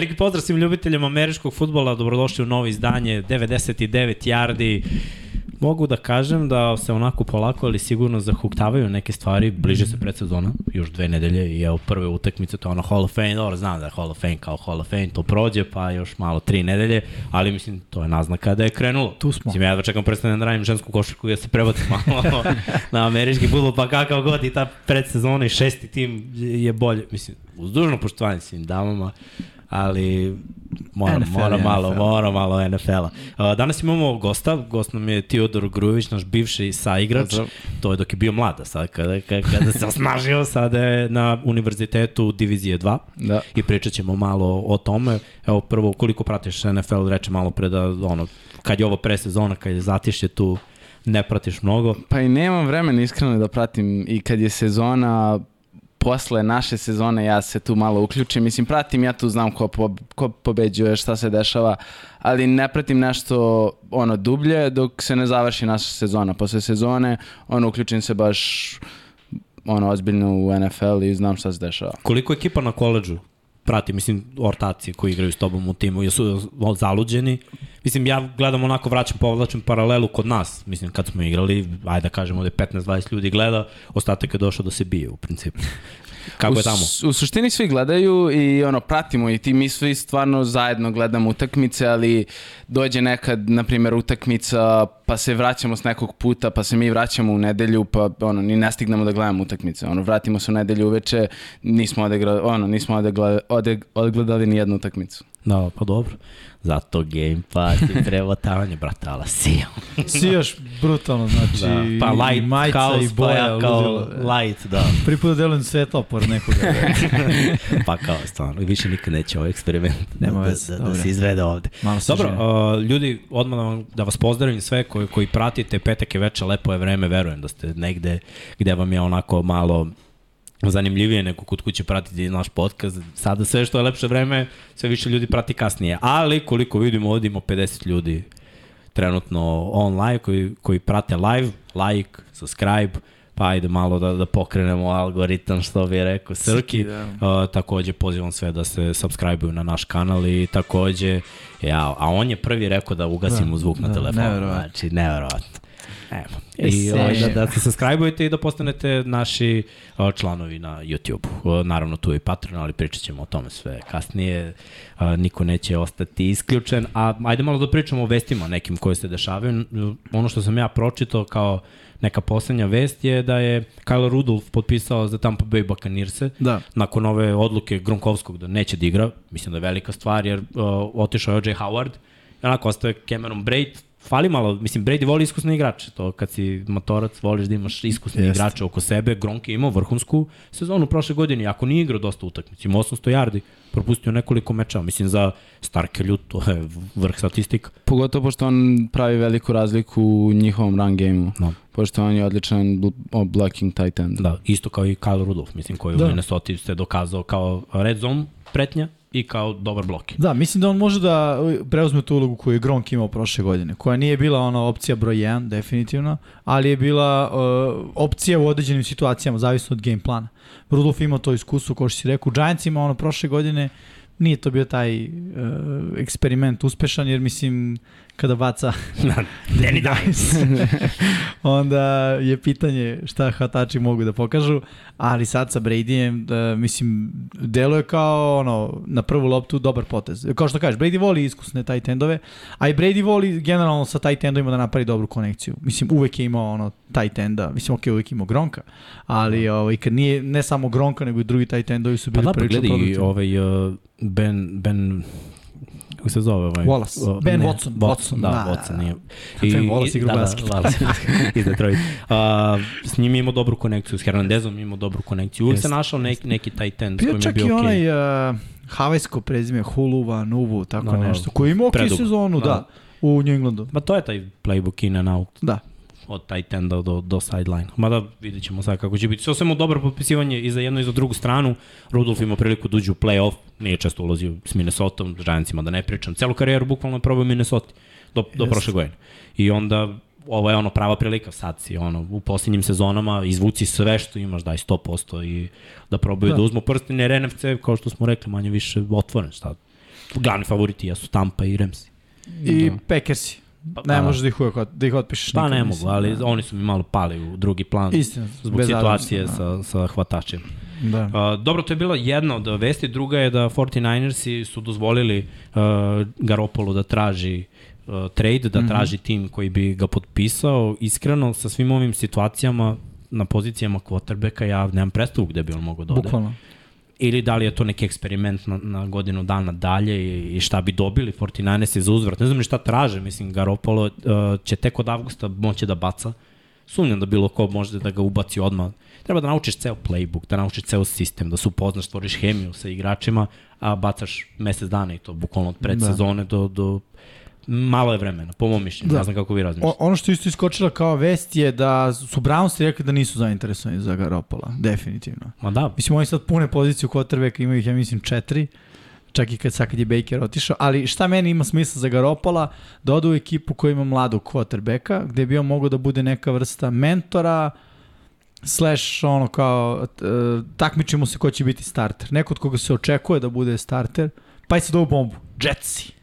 veliki pozdrav svim ljubiteljima američkog futbola, dobrodošli u novo izdanje, 99 yardi, mogu da kažem da se onako polako, ali sigurno zahuktavaju neke stvari, bliže se predsezona, još dve nedelje i evo prve utakmice, to je ono Hall of Fame, dobro znam da je Hall of Fame kao Hall of Fame, to prođe, pa još malo tri nedelje, ali mislim to je naznaka da je krenulo. Tu smo. Mislim, ja da čekam predstavljam da radim žensku košarku i ja se prebacim malo na američki futbol, pa kakav god i ta predsezona i šesti tim je bolje, mislim, uz dužno poštovanje svim damama, ali mora, NFL mora malo, NFL. mora malo NFL-a. Uh, danas imamo gosta, gost nam je Teodor Grujević, naš bivši saigrač, to je dok je bio mlada, sad kada, kada se osnažio, sada je na univerzitetu Divizije 2 da. i pričat ćemo malo o tome. Evo prvo, koliko pratiš NFL, reče malo pre da, ono, kad je ovo presezona, kad je zatišće tu, ne pratiš mnogo. Pa i nemam vremena iskreno da pratim i kad je sezona posle naše sezone ja se tu malo uključim. Mislim, pratim, ja tu znam ko, po, ko pobeđuje, šta se dešava, ali ne pratim nešto ono dublje dok se ne završi naša sezona. Posle sezone, ono, uključim se baš ono, ozbiljno u NFL i znam šta se dešava. Koliko ekipa na koleđu prati, mislim, ortaci koji igraju s tobom u timu, jesu zaluđeni? Mislim, ja gledam onako, vraćam, povlačim paralelu kod nas. Mislim, kad smo igrali, ajde da kažemo da je 15-20 ljudi gleda, ostatak je došao da se bije u principu. Kako je tamo? U, u suštini svi gledaju i ono pratimo i ti mi svi stvarno zajedno gledamo utakmice, ali dođe nekad, na primjer, utakmica, pa se vraćamo s nekog puta, pa se mi vraćamo u nedelju, pa ono, ni ne stignemo da gledamo utakmice. Ono, vratimo se u nedelju uveče, nismo, odegra, ono, nismo odegra, odeg, odgledali ni jednu utakmicu. Da, pa dobro. Zato Game Pass i prevotavanje, brata, ala sijao. Sijaš brutalno, znači da. pa light, majica kao, i boja. Pa kao light, da. Prvi put delujem svetlo por nekoga. pa kao, stvarno, više nikad neće ovaj eksperiment Nema da, da, da, da se izvede ovde. Malo Dobro, uh, ljudi, odmah da, vam, da vas pozdravim sve koji, koji pratite, petak je veče, lepo je vreme, verujem da ste negde gde vam je onako malo zanimljivije neko kod kuće pratiti naš podcast. Sada sve što je lepše vreme, sve više ljudi prati kasnije. Ali koliko vidimo, ovdje ima 50 ljudi trenutno online koji, koji prate live, like, subscribe, pa ajde malo da, da pokrenemo algoritam, što bi rekao Srki. Da. Uh, takođe pozivam sve da se subscribe-uju na naš kanal i takođe, ja, a on je prvi rekao da ugasimo da, zvuk na da, telefonu. Neverovatno. Znači, neverovatno. Evo. I ovaj, da, da se subscribe-ujete i da postanete naši o, članovi na YouTube. Naravno tu je i Patreon, ali pričat ćemo o tome sve kasnije. A, niko neće ostati isključen. A ajde malo da pričamo o vestima nekim koje se dešavaju. Ono što sam ja pročitao kao neka poslednja vest je da je Kyle Rudolph potpisao za Tampa Bay Buccaneers da. nakon ove odluke Gronkovskog da neće da igra. Mislim da je velika stvar jer uh, otišao je O.J. Howard i onako ostaje Cameron Braid, fali malo, mislim, Brady voli iskusne igrače, to kad si motorac, voliš da imaš iskusne Jest. igrače oko sebe, Gronk je imao vrhunsku sezonu prošle godine, ako nije igrao dosta utakmica, ima 800 yardi, propustio nekoliko meča, mislim za Starkelju, to je vrh statistika. Pogotovo pošto on pravi veliku razliku u njihovom run game-u. No. Pošto on je odličan blocking tight end. Da, isto kao i Kyle Rudolph, mislim, koji da. u Minnesota se dokazao kao red zone pretnja, i kao dobar blok. Da, mislim da on može da preuzme tu ulogu koju je Gronk imao prošle godine, koja nije bila ona opcija broj 1, definitivno, ali je bila uh, opcija u određenim situacijama, zavisno od game plana. Rudolf ima to iskustvo, kao što si rekao, Giants ima ono prošle godine, nije to bio taj uh, eksperiment uspešan, jer mislim, kada baca Danny Dimes. onda je pitanje šta hvatači mogu da pokažu, ali sad sa Bradyjem, da, mislim, deluje kao ono, na prvu loptu dobar potez. Kao što kažeš, Brady voli iskusne taj tendove, a i Brady voli generalno sa taj tendovima da napravi dobru konekciju. Mislim, uvek je imao ono, taj tenda, mislim, ok, uvek imao Gronka, ali ovaj, kad nije, ne samo Gronka, nego i drugi taj tendovi su bili pa da, pa prilično produktivni. ovaj uh, Ben, Ben kako se zove ovaj? Wallace. Uh, ben ne, Watson. Watson, da, da, Watson. Da, da. I, Wallace igra da, basket. Da, Wallace iz Detroit. Uh, s njim imao dobru konekciju, s Hernandezom imao dobru konekciju. Uvijek se našao neki, neki taj ten s kojim je bio okej. Bio čak i onaj uh, havajsko prezime Huluva, Nuvu, tako no, nešto, koji ima okej sezonu, da. da u New Englandu. Ma to je taj playbook in and out. Da od tight enda do, do sideline. Mada vidjet ćemo sad kako će biti. Sve samo dobro potpisivanje i za jednu i za drugu stranu. Rudolf ima priliku da uđe u play-off, nije često ulazio s Minnesota, Giantsima da ne pričam. Celu karijeru bukvalno je probao Minnesota do, do yes. prošle godine. I onda ovo je ono prava prilika, sad si ono, u posljednjim sezonama izvuci sve što imaš, daj 100% i da probaju da, da uzmu prsten, jer NFC, kao što smo rekli, manje više otvoren, šta glavni favoriti jesu Tampa i Ramsi. I da. Packersi. Pa, ne možeš da ih, uvijek, da ih otpišeš Pa ne mogu, ali da. oni su mi malo pali u drugi plan Istina, zbog situacije da. sa, sa hvatačem. Da. Uh, dobro, to je bila jedna od vesti, druga je da 49ersi su dozvolili uh, Garopolu da traži uh, trade, da mm -hmm. traži tim koji bi ga potpisao. Iskreno, sa svim ovim situacijama na pozicijama quarterbacka ja nemam predstavu gde bi on mogao da ode. Bukvalno ili da li je to neki eksperiment na, na godinu dana dalje i, i šta bi dobili 49ers za uzvrat. Ne znam ni šta traže, mislim Garopolo uh, će tek od avgusta moći da baca. Sumnjam da bilo ko može da ga ubaci odmah. Treba da naučiš ceo playbook, da naučiš ceo sistem, da se upoznaš, stvoriš hemiju sa igračima, a bacaš mesec dana i to bukvalno od predsezone da. do, do malo je vremena, po mom mišljenju, da. ne znam kako vi razmišljate. Ono što isto iskočila kao vest je da su Brownsi rekli da nisu zainteresovani za Garopola, definitivno. Ma da. Mislim, oni sad pune poziciju quarterbacka, imaju ih, ja mislim, četiri, čak i kad sad kad je Baker otišao, ali šta meni ima smisla za Garopola, da odu u ekipu koja ima mladog quarterbacka, gde bi on mogao da bude neka vrsta mentora, slash ono kao uh, takmičimo se ko će biti starter. Neko od koga se očekuje da bude starter, pa i sad ovu bombu. Jetsi.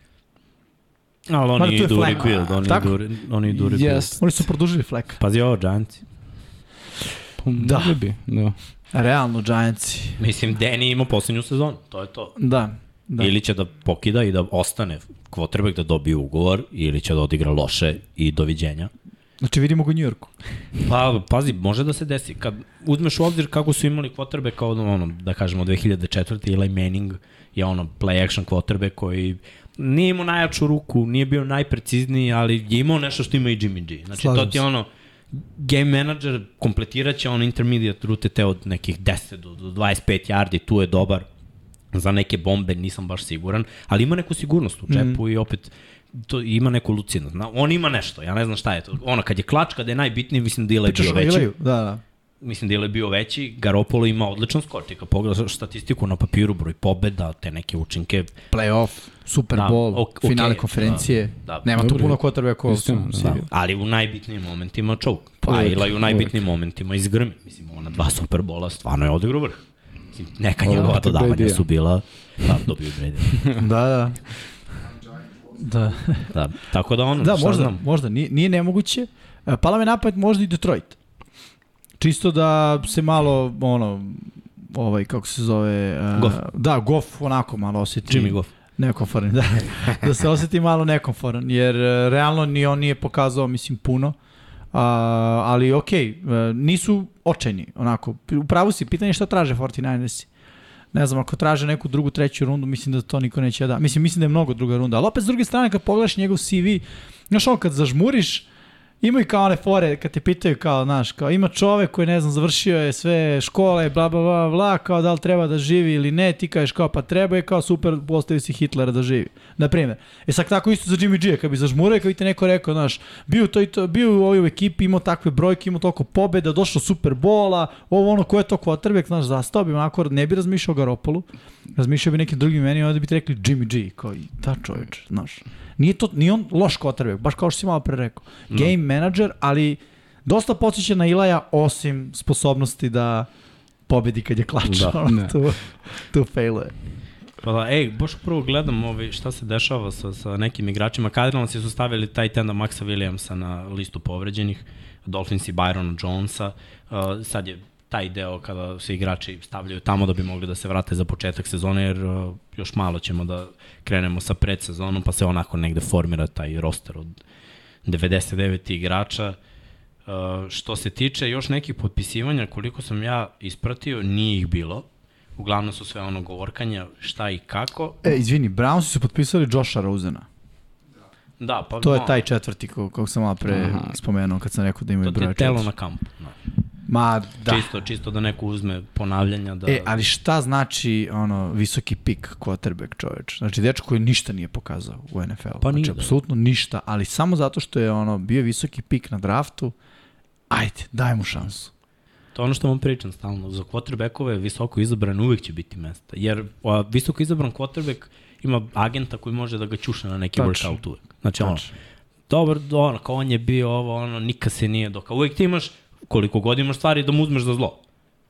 Ali oni idu rebuild, oni Tako? idu, oni idu rebuild. Yes. Oni su produžili flek. Pazi ovo, Giantsi. Da. Bi, da. Realno, Giantsi. Mislim, Danny ima poslednju sezonu, to je to. Da. Da. Ili će da pokida i da ostane quarterback da dobije ugovor, ili će da odigra loše i doviđenja. Znači vidimo ga u Njujorku. pa, pazi, može da se desi. Kad uzmeš u obzir kako su imali quarterback kao ono, da kažemo 2004. Eli Manning je ono play action quarterback koji nije imao najjaču ruku, nije bio najprecizniji, ali je imao nešto što ima i Jimmy G. Znači, Slažim to ti je ono, game manager kompletirat će ono intermediate rute te od nekih 10 do, do 25 yardi, tu je dobar. Za neke bombe nisam baš siguran, ali ima neku sigurnost u džepu mm. i opet to ima neku lucidnost. On ima nešto, ja ne znam šta je to. Ono, kad je klač, kada je najbitniji, mislim da je bio veći. Da, da mislim da je bio veći, Garopolo ima odličan skor, ti kad pogledaš statistiku na papiru, broj pobeda, te neke učinke. Playoff, Super da, Bowl, okay, finale konferencije, da, da, nema tu puno kotrbe ako sam da. Ali u najbitnijim momentima čovuk, pa i u najbitnijim momentima izgrmi. Mislim, ona dva Super Bola stvarno je odigrao vrh. Neka njegova dodavanja su bila, da, dobio Brady. da, da. Da. da. Tako da ono, da, možda, znam? možda, nije, nije nemoguće. E, pala me napad možda i Detroit. Čisto da se malo, ono, ovaj, kako se zove... Uh, Goff. Da, Goff onako malo osjeti. Jimmy Goff. Nekomforan, da. da se osjeti malo nekomforan, jer uh, realno ni on nije pokazao, mislim, puno. Uh, ali okay, uh, nisu očajni, onako. U pravu si, pitanje je šta traže 49ersi. Ne znam, ako traže neku drugu, treću rundu, mislim da to niko neće da. Mislim, mislim da je mnogo druga runda. Ali opet, s druge strane, kad pogledaš njegov CV, znaš ono, kad zažmuriš, Ima i kao one fore, kad te pitaju kao, znaš, kao ima čovek koji, ne znam, završio je sve škole, bla, bla, bla, bla, kao da li treba da živi ili ne, ti kažeš kao pa treba je kao super, postavi si Hitlera da živi. Na primjer. E sad tako isto za Jimmy G, kad bi zažmurao, kad bi te neko rekao, znaš, bio, to to, bio u ovoj ekipi, imao takve brojke, imao toliko pobjeda, došlo super bola, ovo ono, ko je to quarterback, znaš, zastao bi, onako, ne bi razmišljao Garopolu, razmišljao bi nekim drugim menima, onda bi ti rekli Jimmy G, kao i da čoveč, znaš. Nije, to, nije on loš quarterback, baš kao što si malo pre rekao. No. Game manager, ali dosta podsjeća na Ilaja, osim sposobnosti da pobedi kad je klač. Da, ne. tu, tu failuje. Pa da, ej, baš prvo gledam ovaj, šta se dešava sa, sa nekim igračima. Cardinals su stavili taj tenda Maxa Williamsa na listu povređenih, Dolphins i Byrona Jonesa. Uh, sad je taj deo kada se igrači stavljaju tamo da bi mogli da se vrate za početak sezone, jer uh, još malo ćemo da krenemo sa predsezonom, pa se onako negde formira taj roster od 99 igrača. Uh, što se tiče još nekih potpisivanja, koliko sam ja ispratio, nije ih bilo. Uglavnom su sve ono govorkanja šta i kako. E, izvini, Browns su potpisali Josha Rosena. Da, pa to je taj četvrti kog sam malo pre Aha. spomenuo kad sam rekao da imaju broj četvrti. To je telo na kampu. Da. Ma, da. Čisto, čisto da neko uzme ponavljanja. Da... E, ali šta znači ono, visoki pik quarterback čoveč? Znači, dečko koji ništa nije pokazao u NFL-u. Pa nije, znači, da. apsolutno ništa, ali samo zato što je ono bio visoki pik na draftu, ajde, daj mu šansu. To je ono što vam pričam stalno. Za quarterbackove visoko izabran uvek će biti mesta. Jer a, visoko izabran quarterback ima agenta koji može da ga ćušne na neki Tačno. workout uvek. Znači, Tačno. ono, dobar, ono, kao on je bio ovo, ono, nikad se nije doka. Uvek ti imaš koliko god imaš stvari da mu uzmeš za zlo.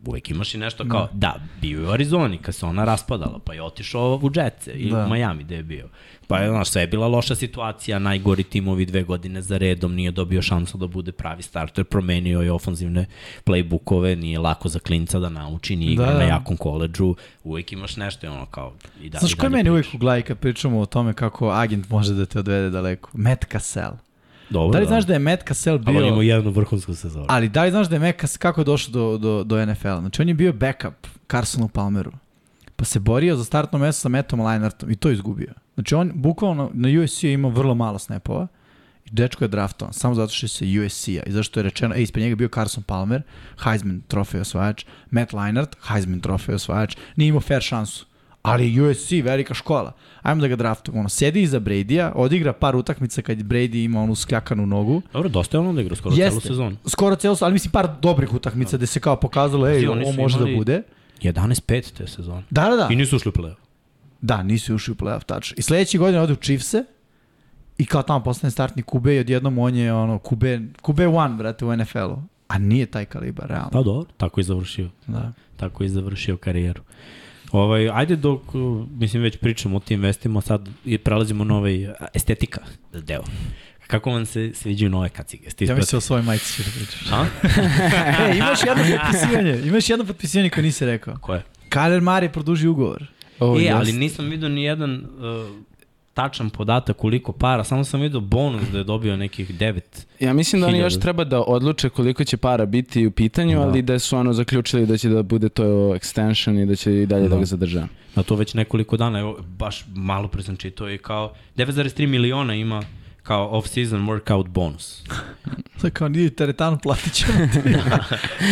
Uvek imaš i nešto kao, da, da bio je u Arizoni kad se ona raspadala, pa je otišao u Jetce ili da. u Miami gde je bio. Pa je, znaš, sve je bila loša situacija, najgori timovi dve godine za redom, nije dobio šansu da bude pravi starter, promenio je ofanzivne playbookove, nije lako za klinca da nauči, nije igra da. na jakom koleđu, uvek imaš nešto i ono kao i da, Znaš ko je meni uvek u glavi kad pričamo o tome kako agent može da te odvede daleko? Matt Cassell. Dobro, da li da. znaš da je Matt Cassell bio... Ali imao jednu vrhunsku sezonu. Ali da li znaš da je Matt Cassell, kako je došao do, do, do NFL-a? Znači on je bio backup Carsonu Palmeru. Pa se borio za startno mesto sa Mattom Leinartom i to izgubio. Znači on bukvalno na USC je imao vrlo malo snapova i dečko je draftovan samo zato što je se USC-a i zašto je rečeno, ej, ispred njega bio Carson Palmer, Heisman trofej osvajač, Matt Leinart, Heisman trofej osvajač, nije imao fair šansu. Ali USC, velika škola. Ajmo da ga draftujemo. Ono, sedi iza Brady-a, odigra par utakmica kad Brady ima onu skljakanu nogu. Dobro, dosta je da igra skoro Jeste, celu sezonu. Skoro celu sezonu, ali mislim par dobrih utakmica no. gde se kao pokazalo, ej, ovo može da bude. 11-5 te sezone. Da, da, da. I nisu ušli u play-off. Da, nisu ušli u play-off, tačno. I sledeće godine ode u Chiefs-e i kao tamo postane startni Kube i odjednom on je ono, Kube, Kube one, brate, u NFL-u. A nije taj kalibar, realno. Pa dobro, tako je završio. Da. Tako je završio karijeru. Ovaj, ajde dok, mislim, već pričamo o tim vestima, sad prelazimo na ovaj estetika deo. Kako vam se sviđaju nove kacige? Stis ja mislim o svojoj majici ću da pričaš. A? e, imaš jedno potpisivanje, imaš jedno potpisivanje koje nisi rekao. Koje? Kyler Murray produži ugovor. Oh, e, ali nisam vidio ni jedan uh, tačan podatak koliko para, samo sam vidio bonus da je dobio nekih 9. Ja mislim da oni još treba da odluče koliko će para biti u pitanju, da. ali da su ono zaključili da će da bude to extension i da će i dalje da, da ga zadrža. Na to već nekoliko dana, evo, baš malo pre sam čitao i kao 9,3 miliona ima kao off-season workout bonus. Sada kao nije teretanu platit ćemo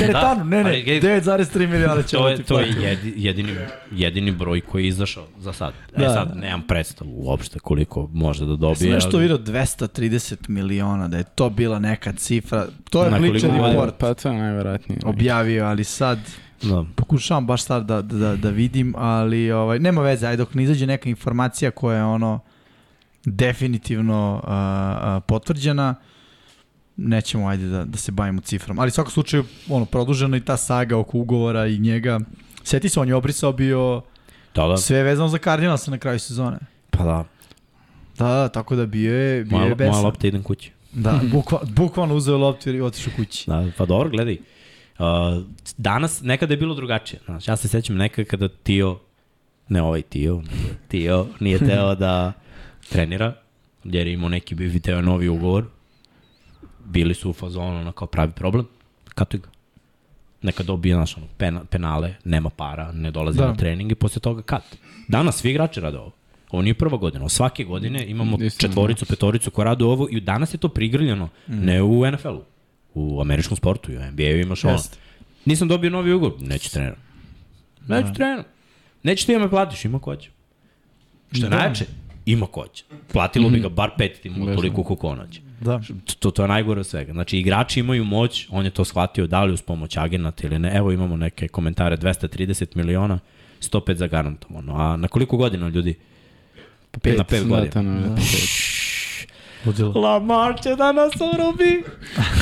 teretanu, da, ne, ne, 9,3 miliona ćemo to je, To je jedini, jedini broj koji je izašao za sad. E da. sad, nemam predstavu uopšte koliko može da dobije. Sam nešto vidio 230 miliona, da je to bila neka cifra. To je Bleacher Report. Pa to je najverovatnije. Objavio, ali sad... Da. Pokušavam baš sad da, da, da vidim, ali ovaj, nema veze, ajde dok ne izađe neka informacija koja je ono definitivno a, a, potvrđena, nećemo ajde da, da se bavimo cifrom. Ali u svakom slučaju, ono, produžena i ta saga oko ugovora i njega. Sjeti se, on je obrisao bio da, da. sve vezano za Cardinalsa na kraju sezone. Pa da. Da, da, tako da bio je, bio malo, je besan. Malo lopta idem kući. Da, bukva, bukvalno uzeo loptu i otišao kući. Da, pa dobro, gledaj. Uh, danas, nekada je bilo drugačije. Znači, ja se sećam nekada kada Tio, ne ovaj Tio, Tio nije teo da trenira, jer je imao neki bi video novi ugovor, bili su u fazonu na kao pravi problem, katuj ga. Neka dobije naš ono, pena, penale, nema para, ne dolazi da. na trening i posle toga kat. Danas svi igrači rade ovo. Ovo nije prva godina. Svake godine imamo četvoricu, petoricu koja rade ovo i danas je to prigrljeno. Mm. Ne u NFL-u. U američkom sportu i u NBA-u imaš ono. Nisam dobio novi ugovor, neću trener. Neću da. trener. Neću ti ja me platiš, ima ko će. Što je da. najjače, ima ko će. Platilo bi ga mhm. bar pet timu toliko koliko će. Da. To, to je najgore od svega. Znači, igrači imaju moć, on je to shvatio, da li uz pomoć agenata ili ne. Evo imamo neke komentare, 230 miliona, 105 za garantovano. A na koliko godina ljudi? Pet, na pet godina. Da, na pet. Lamar će da nas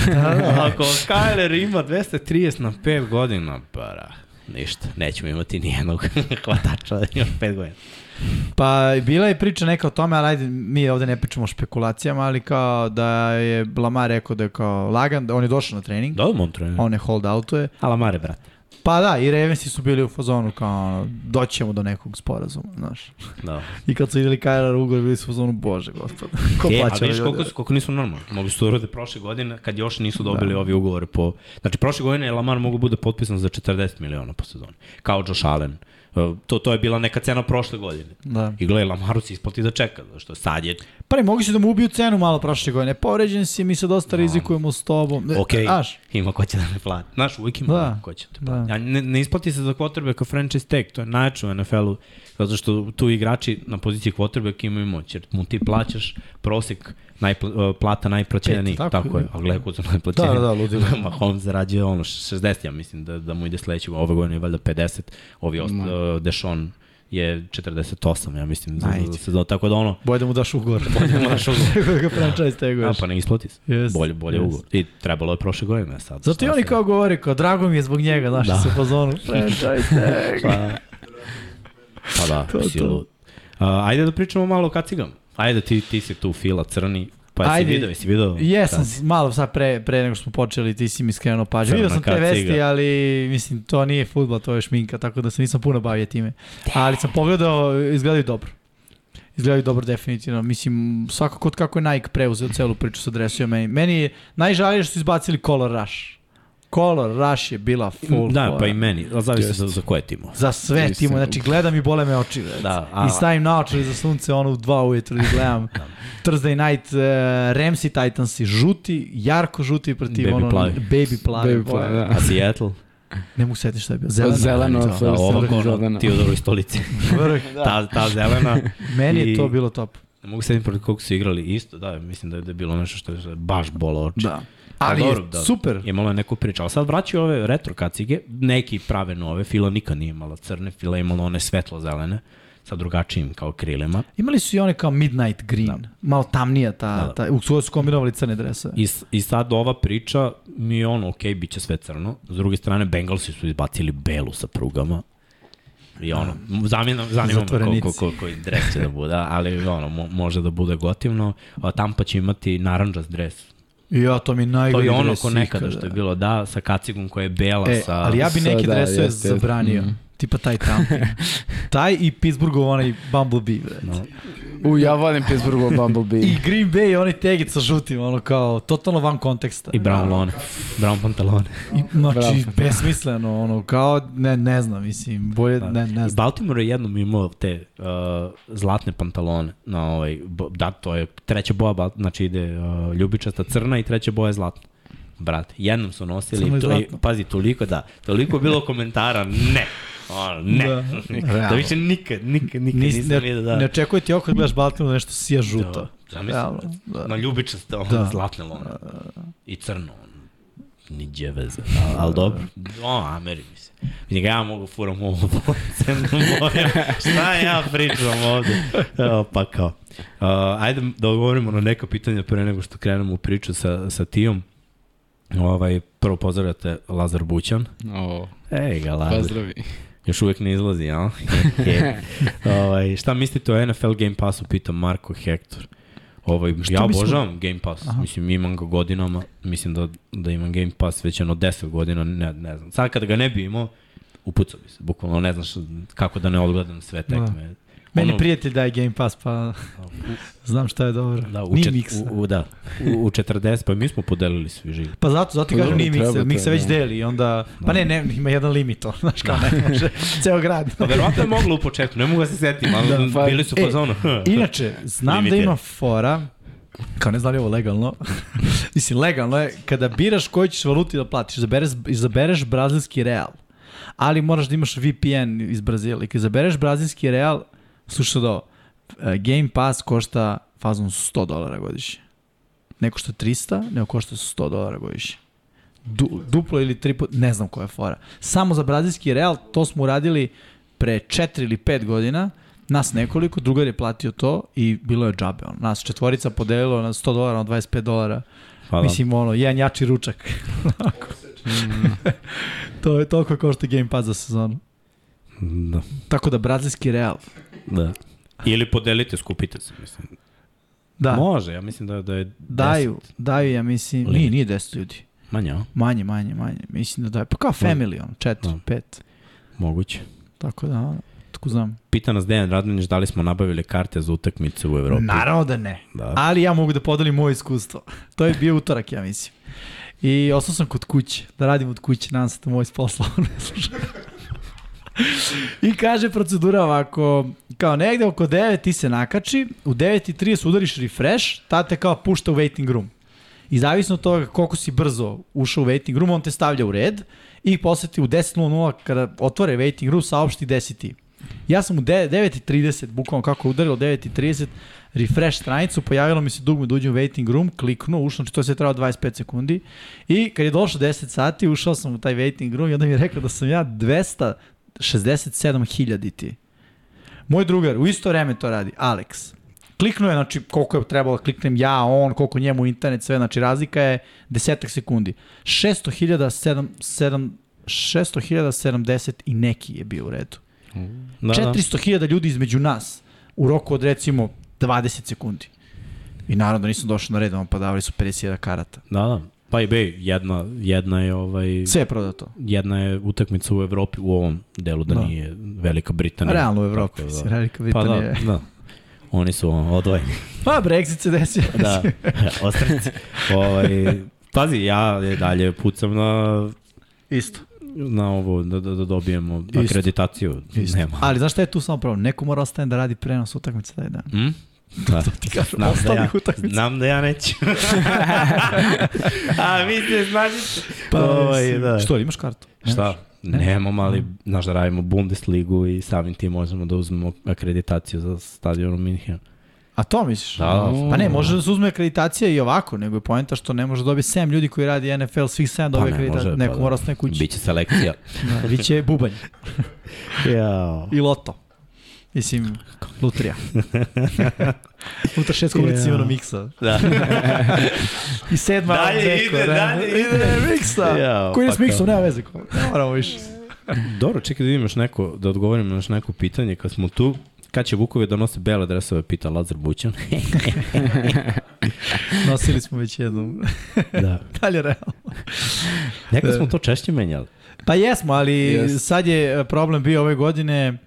da, da. Ako Kyler ima 230 na 5 godina, para, ništa. Nećemo imati nijednog hvatača da ima 5 godina. Pa bila je priča neka o tome, ali ajde, mi ovde ne pričamo o špekulacijama, ali kao da je Lamar rekao da je kao lagan, da on je došao na trening. Da, on trening. On je hold outuje. A Lamar je, brate. Pa da, i Ravensi su bili u fazonu kao doćemo do nekog sporazuma, znaš. Da. I kad su videli Kyler Ugor, bili su u fazonu, bože gospod. Ko e, plaća? A vidiš koliko, koliko nisu normalni. Mogli su to urode prošle godine kad još nisu dobili da. ovi ugovore po... Znači, prošle godine je Lamar mogu bude potpisan za 40 miliona po sezoni. Kao Josh Allen To, to je bila neka cena prošle godine. Da. I gledaj, Lamaru se isplati da čeka, što sad je... Pa ne, mogu se da mu ubiju cenu malo prošle godine. Povređen si, mi se dosta no. rizikujemo s tobom. Ok, Aš. ima ko će da me plati. Znaš, uvijek ima da. ko će da te plati. Da. ne, ne isplati se za kvotrbe kao franchise tag, to je najjače u NFL-u, zato što tu igrači na poziciji quarterback imaju moć, jer mu ti plaćaš prosek najpl, uh, plata najplaćenijih, tako, tako je, a gledaj kod su najplaćeniji. Da, da, ludilo. Mahomes zarađuje ono 60, ja mislim da, da mu ide sledeće, ove godine je valjda 50, ovi ost, uh, Deshaun je 48, ja mislim, za, za sezonu, tako da ono... Bolje da mu daš ugovor. Bolje da mu daš ugovor. ga franchise teguješ. A, pa ne isplati se. Yes, bolje, bolje yes. ugovor. I trebalo je prošle godine sad. Zato i oni kao govori, kao drago mi je zbog njega, znaš, da. se po zonu. franchise tag. Pa, da, to, to. Uh, ajde da pričamo malo o kacigama. Ajde, ti, ti si tu fila crni, Pa jesi Ajde, vidio, jesi vidio? Jesam, malo sad pre, pre nego što smo počeli, ti si mi skrenuo pažnju. Vidio sam te vesti, ali mislim, to nije futbol, to je šminka, tako da se nisam puno bavio time. Ali sam pogledao, izgledaju dobro. Izgledaju dobro definitivno. Mislim, svakako kako je Nike preuzeo celu priču sa. Meni, meni je najžalije što su izbacili Color Rush. Color Rush je bila full. Da, fora. pa i meni. Zavisi za, za koje timo. Za sve timo. Znači, gledam i bole me oči. Da, a, I stavim naočari za sunce, ono u dva ujutru i gledam. da. Thursday night, uh, Ramsey Titansi, žuti, jarko žuti protiv baby ono, plavi. baby plavi. Baby plavi, da. A Seattle? Ne mogu setiti šta je bilo. Zelena. Zeleno, da, da, ovo ono, Teodoro i stolici. da. ta, ta zelena. Meni je to bilo top. Ne mogu setiti protiv koliko su igrali isto, da, mislim da je bilo nešto što je baš bolo oči. Da. Ali dobro, je da, super. Imalo je neku priču, ali sad vraćaju ove retro kacige, neki prave nove, Fila nikad nije imala crne, Fila je imala one svetlo-zelene sa drugačijim kao krilima. Imali su i one kao Midnight Green, da. malo tamnija ta, da, da. ta u svojoj su kombinovali crne drese. I, I sad ova priča mi je ono, ok, bit će sve crno. S druge strane, Bengalsi su izbacili belu sa prugama. I ono, zamjena, zanima me koliko, koliko dres će da bude, ali ono, mo, može da bude gotivno. A Tampa će imati naranđas dres Ja, to mi najgore To je ono ko nekada što je bilo, da, sa kacigom koja je bela e, sa... Ali ja bi neke da, dresove zabranio. Mm. Tipa taj Trump. taj i Pittsburghov onaj Bumblebee, bre. No. U, ja volim Pittsburghov Bumblebee. I Green Bay, onaj tegit sa žutim, ono kao, totalno van konteksta. I brown lone, brown pantalone. I, znači, brown. besmisleno, ono, kao, ne, ne znam, mislim, bolje, da. ne, ne znam. I Baltimore je jednom imao te uh, zlatne pantalone, na ovaj, da, to je treća boja, znači ide uh, ljubičasta crna i treća boja je zlatna. Brate, jednom su nosili, to, pazi, toliko da, toliko bilo komentara, ne, Ono, ne. Da, da više nikad, nikad, nikad Nis, nisam ne, vidio da... Ne očekuje ti oko da gledaš Baltimore nešto sija žuto. Da, zamislim, da. na ljubičaste, ono, da. zlatne lone. I crno, niđe veze. Ali al dobro, o, Ameri mi se. Mislim, ja mogu furam ovo crnu boju. Šta ja pričam ovde? Evo, pa kao. Uh, ajde da odgovorimo na neka pitanja pre nego što krenemo u priču sa, sa Tijom. Ovaj, prvo pozdravljate Lazar Bućan. O, Ej ga, Lazar. Pozdravi. Još uvek ne izlazi, jel? ovaj, šta mislite o NFL Game Passu, pita Marko Hector. Ovaj, ja obožavam Game Pass, Aha. mislim imam ga godinama, mislim da, da imam Game Pass već jedno 10 godina, ne, ne znam. Sad kada ga ne bi imao, upucao bi se, bukvalno ne znaš kako da ne odgledam sve da. tekme. Da. Meni ono, prijatelj daje Game Pass, pa znam šta je dobro. Da, u, čet, u, u, da, u, u 40, pa mi smo podelili svi živi. Pa zato, zato kažem nije miksa, miksa već da. deli onda, pa ne, ne, ima jedan limit to, znaš kao ne može, ceo grad. Pa verovatno je moglo u početku, ne mogu da se setim, ali da, pa, bili su po e, zonu. inače, znam da ima fora, kao ne znam li ovo legalno, mislim legalno je, kada biraš koju ćeš valuti da platiš, izabereš, izabereš brazilski real, ali moraš da imaš VPN iz Brazila i kada izabereš brazilski real, Slušaj da ovo, e, Game Pass košta fazom 100 dolara godišnje. Ne košta 300, nego košta 100 dolara godišnje. Du, duplo ili tri put, ne znam koja je fora. Samo za brazilski Real, to smo uradili pre 4 ili 5 godina, nas nekoliko, drugar je platio to i bilo je džabe. Ono. Nas četvorica podelilo na 100 dolara, na 25 dolara. Hvala. Mislim, ono, jedan jači ručak. mm. to je toliko košta Game Pass za sezonu. Da. Tako da, brazilski Real, Da. Ili podelite, skupite se, mislim. Da. Može, ja mislim da, da je 10. Daju, daju, ja mislim, Limit. nije, nije 10 ljudi. Manje, a? Manje, manje, manje. Mislim da daju, pa kao family, on, 4, 5. Moguće. Tako da, tako znam. Pita nas Dejan Radonić da li smo nabavili karte za utakmice u Evropi. Naravno da ne. Da. Ali ja mogu da podelim moje iskustvo. To je bio utorak, ja mislim. I ostao sam kod kuće, da radim od kuće, nadam se da moj posla ne sluša. I kaže procedura ovako, kao negde oko 9 ti se nakači, u 9.30 udariš refresh, tada te kao pušta u waiting room. I zavisno od toga koliko si brzo ušao u waiting room, on te stavlja u red i posle ti u 10.00 kada otvore waiting room saopšti 10 Ja sam u 9.30, bukvalno kako je udarilo 9.30, refresh stranicu, pojavilo mi se dugme da uđem u waiting room, kliknuo, ušao, znači to sve trebalo 25 sekundi i kad je došlo 10 sati, ušao sam u taj waiting room i onda mi je rekao da sam ja 200 67.000 ti. Moj drugar u isto vreme to radi, Alex. Kliknuo je, znači koliko je trebalo da kliknem ja, on, koliko njemu internet, sve, znači razlika je desetak sekundi. 600.000 600.070 i neki je bio u redu. Da, 400.000 da. ljudi između nas u roku od recimo 20 sekundi. I naravno nisam došao na red, on padavali su 50.000 karata. Da, da. Pa i bej, jedna, jedna je ovaj... Sve je prodato. Jedna je utakmica u Evropi u ovom delu da, da. nije Velika Britanija. Realno u Evropi, da. Velika Britanija. Pa da, da. Oni su odvojeni. Pa Brexit se desio. da, ostranici. ovaj, pazi, ja dalje pucam na... Isto na ovo, da, da, da dobijemo Isto. akreditaciju. Isto. Nema. Ali znaš šta je tu samo pravo? Neko mora ostane da radi prenos utakmice taj dan. Mm? Da. to ti kažu, znam da, ja, utakmica. znam da ja neću. A vi se smažite. Pa, ovaj, da. Što, imaš kartu? Šta? Ne. Nemam, ali znaš da radimo Bundesligu i samim tim možemo da uzmemo akreditaciju za stadion u Minhenu. A to misliš? Da, da. Pa ne, može da se uzme akreditacija i ovako, nego je poenta što ne može da dobije 7 ljudi koji radi NFL, svih 7 dobije pa akreditacija. Pa Neko pa mora ostane kući. Biće selekcija. da, biće bubanj. ja. I loto. Mislim, lutrija. Unutar šest ulici yeah. ono miksa. Da. I sedma dalje neko, ide, dalje ide. miksa. Yeah, Koji je s miksom, nema veze. Ne moramo više. Dobro, čekaj da imaš neko, da odgovorim na neko pitanje. Kad smo tu, kad će Vukovi da nose bele dresove, pita Lazar Bućan. Nosili smo već jednom. da. Dalje realno. Nekad smo to češće menjali. Pa jesmo, ali yes. sad je problem bio ove godine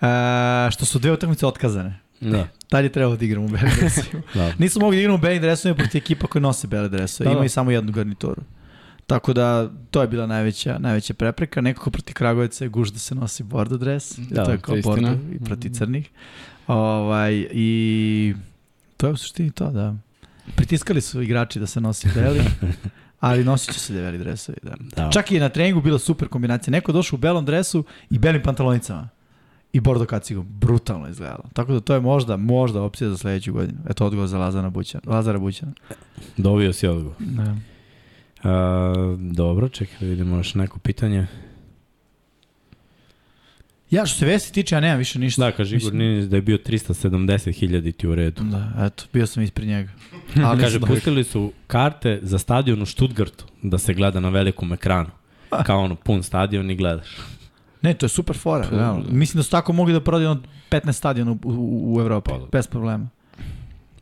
Uh, što su dve utakmice otkazane. Da. Dalje trebalo da igramo u beli dresovima. da. Nismo mogli da igramo u beli dresovima protiv ekipa koja nose bele dresove. Da, da. Imaju samo jednu garnituru. Tako da, to je bila najveća, najveća prepreka. Nekako proti Kragovica je guž da se nosi bordo dres. Da, to je kao bordo i proti crnih. Ovaj, I to je u suštini to, da. Pritiskali su igrači da se nosi beli. ali nosit će se beli dresovi. Da. da. Čak i na treningu bila super kombinacija. Neko došao u belom dresu i belim pantalonicama i bordo kacigom. Brutalno izgledalo. Tako da to je možda, možda opcija za sledeću godinu. Eto odgovor za Lazara Bućana. Lazara Bućana. Dobio si odgovor. Da. A, dobro, čekaj da vidimo još neko pitanje. Ja što se vesti tiče, ja nemam više ništa. Da, kaže Igor Ninić da je bio 370.000 ti u redu. Da, eto, bio sam ispred njega. Ali kaže, pustili su karte za stadion u Stuttgartu da se gleda na velikom ekranu. Kao ono, pun stadion i gledaš. Ne, to je super fora. Pa, realno. Mislim da su tako mogli da prodaju 15 stadiona u, u, u Evropi, pa, da. bez problema.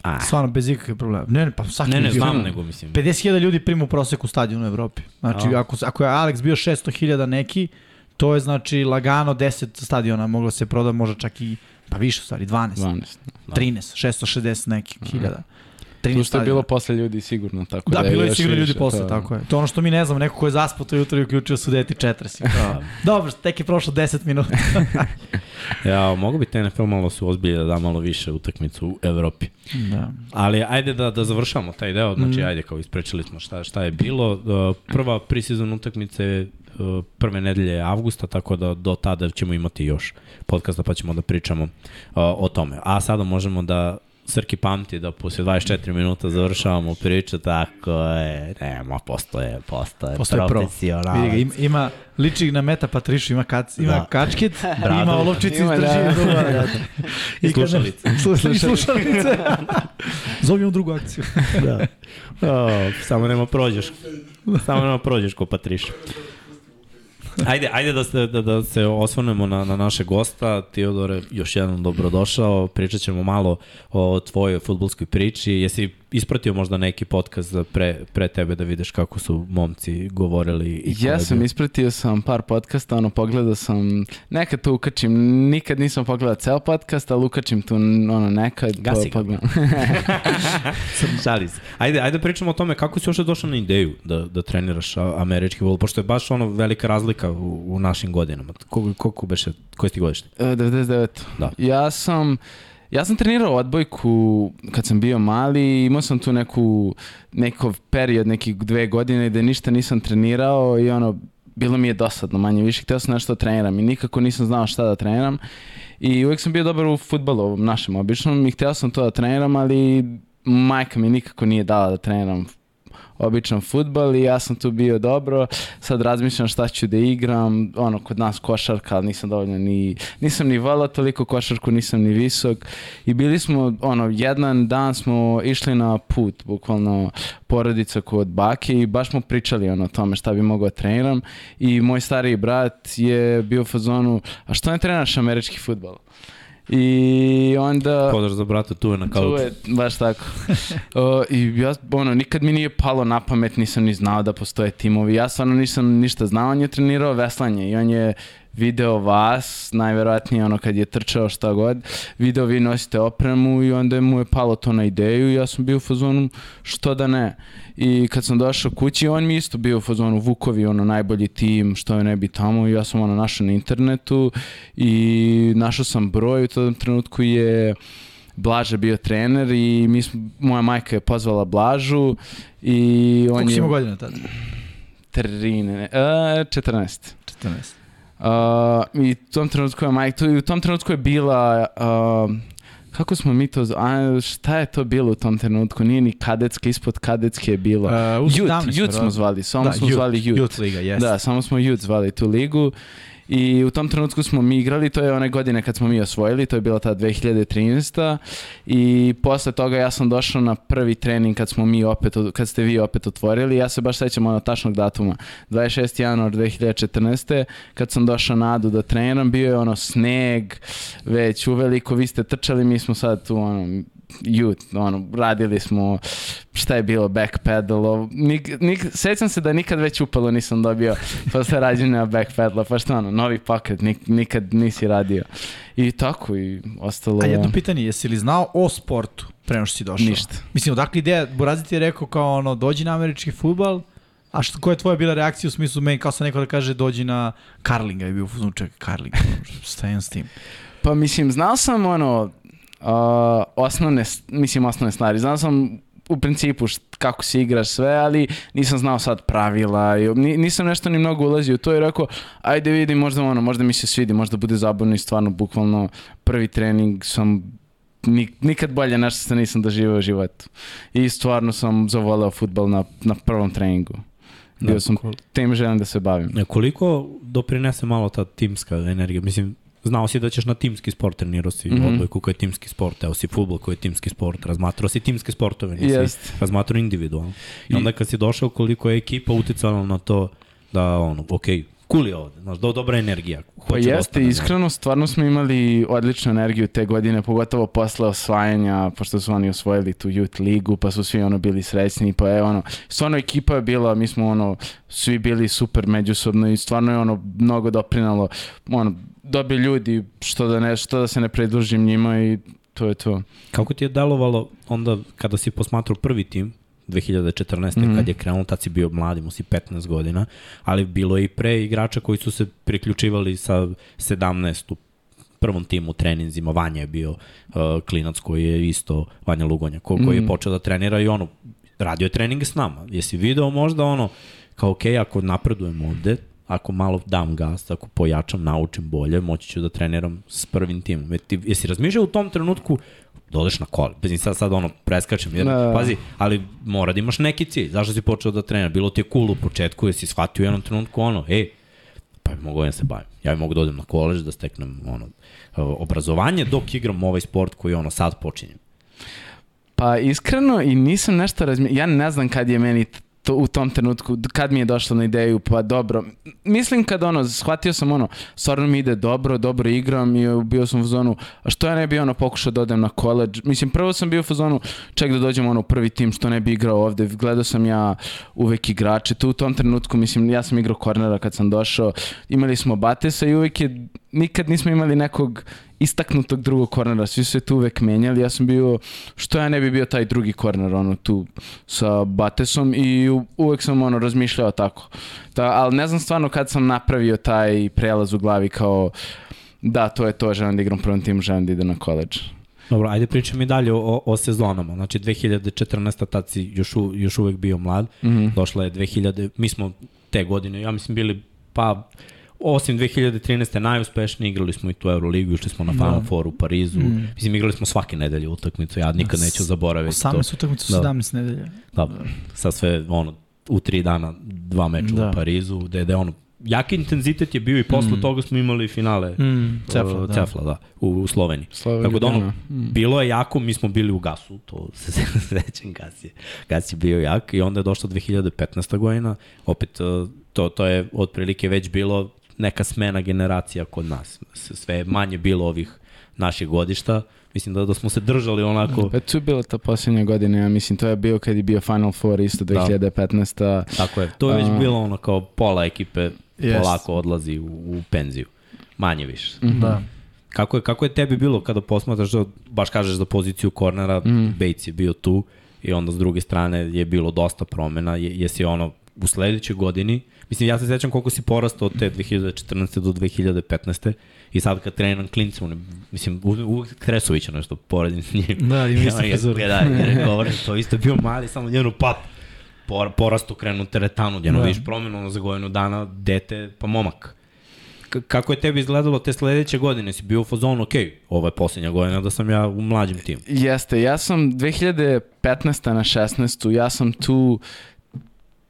A. Stvarno, bez ikakve problema. Ne, ne, pa svaki ne, ne, znam nego, mislim. 50.000 ljudi prima u proseku stadion u Evropi. Znači, A. ako, ako je Alex bio 600.000 neki, to je znači lagano 10 stadiona moglo se proda, možda čak i pa više stvari, 12, 12 da. 13, 660 nekih hiljada. 13 Tu što je bilo posle ljudi sigurno, tako da, da bilo je sigurno ljudi posle, to... tako je. To ono što mi ne znamo, neko ko je zaspao to jutro i uključio su deti četresi. Da. Dobro, tek je prošlo 10 minuta. ja, mogu bi NFL malo su ozbilje da da malo više utakmicu u Evropi. Da. Ali ajde da, da završamo taj deo, znači mm. ajde kao isprečili smo šta, šta je bilo. Uh, prva prisezon utakmice uh, prve nedelje avgusta, tako da do tada ćemo imati još podcasta pa ćemo da pričamo uh, o tome. A sada možemo da Srki pamti da posle 24 minuta završavamo priču, tako je, nema, postoje, postoje, postoje profesionalac. Vidi ima, ima liči na Meta Patrišu, ima, kac, ima da. kačket, ima olovčici iz držine. Da. da. I slušalice. I slušalice. Zovimo drugu akciju. da. O, samo nema prođeš. Samo nema prođeš ko Patriša. ajde, ajde da se, da, da se osvrnemo na, na naše gosta. Teodore, još jednom dobrodošao. Pričat ćemo malo o tvojoj futbolskoj priči. Jesi ispratio možda neki podcast pre, pre tebe da vidiš kako su momci govorili? I ja sam ispratio sam par podcasta, ono pogledao sam, nekad to ukačim, nikad nisam pogledao ceo podcast, ali ukačim tu ono nekad. Gasi po, ga. Šali se. Ajde, ajde pričamo o tome kako si još došao na ideju da, da treniraš američki futbol, pošto je baš ono velika razlika u, u našim godinama. Koliko, koliko beše, koji si ti godište? 99. Da. Ja sam... Ja sam trenirao odbojku kad sam bio mali imao sam tu neku, nekov period, nekih dve godine gde ništa nisam trenirao i ono, bilo mi je dosadno manje više, htio sam nešto da treniram i nikako nisam znao šta da treniram i uvijek sam bio dobar u futbolu, ovom našem običnom i htio sam to da treniram, ali majka mi nikako nije dala da treniram običan futbal i ja sam tu bio dobro. Sad razmišljam šta ću da igram, ono, kod nas košarka, ali nisam dovoljno ni, nisam ni volao toliko košarku, nisam ni visok. I bili smo, ono, jedan dan smo išli na put, bukvalno porodica kod bake i baš smo pričali ono, o tome šta bi mogao da treniram i moj stariji brat je bio u fazonu, a što ne treniraš američki futbol? I onda... Podaš za brata, tu je na kauču. Tu je, baš tako. uh, I ja, ono, nikad mi nije palo na pamet, nisam ni znao da postoje timovi. Ja stvarno nisam ništa znao, on je trenirao veslanje i on je video vas, najverovatnije ono kad je trčao šta god, video vi nosite opremu i onda mu je palo to na ideju i ja sam bio u fazonu što da ne. I kad sam došao kući, on mi isto bio u fazonu Vukovi, ono najbolji tim, što je ne bi tamo i ja sam ono našao na internetu i našao sam broj, u tom trenutku je Blaža bio trener i mi smo, moja majka je pozvala Blažu i on Koliko je... si imao godina tada? 13, uh, 14. 14. Uh, I u tom trenutku je Mike, u tom trenutku je bila, uh, kako smo mi to, a, šta je to bilo u tom trenutku? Nije ni kadetske, ispod kadetske je bilo. Uh, Youth, Youth smo zvali, samo da, smo youth, zvali Youth. Youth Liga, yes. Da, samo smo Youth zvali tu ligu I u tom trenutku smo mi igrali, to je one godine kad smo mi osvojili, to je bila ta 2013. I posle toga ja sam došao na prvi trening kad smo mi opet, kad ste vi opet otvorili. Ja se baš sećam ono tačnog datuma. 26. januar 2014. Kad sam došao na Adu da treniram, bio je ono sneg, već uveliko, vi ste trčali, mi smo sad tu ono, youth, ono, radili smo šta je bilo, backpedal, nik, nik, sećam se da nikad već upalo nisam dobio posle rađenja backpedala, pa što ono, novi pokret, nik, nikad nisi radio. I tako i ostalo... A jedno pitanje, jesi li znao o sportu pre nego što si došao? Ništa. Mislim, odakle ideja, Burazi ti je rekao kao ono, dođi na američki futbal, A što, koja je tvoja bila reakcija u smislu meni kao sam neko da kaže dođi na Karlinga i bio ček, Karling, šta je s tim? Pa mislim, znao sam ono, uh, osnovne, mislim osnovne stvari. Znao sam u principu št, kako se igra sve, ali nisam znao sad pravila i nisam nešto ni mnogo ulazio u to i rekao, ajde vidi, možda ono, možda mi se svidi, možda bude zabavno i stvarno bukvalno prvi trening sam nikad bolje nešto se nisam doživao u životu. I stvarno sam zavoleo futbol na, na prvom treningu. Bio da, sam tem želim da se bavim. Koliko doprinese malo ta timska energija? Mislim, znao si da ćeš na timski sport trenirao si mm -hmm. odbojku koji je timski sport, evo si futbol koji je timski sport, razmatrao si timske sportove, nisi yes. razmatrao individualno. I onda kad si došao koliko je ekipa uticala na to da ono, okej, okay, cool je ovde, znaš, do, dobra energija. Hoće pa da jeste, da iskreno, stvarno smo imali odličnu energiju te godine, pogotovo posle osvajanja, pošto su oni osvojili tu youth ligu, pa su svi ono bili srećni, pa je ono, stvarno ekipa je bila, mi smo ono, svi bili super međusobno i stvarno je ono mnogo doprinalo, ono, dobi ljudi, što da, ne, što da se ne pridružim njima i to je to. Kako ti je delovalo onda kada si posmatrao prvi tim, 2014. Mm -hmm. kad je krenuo, tad si bio mladi, mu si 15 godina, ali bilo je i pre igrača koji su se priključivali sa 17 u prvom timu treninzima, Vanja je bio uh, klinac koji je isto, Vanja Lugonja, ko, koji je mhm. počeo da trenira i ono, radio je treninge s nama. Jesi video možda ono, kao ok, ako napredujemo ovde, ako malo dam gas, ako pojačam, naučim bolje, moći ću da treniram s prvim timom. Jesi razmišljao u tom trenutku da odeš na kole. Bez sad, sad ono, preskačem, jer, da. pazi, ali mora da imaš neki cilj. Zašto si počeo da treniraš? Bilo ti je cool u početku, jesi shvatio u jednom trenutku ono, ej, pa mogu ja se bavim. Ja mogu da odem na koleđ, da steknem ono, obrazovanje dok igram ovaj sport koji ono sad počinjem. Pa iskreno i nisam nešto razmišljao, ja ne znam kad je meni to, u tom trenutku, kad mi je došlo na ideju, pa dobro. Mislim kad ono, shvatio sam ono, stvarno mi ide dobro, dobro igram i bio sam u zonu, a što ja ne bi ono pokušao da odem na college. Mislim, prvo sam bio u zonu, ček da dođem ono u prvi tim, što ne bi igrao ovde. Gledao sam ja uvek igrače. Tu u tom trenutku, mislim, ja sam igrao kornera kad sam došao. Imali smo Batesa i uvek je, nikad nismo imali nekog istaknutog drugog kornera, svi su se tu uvek menjali, ja sam bio, što ja ne bi bio taj drugi korner, ono, tu sa Batesom i uvek sam, ono, razmišljao tako. Ta, ali ne znam stvarno kad sam napravio taj prelaz u glavi kao, da, to je to, želim da igram prvom timu, želim da idem na koleđ. Dobro, ajde pričam i dalje o, o sezonama. Znači 2014. tad si još, u, još uvek bio mlad. Mm -hmm. Došla je 2000, mi smo te godine, ja mislim bili pa osim 2013. najuspešniji, igrali smo i tu Euroligu, išli smo na da. Final Four u Parizu. Mm. Mislim, igrali smo svake nedelje utakmicu, ja nikad neću zaboraviti 18 to. 18 utakmicu, da. 17 nedelje. Da, sa sve, ono, u tri dana dva meča da. u Parizu, gde, gde ono, jaki intenzitet je bio i posle mm. toga smo imali finale mm. Cefla, uh, da. Cefla, da, u, u Sloveniji. Sloveniji Tako da ono, mm. bilo je jako, mi smo bili u gasu, to se sećam, gas je, gas je bio jak i onda je došla 2015. godina, opet uh, to, to je otprilike već bilo neka smena generacija kod nas. Sve manje bilo ovih naših godišta. Mislim da, da smo se držali onako... Pa tu je bila ta posljednja godina, ja mislim, to je bio kad je bio Final Four isto 2015. Da. Tako je, to je već bilo ono kao pola ekipe yes. polako odlazi u, u penziju. Manje više. Mm -hmm. Da. Kako je, kako je tebi bilo kada posmatraš da baš kažeš za poziciju kornera, mm. Bates je bio tu i onda s druge strane je bilo dosta promena, je, jesi ono u sledećoj godini, mislim ja se sećam koliko si porastao od te 2014. do 2015. I sad kad treniram klincima, mislim, uvijek Kresovića nešto poredim s njim. Da, ima isto frizuru. Da, jer govorim, to isto bio mali, samo njenu pat por, porastu krenu teretanu, jedno da. vidiš promjenu za godinu dana, dete, pa momak. K kako je tebi izgledalo te sledeće godine? Si bio u fazonu, ok, ovo je posljednja godina da sam ja u mlađim timu. Jeste, ja sam 2015. na 16. ja sam tu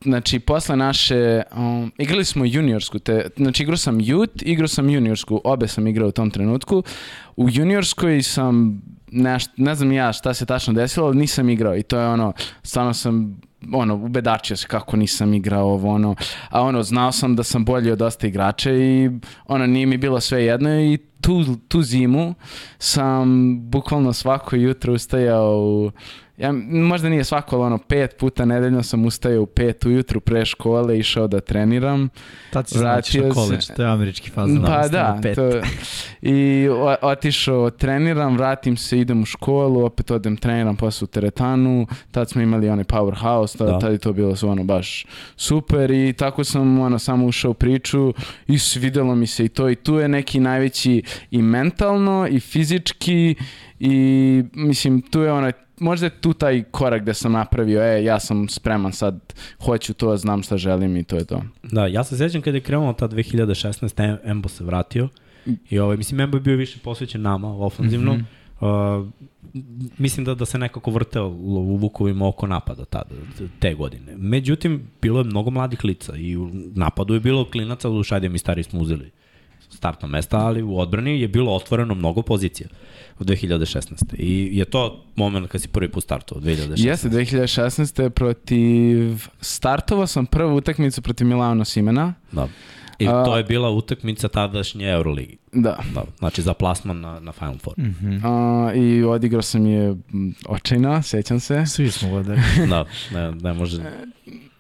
znači posle naše um, igrali smo juniorsku te znači igrao sam youth igrao sam juniorsku obe sam igrao u tom trenutku. U juniorskoj sam ne, ne znam ja šta se tačno desilo ali nisam igrao i to je ono stvarno sam ono, ubedačio se kako nisam igrao ovo, ono, a ono, znao sam da sam bolji od dosta igrača i ono, nije mi bilo sve jedno i tu, tu zimu sam bukvalno svako jutro ustajao u ja, možda nije svako, ali ono, pet puta nedeljno sam ustajao u pet ujutru pre škole, išao da treniram. Tad si znači na college, to je američki fazon. Pa da, pet. to, i o, otišao, treniram, vratim se, idem u školu, opet odem, treniram posle u teretanu, tad smo imali onaj powerhouse, tad, da. tad je to bilo ono baš super i tako sam ono, samo ušao u priču i svidelo mi se i to i tu je neki najveći i mentalno i fizički i mislim tu je onaj možda je tu taj korak gde sam napravio, e, ja sam spreman sad, hoću to, znam šta želim i to je to. Da, ja se sećam kada je krenuo ta 2016. Embo se vratio i ovaj, mislim, Embo je bio više posvećen nama, ofenzivno. Mm -hmm. uh, mislim da da se nekako vrteo u Vukovima oko napada tada, te godine. Međutim, bilo je mnogo mladih lica i u napadu je bilo klinaca, u šajde mi stari smo uzeli startna mesta, ali u odbrani je bilo otvoreno mnogo pozicija u 2016. I je to moment kad si prvi put startovao, 2016. Jeste, 2016. protiv... Startovao sam prvu utakmicu protiv Milano Simena. Da. I to je bila utakmica tadašnje Euroligi. Da. da. Znači za plasman na, na Final Four. Mm -hmm. A, I odigrao sam je očajna, sećam se. Svi smo vodili. da, ne, ne može.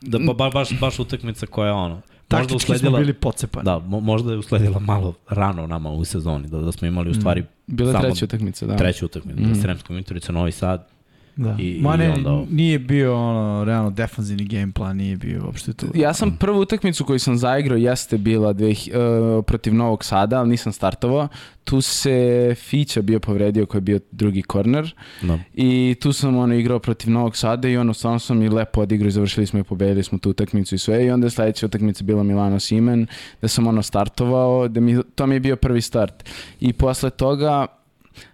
Da, ba, baš, baš utakmica koja je ono, Taktički usledila, smo bili pocepani. Da, mo, možda je usledila malo rano nama u sezoni, da, da smo imali u stvari... Mm. Bila je treća utakmica, da. Treća utakmica, mm. da, Sremska Mitrovica, Novi Sad, Da. I, Ma ne, i onda... nije bio ono, realno defanzivni game plan, nije bio uopšte tu. Ja sam prvu utakmicu koju sam zaigrao jeste bila dve, uh, protiv Novog Sada, ali nisam startovao. Tu se Fića bio povredio koji je bio drugi korner no. Da. i tu sam ono igrao protiv Novog Sada i ono stvarno sam i lepo odigrao i završili smo i pobedili smo tu utakmicu i sve i onda je sledeća utakmica bila Milano Simen da sam ono startovao, da mi, to mi je bio prvi start. I posle toga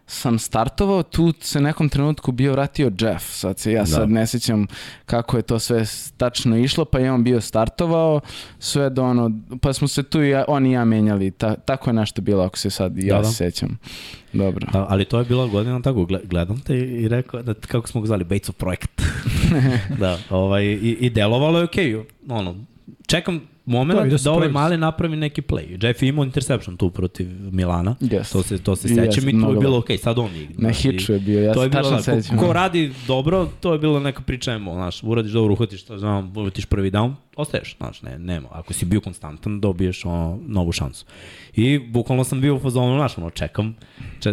sam startovao, tu se nekom trenutku bio vratio Jeff, sad se ja da. sad ne sjećam kako je to sve tačno išlo, pa je on bio startovao, sve do ono, pa smo se tu i ja, on i ja menjali, Ta, tako je nešto bilo ako se sad ja da, da. sećam. Dobro. Da, ali to je bila godina tako, gledam te i rekao, da, kako smo ga zvali, Batesov projekt. da, ovaj, i, i delovalo je okej, okay, ono, čekam moment da, da ovaj mali napravi neki play. Jeff je imao interception tu protiv Milana. Yes. To se to se sećam yes, i to je bilo okej, okay, sad on igra. Na hiču je bio, ja to je bilo, ko, ko, radi dobro, to je bilo neka priča, emo, znaš, uradiš dobro, uhvatiš, šta znam, uhvatiš prvi down, ostaješ, znaš, ne, nema. Ako si bio konstantan, dobiješ ono, novu šansu. I bukvalno sam bio u fazonu, znaš, ono, čekam,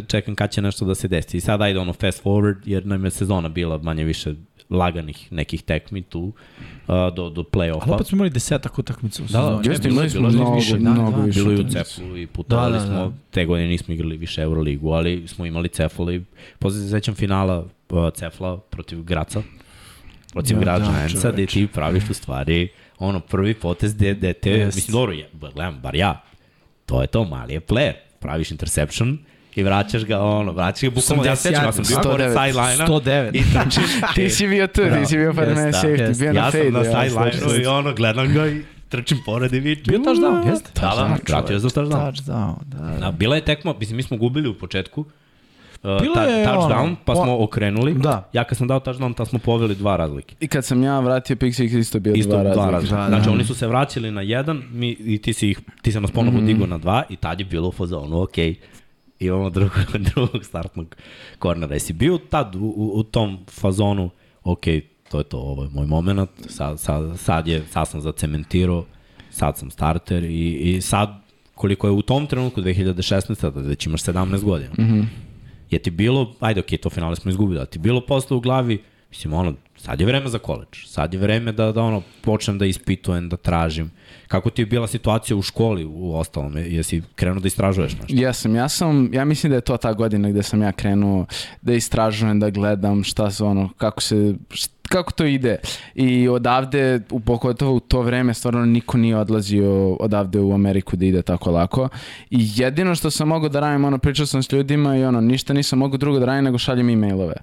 čekam kad će nešto da se desi. I sad ajde ono fast forward, jer nam je sezona bila manje više laganih nekih tekmi tu uh, do, do play-offa. Ali opet smo imali desetak utakmica u sezoni. Da, jeste, imali smo mnogo, više, da, mnogo da, više. Bilo i u Cefu i putovali da, da, smo, da. te godine nismo igrali više Euroligu, ali smo imali Cefala i posle se sećam finala uh, Cefla protiv Graca, protiv da, Graca da, Giantsa, gde ti praviš u stvari ono prvi potez gde, gde te, yes. mislim, dobro, je, gledam, bar ja, to je to, mali je player. Praviš interception, i vraćaš ga, ono, vraćaš ga, bukvalno, ja sećam, ja sam bio pored sideline-a. 109. I trčiš. ti si bio tu, ti si bio pored mene safety, bio na fade. Ja sam na sideline-u i ono, gledam ga i trčim pored i vičem. Bio touchdown, jeste? Da, da, vratio je za touchdown. Touchdown, da. da. Bila je tekma, mislim, mi smo gubili u početku, Uh, Bilo je touchdown, ono, pa smo okrenuli. Da. Ja kad sam dao touchdown, ta smo poveli dva razlike. I kad sam ja vratio pick six, isto bio isto dva, dva razlike. razlike. Da, da. Znači, oni su se vraćali na jedan mi, i ti, si ih, ti se nas ponovo mm -hmm. digao na dva i tad je bilo u fazonu, ok, imamo drugog, drugog startnog kornera. Jesi bio tad u, u, u tom fazonu, ok, to je to, ovo je moj moment, sad, sad, sad, je, sad sam zacementirao, sad sam starter i, i sad koliko je u tom trenutku 2016. da već imaš 17 godina. Mm -hmm. Je ti bilo, ajde ok, to finale smo izgubili, da ti bilo posle u glavi, mislim ono, sad je vreme za koleđ, sad je vreme da, da ono, počnem da ispitujem, da tražim. Kako ti je bila situacija u školi u ostalom? Jesi krenuo da istražuješ nešto? Jesam, ja sam, ja mislim da je to ta godina gde sam ja krenuo da istražujem, da gledam šta se ono, kako se, kako to ide. I odavde, u pogotovo u to vreme, stvarno niko nije odlazio odavde u Ameriku da ide tako lako. I jedino što sam mogao da radim, ono, pričao sam s ljudima i ono, ništa nisam mogao drugo da radim nego šaljem e-mailove.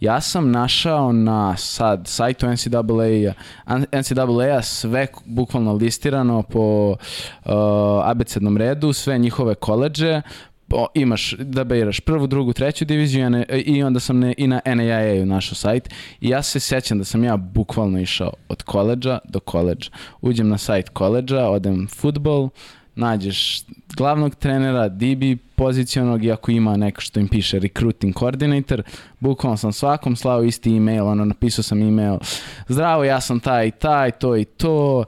Ja sam našao na sad sajtu NCAA, NCAA sve bukvalno listirano po uh, abecednom redu, sve njihove koleđe, o, imaš da biraš prvu, drugu, treću diviziju i onda sam ne, i na NAIA u našo sajt i ja se sećam da sam ja bukvalno išao od koleđa do koleđa. Uđem na sajt koleđa, odem futbol, nađeš glavnog trenera, DB pozicionog i ako ima neko što im piše recruiting coordinator, bukvalno sam svakom slao isti email, ono napisao sam email, zdravo ja sam taj i taj, to i to,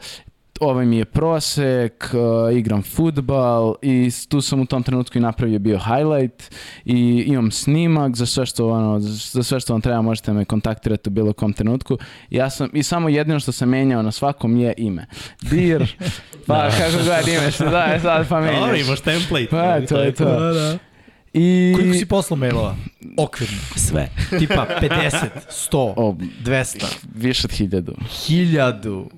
ovaj mi je prosek, uh, igram futbal i tu sam u tom trenutku i napravio bio highlight i imam snimak za sve što ono, za sve što vam treba možete me kontaktirati u bilo kom trenutku. Ja sam i samo jedino što sam menjao na svakom je ime. Dir, pa da. kako god ime što da je sad pa menjaš. Dobro, imaš template. Pa, to je to. Da, da. I... Koliko si poslao mailova? Okvirno. Sve. Tipa 50, 100, o, 200. Više od hiljadu. Hiljadu.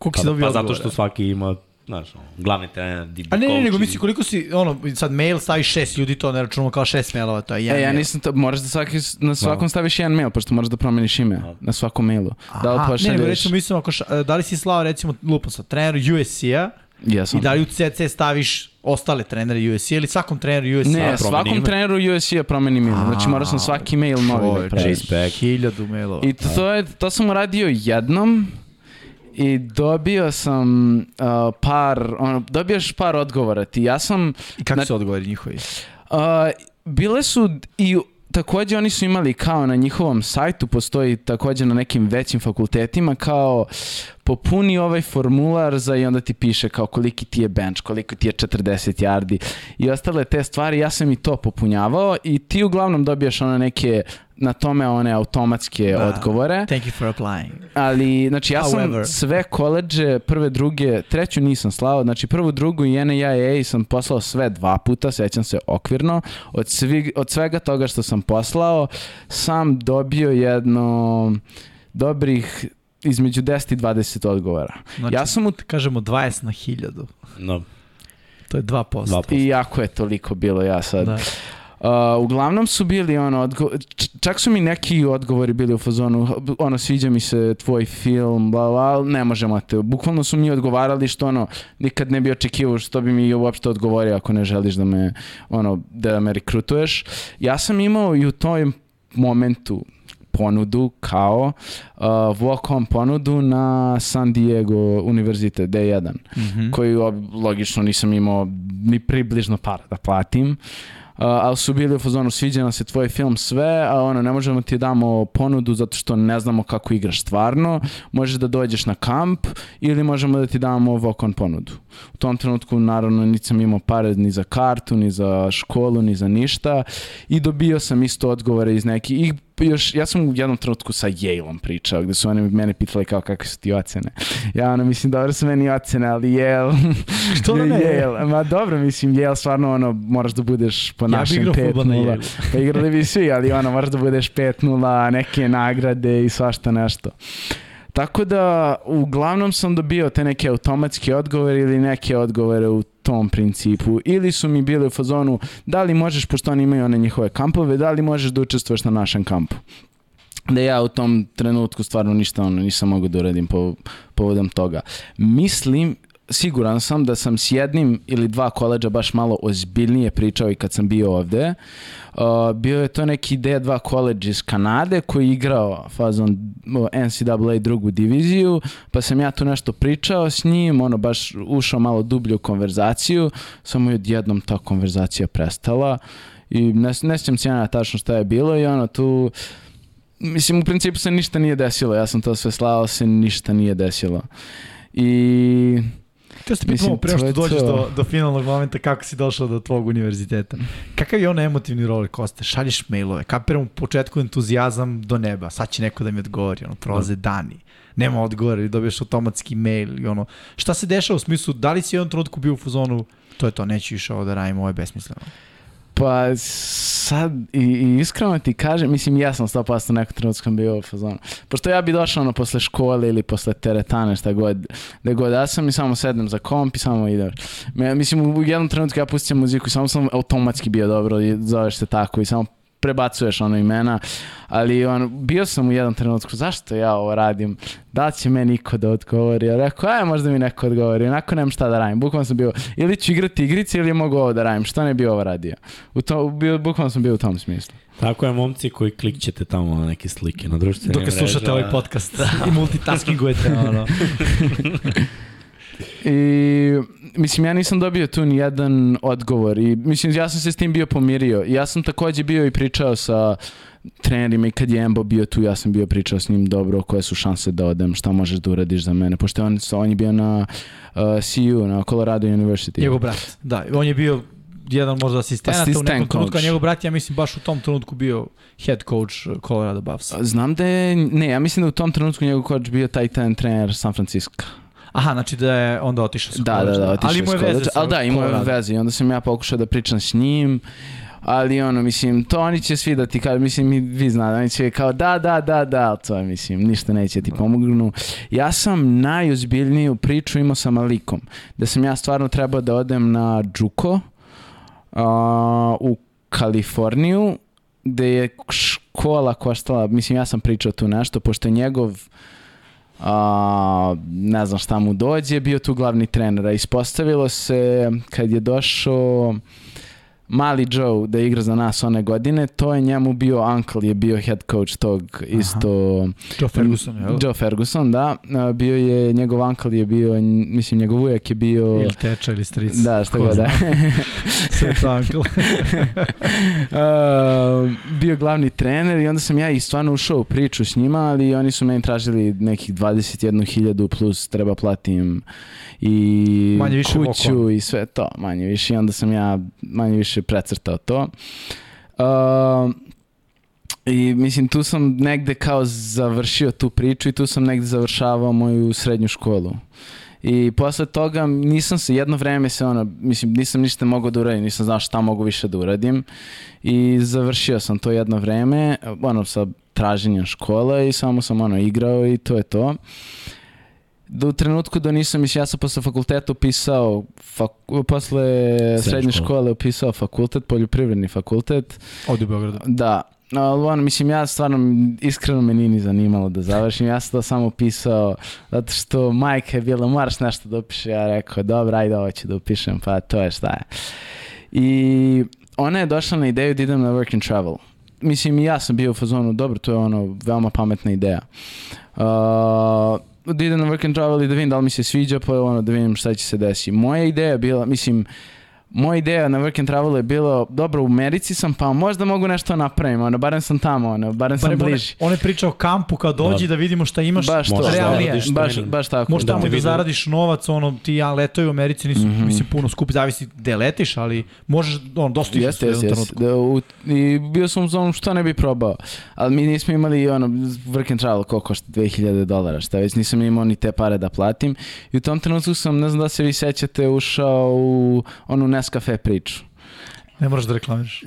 Koliko pa, si dobio Pa zato što svaki ima znaš, glavni trener, DB A ne, ne, nego misli koliko si, ono, sad mail staviš šest ljudi, to ne računamo kao šest mailova, to je jedan E, ja nisam to, moraš da svaki, na svakom staviš jedan mail, pošto moraš da promeniš ime da. na svakom mailu. Da li pošalješ... Ne, nego recimo mislim, ako ša, da li si slao, recimo, lupa sa treneru USC-a, Jesam. I da li u CC staviš ostale trenere USC ili svakom treneru USC? Ne, svakom ime. treneru USC-a promenim ime. Znači moraš sam svaki mail novi da praviš. Hiljadu mailova. I to, to, je, to sam uradio jednom i dobio sam uh, par, ono, dobiješ par odgovora ti. Ja sam... I kako na, su odgovori njihovi? Uh, bile su i takođe oni su imali kao na njihovom sajtu, postoji takođe na nekim većim fakultetima kao popuni ovaj formular za i onda ti piše kao koliki ti je bench, koliko ti je 40 yardi i ostale te stvari, ja sam i to popunjavao i ti uglavnom dobijaš ono neke na tome one automatske da. odgovore. Thank you for applying. Ali, znači, ja However. sam sve koleđe, prve, druge, treću nisam slao, znači prvu, drugu i NAIA sam poslao sve dva puta, sećam se okvirno. Od, svi, od svega toga što sam poslao, sam dobio jedno dobrih između 10 i 20 odgovora. Znači, ja sam u... kažemo 20 na 1000. No. To je 2%. 2%. I jako je toliko bilo ja sad. Da. Uh, uglavnom su bili ono, odgo čak su mi neki odgovori bili u fazonu, ono, sviđa mi se tvoj film, bla, bla, ne možemo te. Bukvalno su mi odgovarali što ono, nikad ne bi očekivao što bi mi uopšte odgovorio ako ne želiš da me, ono, da me rekrutuješ. Ja sam imao i u tom momentu ponudu kao uh, walk-on ponudu na San Diego univerzitet D1, mm -hmm. koju logično nisam imao ni približno para da platim. Uh, ali su bili u fazonu sviđa nam se tvoj film sve, a ono ne možemo ti damo ponudu zato što ne znamo kako igraš stvarno, možeš da dođeš na kamp ili možemo da ti damo vokon ponudu. U tom trenutku naravno nisam imao pare ni za kartu, ni za školu, ni za ništa i dobio sam isto odgovore iz nekih i još, ja sam u jednom trenutku sa Yale-om pričao, gde su oni mene pitali kao kakve su ti ocene. Ja ono, mislim, dobro su meni ocene, ali Yale... Što da ne? Yale, ma dobro, mislim, Yale stvarno, ono, moraš da budeš po ja našem 5-0. Pa igrali bi svi, ali ono, moraš da budeš 5-0, neke nagrade i svašta nešto. Tako da, uglavnom sam dobio te neke automatske odgovore ili neke odgovore u tom principu ili su mi bili u fazonu da li možeš, pošto oni imaju one njihove kampove, da li možeš da učestvuješ na našem kampu da ja u tom trenutku stvarno ništa ono nisam mogao da uradim po, povodom toga. Mislim, siguran sam da sam s jednim ili dva koleđa baš malo ozbiljnije pričao i kad sam bio ovde. Uh, bio je to neki D2 koleđ iz Kanade koji je igrao fazon NCAA drugu diviziju, pa sam ja tu nešto pričao s njim, ono baš ušao malo dublju konverzaciju, samo je odjednom ta konverzacija prestala i ne, ne sjećam se ja tačno šta je bilo i ono tu mislim u principu se ništa nije desilo, ja sam to sve slao, se ništa nije desilo. I Te ste pitamo pre što dođeš do, do finalnog momenta kako si došao do tvog univerziteta. Kakav je on emotivni roller coaster? Šalješ mailove, kapiram u početku entuzijazam do neba, sad će neko da mi odgovori, ono, prolaze da. dani. Nema odgovora, ili dobiješ automatski mail i ono. Šta se dešava u smislu, da li si jednom trenutku bio u fuzonu, to je to, neću ovo da radim, ovo je besmisleno. Pa sad i, i iskreno ti kažem, mislim ja sam 100% nekog trenutka bio u fazonu. Pošto ja bi došao ono posle škole ili posle teretane šta god, da god ja sam i samo sednem za komp i samo idem. Mislim u jednom trenutku ja pustim muziku i samo sam automatski bio dobro i zoveš se tako i samo prebacuješ ono imena, ali on, bio sam u jednom trenutku, zašto ja ovo radim, da će me niko da odgovori, ja rekao, aj možda mi neko odgovori, onako nemam šta da radim, bukvalno sam bio, ili ću igrati igrice ili mogu ovo da radim, što ne bi ovo radio, u to, bio, bukvalno sam bio u tom smislu. Tako je, momci koji klikćete tamo na neke slike na društvenim Dok slušate ovaj podcast i multitaskingujete, ono. I mislim, ja nisam dobio tu ni jedan odgovor i mislim, ja sam se s tim bio pomirio. I ja sam takođe bio i pričao sa trenerima i kad je Embo bio tu, ja sam bio pričao s njim dobro koje su šanse da odem, šta možeš da uradiš za mene, pošto on, on je bio na uh, CU, na Colorado University. Njegov brat, da, on je bio jedan možda asistenata u nekom trenutku, a njegov brat ja mislim baš u tom trenutku bio head coach Colorado Buffs. Znam da je, ne, ja mislim da u tom trenutku njegov coach bio taj trener San Francisco. Aha, znači da je onda otišao sa da, da, da, otišao ali ima veze sa Ali da, ima veze i onda sam ja pokušao da pričam s njim ali ono, mislim, to oni će svi da ti kažu, mislim, vi znate, oni će kao da, da, da, da, to je, mislim, ništa neće ti pomognu. Ja sam najozbiljniju priču imao sa Malikom, da sam ja stvarno trebao da odem na Džuko uh, u Kaliforniju, gde je škola koštala, mislim, ja sam pričao tu nešto, pošto je njegov a, ne znam šta mu dođe, bio tu glavni trener. A ispostavilo se kad je došao mali Joe da igra za nas one godine, to je njemu bio uncle, je bio head coach tog isto... Aha. Joe Ferguson, jel? Joe Ferguson, da. Bio je, njegov uncle je bio, mislim, njegov ujak je bio... Ili teča ili stric. Da, što god, da. Sve to uncle. bio glavni trener i onda sam ja i stvarno ušao u priču s njima, ali oni su meni tražili nekih 21.000 plus treba platim i manje više kuću i sve to, manje više. I onda sam ja manje više precrtao to. Uh, I mislim, tu sam negde kao završio tu priču i tu sam negde završavao moju srednju školu. I posle toga nisam se, jedno vreme se ono, mislim, nisam ništa mogao da uradim, nisam znao šta mogu više da uradim. I završio sam to jedno vreme, ono, sa traženjem škola i samo sam ono igrao i to je to. Do u trenutku da nisam, mislim, ja sam posle fakulteta upisao, fak, posle srednje škole upisao fakultet, poljoprivredni fakultet. Ovdje u Beogradu. Da, ali ono, mislim, ja stvarno, iskreno me nije ni zanimalo da završim, ja sam to samo upisao, zato što majka je bila, moraš nešto da upiše, ja rekao, dobro, ajde ovo ću da upišem, pa to je šta je. I ona je došla na ideju da idem na work and travel. Mislim, i ja sam bio u fazonu, dobro, to je ono, veoma pametna ideja. Uh, da idem na work and travel i da vidim da li mi se sviđa, pa ono, da vidim šta će se desiti. Moja ideja bila, mislim, moja ideja na work and travel je bilo, dobro, u Americi sam, pa možda mogu nešto napravim, ono, barem sam tamo, ono, barem sam bliži. On je pričao o kampu, kao dođi da, da vidimo šta imaš, baš to, realnije. Da, baš, baš tako. Možda tamo da, da zaradiš novac, ono, ti ja letoju u Americi, nisu, mm -hmm. mislim, puno skupi, zavisi gde letiš, ali možeš, on, dosta jeste, jeste, jeste. Da, u, I bio sam u zonu što ne bi probao, ali mi nismo imali, ono, work and travel, koliko košta, 2000 dolara, šta već, nisam imao ni te pare da platim i u tom trenutku sam, ne znam da se vi sećate, ušao u onu Nescafe priču. Ne moraš da reklamiraš.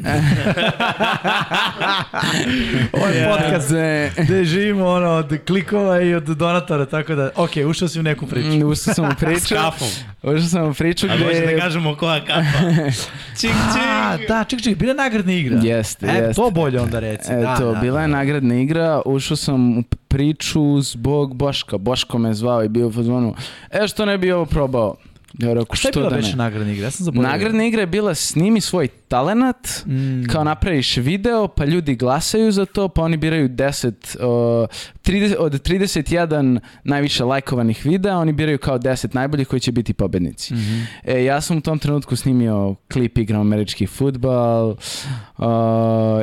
Ovo je podcast gde živimo ono, od klikova i od donatora, tako da, ok, ušao si u neku priču. Mm, ušao sam u priču. S kafom. Ušao sam u priču gde... A može da kažemo koja kafa. čik, čik. A, da, čik, čik, bila je nagradna igra. Jeste, e, jeste. To bolje onda reci. E, da, to, da, bila je da. nagradna igra, ušao sam u priču zbog Boška. Boško me zvao i bio u fazonu, e što ne bi ovo probao? Ja rekao, Šta je što bila da ne? nagradna igra? Ja sam zaboravio. Nagradna igra je bila snimi svoj talenat, Mm. kao napraviš video, pa ljudi glasaju za to, pa oni biraju 10, uh, 30, od 31 najviše lajkovanih videa, oni biraju kao 10 najboljih koji će biti pobednici. Mhm. E, ja sam u tom trenutku snimio klip igram američki futbal uh,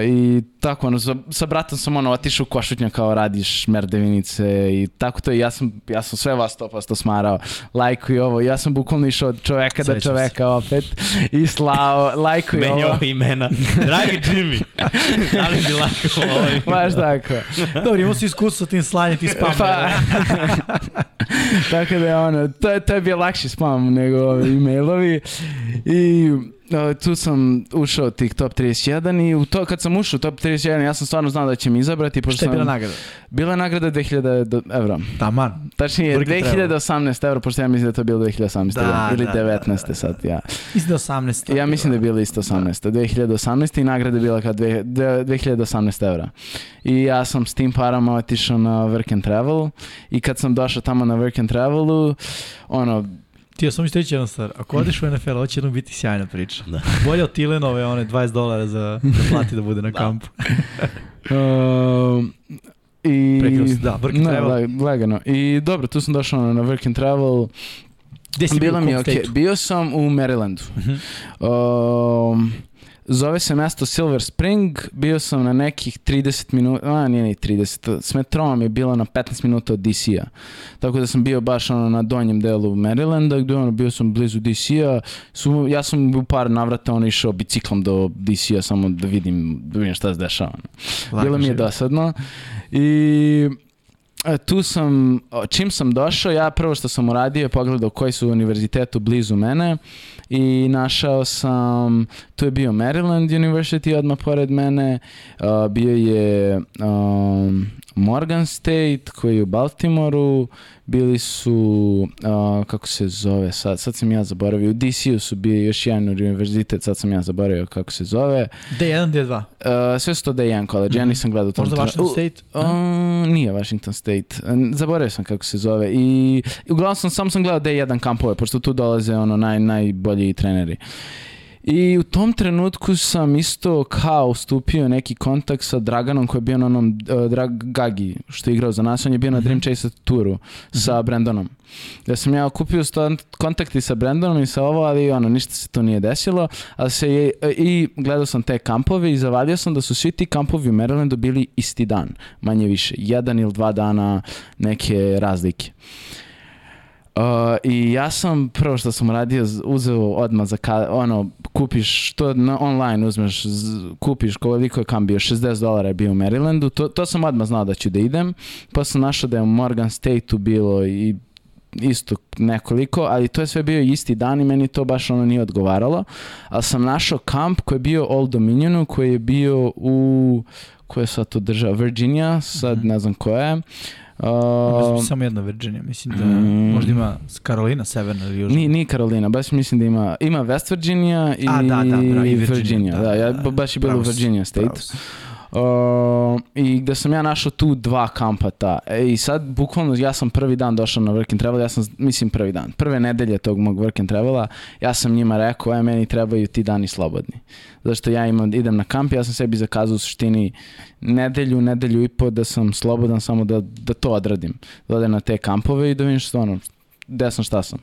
i tako, ono, sa, sa bratom sam ono otišao u košutnja kao radiš merdevinice i tako to i ja sam, ja sam sve vas 100% smarao, lajkuj ovo, ja sam bukvalno išao od čoveka do Sećam se. čoveka opet i slao, lajkuj ovo. Menjao imena. Dragi Jimmy, da li bi lako ovaj? Baš tako. Dobro, imao si iskustvo sa tim slanjem, ti spam. Pa, tako da je ono, to, je- to je bio lakši spam nego ovi e-mailovi i uh, tu sam ušao tih top 31 i u to, kad sam ušao top 31 ja sam stvarno znao da će mi izabrati. Pošto Šta je sam, bila nagrada? Bila je nagrada 2000 do- evra. Taman. Tačnije Working 2018 evra, pošto ja mislim da je to bilo 2018 Da, da, ili da, da, 19 da, da. sad ja. Mislim da je 18. Ja mislim da je bilo isto 18. 2018 i nagrada je bila dve- dve- 2018 evra. I ja sam s tim parama otišao na work and travel i kad sam došao tamo na work and travelu, ono, Ti ja sam isto reći jednu stvar. Ako odeš u NFL, hoće jednom biti sjajna priča. Da. Bolje od Tilenove, one 20 dolara za da plati da bude na kampu. uh, i... Da, work and Ne, travel. lag- lagano. I dobro, tu sam došao na work and travel. Gde si bio, mi stateu? Bio sam u Marylandu. Mhm. Um, zove se mesto Silver Spring, bio sam na nekih 30 minuta, a nije ni 30, s metrom je bilo na 15 minuta od DC-a. Tako da sam bio baš ono na donjem delu Marylanda, gde ono, bio sam blizu DC-a, ja sam u par navrata ono išao biciklom do DC-a samo da vidim, da vidim šta se dešava. Lako Bilo mi je dosadno i tu sam, čim sam došao, ja prvo što sam uradio je pogledao koji su univerzitetu blizu mene i našao sam, tu je bio Maryland University odmah pored mene, a, bio je um, Morgan State koji je u Baltimoru, bili su, a, kako se zove sad, sad sam ja zaboravio, u DC-u su bili još jedan univerzitet, sad sam ja zaboravio kako se zove, D1, D2. Uh, sve su to da je jedan college, ja Mhm. nisam gledao u tom Možda Washington U, State? Uh, nije Washington State. Uh, Zaboravio sam kako se zove. I, uglavnom sam, sam sam gledao D1 kampove, pošto tu dolaze ono naj, najbolji treneri. I u tom trenutku sam isto kao stupio neki kontakt sa Draganom koji je bio na onom uh, Drag Gagi što je igrao za nas. On je bio na Dream Chase turu sa Brandonom. Da sam ja okupio sto, kontakti sa Brandonom i sa ovo, ali ono, ništa se to nije desilo. Ali se je, I gledao sam te kampove i zavadio sam da su svi ti kampovi u Marylandu bili isti dan, manje više. Jedan ili dva dana neke razlike. Uh, I ja sam prvo što sam radio uzeo odmah za ka, ono kupiš to na online uzmeš z- kupiš koliko je kam bio 60 dolara je bio u Marylandu to, to sam odmah znao da ću da idem pa sam našao da je u Morgan Stateu bilo i isto nekoliko, ali to je sve bio isti dan i meni to baš ono nije odgovaralo. Ali sam našao kamp koji je bio Old Dominionu, koji je bio u koja je sad to država? Virginia, sad Mhm. ne znam koja je. Uh, samo jedna Virginia, mislim da mm. možda ima Karolina, severna ili južna. Nije, nije Karolina, baš mislim da ima, ima West Virginia i, A, da, da, bravo, i Virginia. Virginia, Da, da, ja, da, da. baš je bilo Virginia State. pravo si. Uh, I gde sam ja našao tu dva kampa ta. E, I sad, bukvalno, ja sam prvi dan došao na work and travel, ja sam, mislim prvi dan, prve nedelje tog mog work and travela, ja sam njima rekao, e, meni trebaju ti dani slobodni. Zašto ja imam, idem na kamp, ja sam sebi zakazao u suštini nedelju, nedelju i po da sam slobodan samo da, da to odradim. Da odem na te kampove i da vidim što ono, gde sam, šta sam.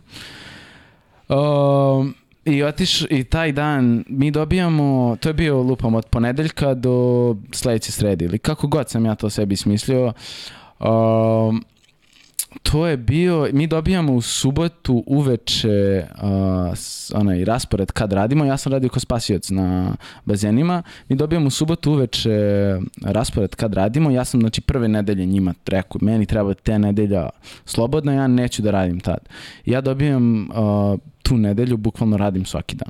Um, I otiš, i taj dan mi dobijamo, to je bio lupam od ponedeljka do sledeće srede ili kako god sam ja to sebi smislio. Um, to je bio, mi dobijamo u subotu uveče uh, onaj raspored kad radimo, ja sam radio kao spasioc na bazenima, mi dobijamo u subotu uveče raspored kad radimo, ja sam znači prve nedelje njima rekao, meni treba te nedelja slobodna, ja neću da radim tad. Ja dobijam uh, tu nedelju, bukvalno radim svaki dan.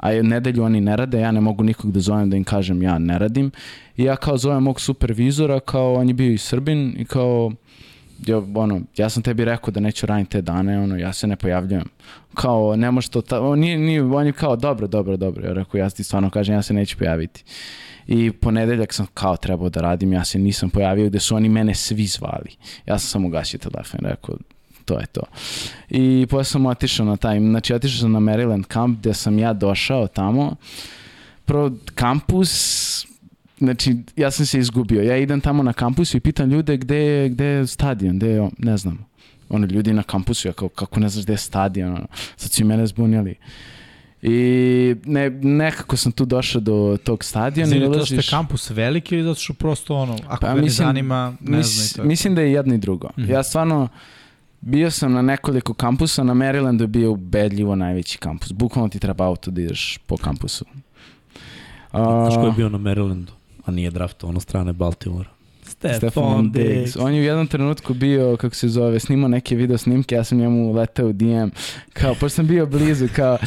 a nedelju oni ne rade, ja ne mogu nikog da zovem da im kažem ja ne radim. I ja kao zovem mog supervizora, kao on je bio i Srbin i kao ja, ono, ja sam tebi rekao da neću raditi te dane, ono, ja se ne pojavljujem. Kao, ne može to, ta, on, nije, nije, on je kao, dobro, dobro, dobro. Ja rekao, ja ti stvarno kažem, ja se neću pojaviti. I ponedeljak sam kao trebao da radim, ja se nisam pojavio gde su oni mene svi zvali. Ja sam samo ugasio telefon rekao, to je to. I posle sam otišao na taj, znači otišao sam na Maryland kamp gde sam ja došao tamo. Prvo, kampus, znači ja sam se izgubio. Ja idem tamo na kampusu i pitam ljude gde je, gde je stadion, gde je, ne znam. Ono, ljudi na kampusu, ja kao, kako ne znaš gde je stadion, ono, sad su mene zbunjali. I ne, nekako sam tu došao do tog stadiona. Znači, to što je kampus veliki ili zato što prosto ono, ako pa, mislim, ne zanima, ne mis, znam Mislim da je jedno i drugo. Mm -hmm. Ja stvarno, bio sam na nekoliko kampusa, na Marylandu je bio ubedljivo najveći kampus. Bukvalno ti treba auto da ideš po kampusu. Znaš ko je bio na Marylandu, a nije draftovan od strane Baltimora? Stefan, Stefan Diggs. Diggs. On je u jednom trenutku bio, kako se zove, snimao neke video snimke, ja sam njemu letao u DM, kao, pošto sam bio blizu, kao,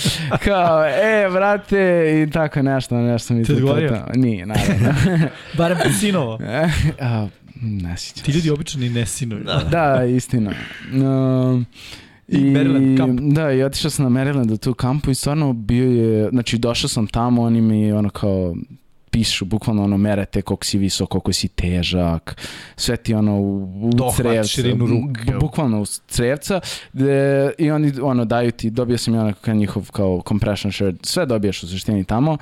kao, e, vrate, i tako nešto, nešto se odgovorio? Nije, naravno. Barem Pisinovo. ne sjećam Ti ljudi obično ni ne sinuju. Da, da istina. Um, I, I Maryland kamp. Da, i otišao sam na Maryland u tu kampu i stvarno bio je, znači došao sam tamo, oni mi ono kao pišu, bukvalno ono merete koliko si visok, koliko si težak, sve ti ono u, Dohvat, crevca, širinu ruke. Bukvalno u crevca de, i oni ono daju ti, dobio sam ja onako njihov kao compression shirt, sve dobiješ u suštini tamo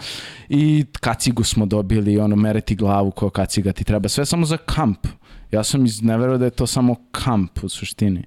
i kacigu smo dobili, ono mereti glavu ko kaciga ti treba, sve samo za kamp. Ja sam iz, ne da je to samo kamp u suštini.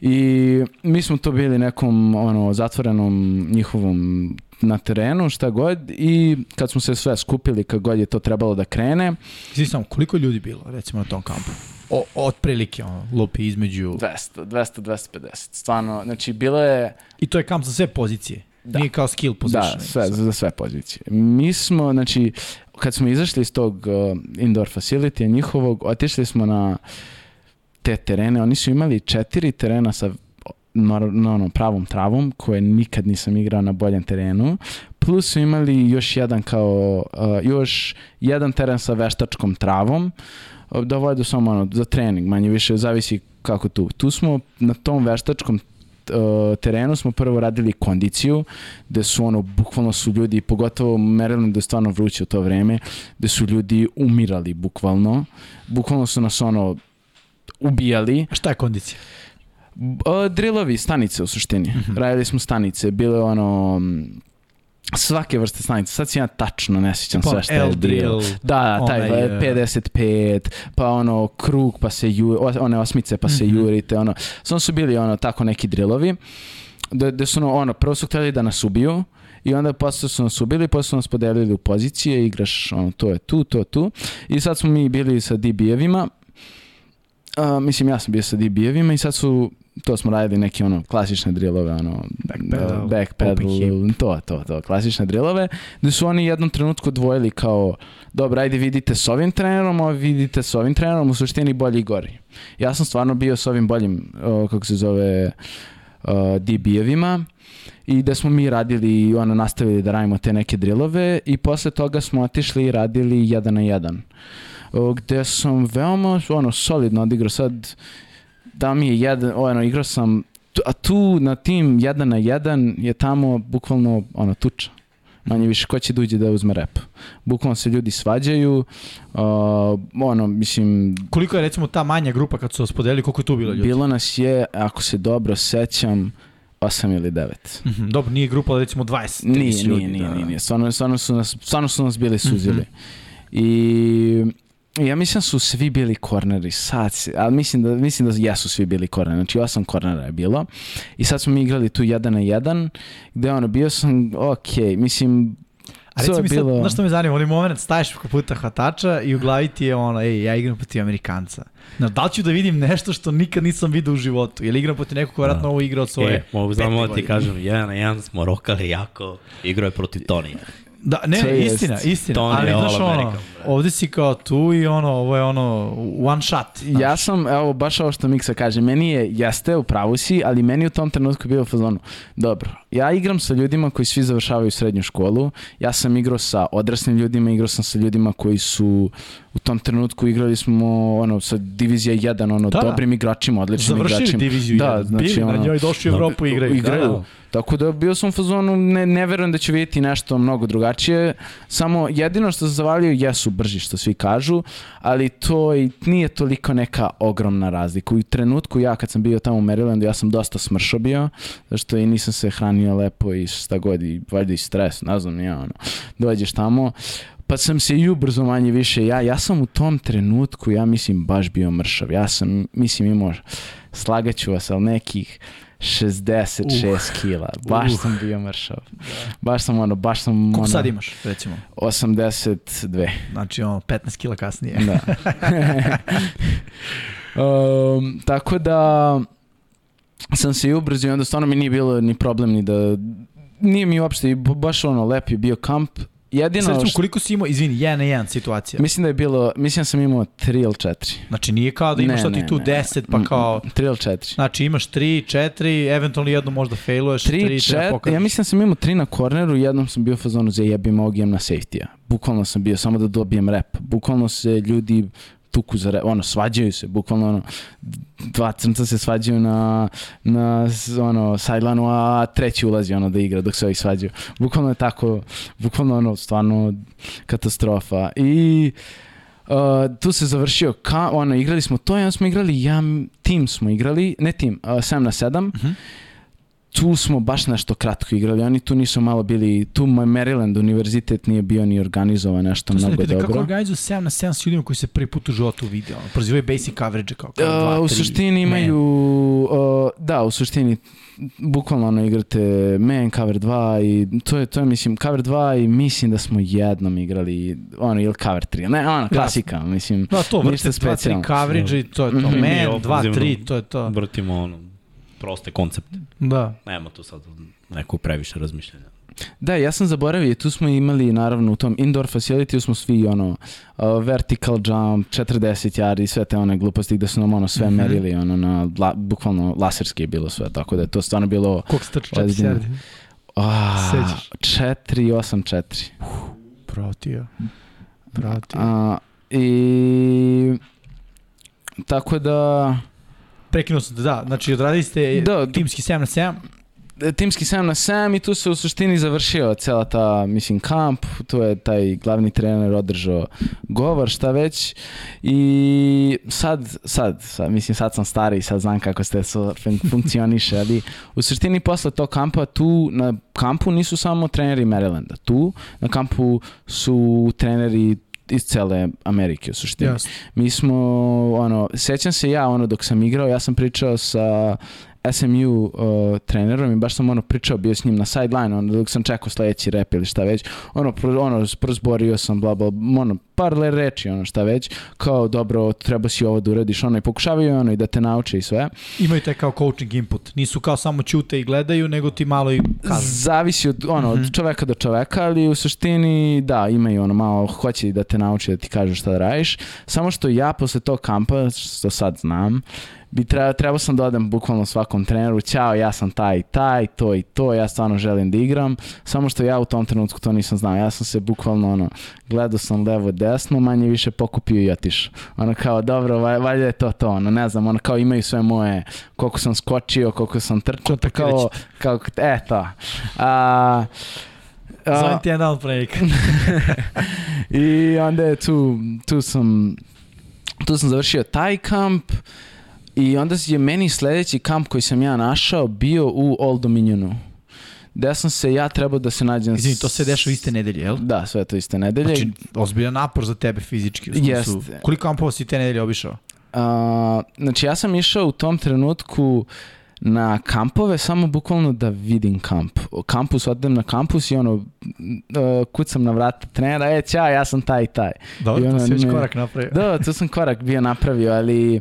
I mi smo to bili nekom ono zatvorenom njihovom na terenu, šta god, i kad smo se sve skupili, kad god je to trebalo da krene. Svi samo, koliko ljudi bilo, recimo, na tom kampu? O, otprilike, ono, lupi između... 200, 200, 250. Stvarno, znači, bilo je... I to je kamp za sve pozicije? Da. Nije kao skill position. Da, sve, za, za sve pozicije. Mi smo, znači, kad smo izašli iz tog uh, indoor facility njihovog, otišli smo na te terene. Oni su imali četiri terena sa na, na ono, pravom travom koje nikad nisam igrao na boljem terenu. Plus su imali još jedan kao uh, još jedan teren sa veštačkom travom da vodu samo ono, za trening, manje više zavisi kako tu. Tu smo na tom veštačkom uh, terenu smo prvo radili kondiciju, gde su ono, bukvalno su ljudi, pogotovo Maryland je stvarno vruće u to vreme, gde su ljudi umirali bukvalno. Bukvalno su nas ono ubijali. A šta je kondicija? O, drilovi, stanice u suštini. Mm -hmm. Radili smo stanice, bile ono svake vrste stanice. Sad si ja tačno ne sjećam sve što je drill. Da, taj onaj, 55, pa ono krug, pa se ju, one osmice, pa se mm -hmm. jurite, ono. Samo su bili ono tako neki drillovi. Da, da su ono, ono, prvo su htjeli da nas ubiju, i onda posle su nas ubili, posle su nas podelili u pozicije, igraš ono, to je tu, to tu. I sad smo mi bili sa DB-evima, Uh, mislim, ja sam bio sa DB-evima i sad su, to smo radili neke ono klasične drillove, ono backpedal, backpedal to, to, to, klasične drillove, gde su oni jednom trenutku dvojili kao, dobro, ajde vidite s ovim trenerom, a vidite s ovim trenerom, u suštini bolji i gori. Ja sam stvarno bio s ovim boljim, uh, kako se zove, uh, DB-evima i da smo mi radili i ono nastavili da radimo te neke drillove i posle toga smo otišli i radili jedan na jedan gde sam veoma ono, solidno odigrao sad da mi je jedan, ono, igrao sam a tu na tim jedan na jedan je tamo bukvalno ono tuča manje više ko će dođe da, da uzme rep. Bukvalno se ljudi svađaju, uh, ono, mislim... Koliko je recimo ta manja grupa kad su vas podelili, koliko je tu bilo ljudi? Bilo nas je, ako se dobro sećam, 8 ili 9. Mm -hmm. Dobro, nije grupa recimo 20 nije, ljudi. Nije, nije, da. nije, nije. Stvarno, stvarno, su nas, stvarno su nas bili suzili. Mm -hmm. I Ja mislim da su svi bili korneri, sad, ali mislim da, mislim da jesu svi bili korneri, znači osam kornera je bilo i sad smo mi igrali tu jedan na jedan, gde ono, bio sam, ok, mislim, A reci mi sad, bilo... znaš što me zanima, onaj moment staješ preko puta hvatača i u glavi ti je ono, ej, ja igram protiv Amerikanca. No, da li ću da vidim nešto što nikad nisam vidio u životu? Ili igram protiv nekog ko vratno da. ovo igra od svoje e, mogu znamo da ti kažem, jedan na jedan smo rokali jako, igrao je protiv Tonija. Da, ne, istina, istina. To ali znaš ono, ovde si kao tu i ono, ovo je ono, one shot. znaš. Ja sam, evo, baš ovo što Miksa kaže, meni je, jeste, u pravu si, ali meni u tom trenutku bio fazonu, dobro, ja igram sa ljudima koji svi završavaju srednju školu, ja sam igrao sa odraslim ljudima, igrao sam sa ljudima koji su u tom trenutku igrali smo ono sa divizija 1 ono Da, da. dobrim igračima, odličnim Završili igračima. diviziju Da, jedan. znači, Bili na ono, njoj, došli u Evropu i igraju. igraju. Da, da. Tako da bio sam u fazonu, ne, ne verujem da ću vidjeti nešto mnogo drugačije. Samo jedino što sam zavalio jesu brži što svi kažu, ali to i nije toliko neka ogromna razlika. U trenutku ja kad sam bio tamo u Marylandu, ja sam dosta smršao bio, zašto i nisam se hranio lepo i šta god, i valjda i stres, ne znam, ja ono, dođeš tamo, pa sam se i ubrzo manje više, ja, ja sam u tom trenutku, ja mislim, baš bio mršav. Ja sam, mislim, imao, slagaću vas, ali nekih 66 Uh. kila. Baš Uh. sam bio mršav. Baš sam ono, baš sam Koliko ono, sad imaš, recimo? 82. Znači, ono, 15 kila kasnije. Da. um, tako da sam se i ubrzio i onda stvarno mi nije bilo ni problem ni da nije mi uopšte baš ono lep je bio kamp jedino Sad, što- koliko si imao, izvini, jedan na jedan situacija. mislim da je bilo mislim da sam imao 3 ili 4 Znači, nije kao da imaš Ne, sad ti tu ne. 10, pa kao... 3 ili 4 Znači, imaš 3, 4, eventualno jednu možda failuješ, 3, 3, treba 4, pokažeš. ja mislim da sam imao 3 na korneru, jednom sam bio u fazonu za jebim ovog idem na safety-a. Bukvalno sam bio samo da dobijem rep. Bukvalno se ljudi tuku za rep, ono, svađaju se, bukvalno ono, dva crnca se svađaju na, na ono, sidelineu, a treći ulazi ono da igra dok se ovi svađaju. Bukvalno je tako, bukvalno ono, stvarno katastrofa. I Uh, tu se završio ka, ono, igrali smo to onda smo igrali, ja, tim smo igrali, ne tim, uh, 7 na 7. Mhm. Tu smo baš nešto kratko igrali, oni tu nisu malo bili, tu moj Maryland univerzitet nije bio ni organizovan nešto To mnogo pitan, kako dobro. organizuju 7 na 7 s ljudima koji se prvi put u životu vidio? Ono, prozivaju basic coverage kao kao 2, 3. Uh, u suštini imaju, uh, da, u suštini bukvalno ono igrate man, cover 2 i to je, to je mislim cover 2 i mislim da smo jednom igrali ono ili cover 3, ne ono klasika, mislim. Da, to, Ništa vrte 2, 3 specijalno. coverage i to je to. Mhm. Man, Mi 2, ofenzivno 3, to je to. Vrtimo ono, proste koncepte. Da. Nema tu sad neku previše razmišljanja. Da, ja sam zaboravio, tu smo imali naravno u tom indoor facility smo svi ono uh, vertical jump, 40 yardi, sve te one gluposti gde su nam ono sve Mhm. merili, ono na, la, bukvalno laserski je bilo sve, tako da je to stvarno bilo Koliko se trči 4 Ozbiljno. serdi? a, Sećaš? 4 8 4. Pratio. Pratio. A, I tako da Prekinuo sam te, da. Znači, odradili ste Da, timski 7 na 7. timski 7 na 7 i tu se u suštini završio cela ta, mislim, kamp, tu je taj glavni trener održao govor, šta već i sad, sad, sad mislim, sad sam stari i sad znam kako ste funkcioniše, ali u suštini posle tog kampa tu na kampu nisu samo treneri Marylanda, tu na kampu su treneri iz cele Amerike u suštini. Jasno. Mi smo, ono, sećam se ja, ono, dok sam igrao, ja sam pričao sa SMU uh, trenerom i baš sam ono pričao, bio s njim na sideline, ono, dok sam čekao sledeći rep ili šta već, ono, pro, ono, prozborio sam, bla, bla, ono, par le reči, ono, šta već, kao, dobro, treba si ovo da uradiš, ono, i pokušavaju, ono, i da te nauče i sve. Imaju taj kao coaching input. Nisu kao samo ćute i gledaju, nego ti malo i kažu. Zavisi od, ono, Mhm. od čoveka do čoveka, ali u suštini, da, imaju ono malo, hoće da te nauče da ti kažu šta da radiš. Samo što ja posle tog kampa, što sad znam, bi treba, trebao sam da odem bukvalno svakom treneru, ćao, ja sam taj i taj, to i to, ja stvarno želim da igram, samo što ja u tom trenutku to nisam znao, ja sam se bukvalno ono, gledao sam levo desno, manje više pokupio i otišao. Ono kao, dobro, valjda je to to, ono, ne znam, ono kao imaju sve moje, koliko sam skočio, koliko sam trčao, kao, kao, e, to. A, a, Zovem ti jedan dan break. I onda je tu, tu sam, tu sam završio taj kamp i onda je meni sledeći kamp koji sam ja našao bio u Old Dominionu. Gde sam se ja trebao da se nađem... Izvini, to se dešava iste nedelje, jel? Da, sve to iste nedelje. Znači, ozbiljan napor za tebe fizički. U Jeste. Koliko kampova si te nedelje obišao? A, znači ja sam išao u tom trenutku na kampove samo bukvalno da vidim kamp. Kampus, odem na kampus i ono, uh, kucam na vrata trenera, e, ćao, ja sam taj i taj. Dobro, I to ono, si već korak napravio. Da, tu sam korak bio napravio, ali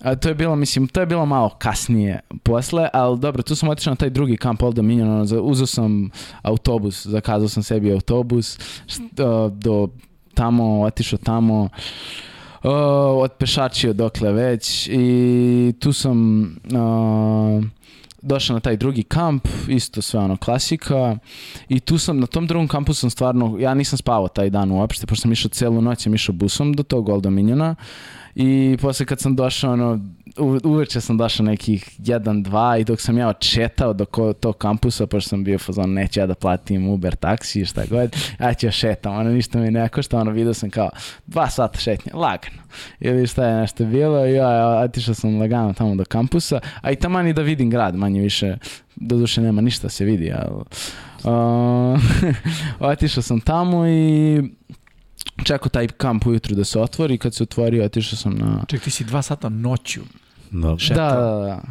A to je bilo, mislim, to je bilo malo kasnije posle, ali dobro, tu sam otišao na taj drugi kamp Old Dominion, ono, uzeo sam autobus, zakazao sam sebi autobus što, do tamo, otišao tamo, uh, otpešačio dokle već i tu sam uh, došao na taj drugi kamp, isto sve ono klasika i tu sam, na tom drugom kampu sam stvarno, ja nisam spavao taj dan uopšte, pošto sam išao celu noć, sam išao busom do tog Old Dominiona i posle kad sam došao, ono, uveče sam došao nekih 1-2 i dok sam ja očetao do tog kampusa, pošto sam bio fazon, neću ja da platim Uber taksi i šta god, ja ću ja šetam, ono ništa mi ne košta, ono vidio sam kao dva sata šetnje, lagano. Ili šta je nešto bilo i ja otišao sam lagano tamo do kampusa, a i tamo ni da vidim grad, manje više, doduše nema ništa se vidi, ali... Uh, otišao sam tamo i čekao taj kamp ujutru da se otvori, kad se otvorio otišao sam na... Ček, ti si dva sata noću no. Da, da, da.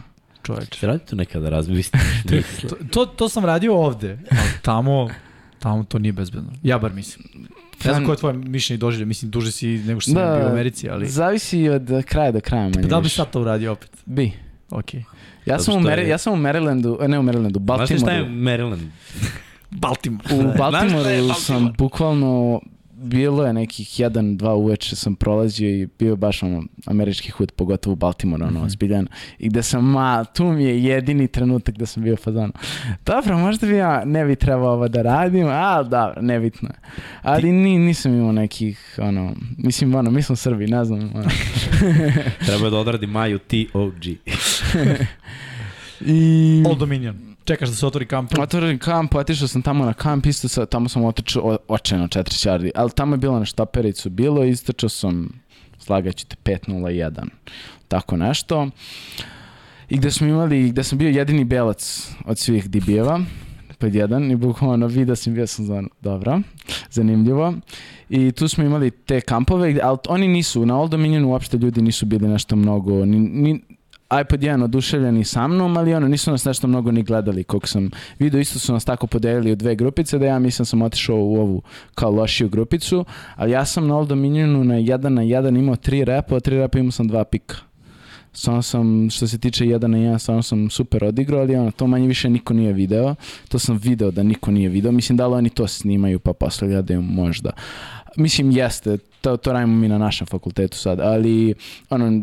Čovječ. Se radite nekada razmišljati? to, to, to sam radio ovde, ali tamo, tamo to nije bezbedno. Ja bar mislim. Ne znam koje je tvoje mišljenje doživlje, mislim duže si nego što sam da, bio u Americi, ali... Zavisi od kraja do kraja manje da li bi sad to uradio opet? Bi. Okej. Okay. Ja sam, u Meri, ja sam u Marylandu, ne u Marylandu, Baltimoru. Znaš šta je Maryland? Baltimore. U Baltimoru sam bukvalno bilo je nekih 1-2 uveče sam prolazio i bio baš ono američki hud, pogotovo u Baltimore, ono, mm -hmm. I gde sam, ma, tu mi je jedini trenutak da sam bio fazano. Dobro, možda bi ja ne bi trebao ovo da radim, ali dobro, nebitno je. Ali Ti... ni, nisam imao nekih, ono, mislim, ono, mi smo Srbi, ne znam. Ono. Treba da odradi Maju TOG. I... Old Dominion. Čekaš da se otvori kamp? Otvori kamp, otišao sam tamo na kamp, isto sa, tamo sam otičao očajno 4 yardi, ali tamo je bilo na štapericu, bilo, istrčao sam, slagaću te, 5-0-1, tako nešto. I gde smo imali, gde sam bio jedini belac od svih DB-eva, pod jedan i bukvalno vidio sam, bio sam za, dobro, zanimljivo. I tu smo imali te kampove, ali oni nisu, na Old Dominionu uopšte ljudi nisu bili nešto mnogo, ni, ni, iPod 1 oduševljeni sa mnom, ali ono, nisu nas nešto mnogo ni gledali, koliko sam vidio, isto su nas tako podelili u dve grupice, da ja mislim sam otišao u ovu kao lošiju grupicu, ali ja sam na Old Dominionu na 1 na 1 imao tri repa, a tri repa imao sam dva pika. Stvarno sam, što se tiče 1 na 1, stvarno sam super odigrao, ali ono, to manje više niko nije video. To sam video da niko nije video. Mislim, da li oni to snimaju pa posle gledaju možda. Mislim, jeste, to, to radimo mi na našem fakultetu sad, ali ono,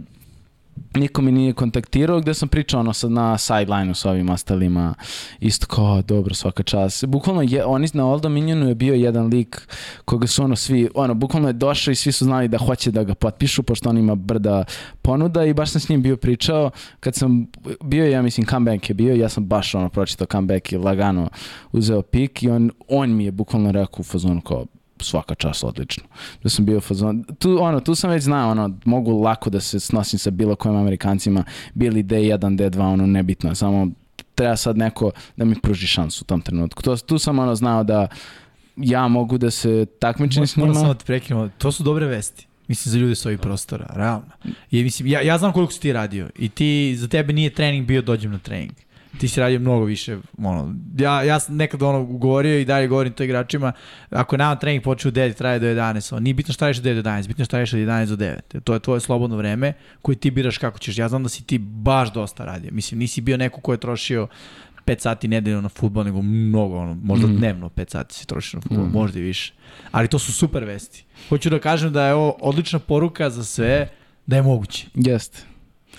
niko mi nije kontaktirao gde sam pričao ono sad na sideline-u sa ovim ostalima. Isto kao dobro svaka čast. Bukvalno je, oni na Old Dominionu je bio jedan lik koga su ono svi ono bukvalno je došao i svi su znali da hoće da ga potpišu pošto on ima brda ponuda i baš sam s njim bio pričao. Kad sam bio ja mislim comeback je bio ja sam baš ono pročitao comeback i lagano uzeo pik i on, on mi je bukvalno rekao u fazonu kao svaka čast odlično. Da sam bio fazon. Tu, ono, tu sam već znao, ono, mogu lako da se snosim sa bilo kojim Amerikancima, bili D1, D2, ono, nebitno, samo treba sad neko da mi pruži šansu u tom trenutku. To, tu sam ono znao da ja mogu da se takmičim s njima. Moram samo da te prekinu, to su dobre vesti. Mislim, za ljude s ovih prostora, realno. I, mislim, ja, ja znam koliko si ti radio i ti, za tebe nije trening bio dođem na trening ti si radio mnogo više, ono, ja, ja sam nekad ono govorio i dalje govorim to igračima, ako nama trening počne u 9, traje do 11, ono, nije bitno šta radiš od 9 do 11, bitno šta radiš od 11 do 9, to je tvoje slobodno vreme koje ti biraš kako ćeš, ja znam da si ti baš dosta radio, mislim, nisi bio neko ko je trošio 5 sati nedeljno na futbol, nego mnogo, ono, možda mm. dnevno 5 sati si trošio na futbol, mm. možda i više. Ali to su super vesti. Hoću da kažem da je ovo odlična poruka za sve, da je moguće. Jeste.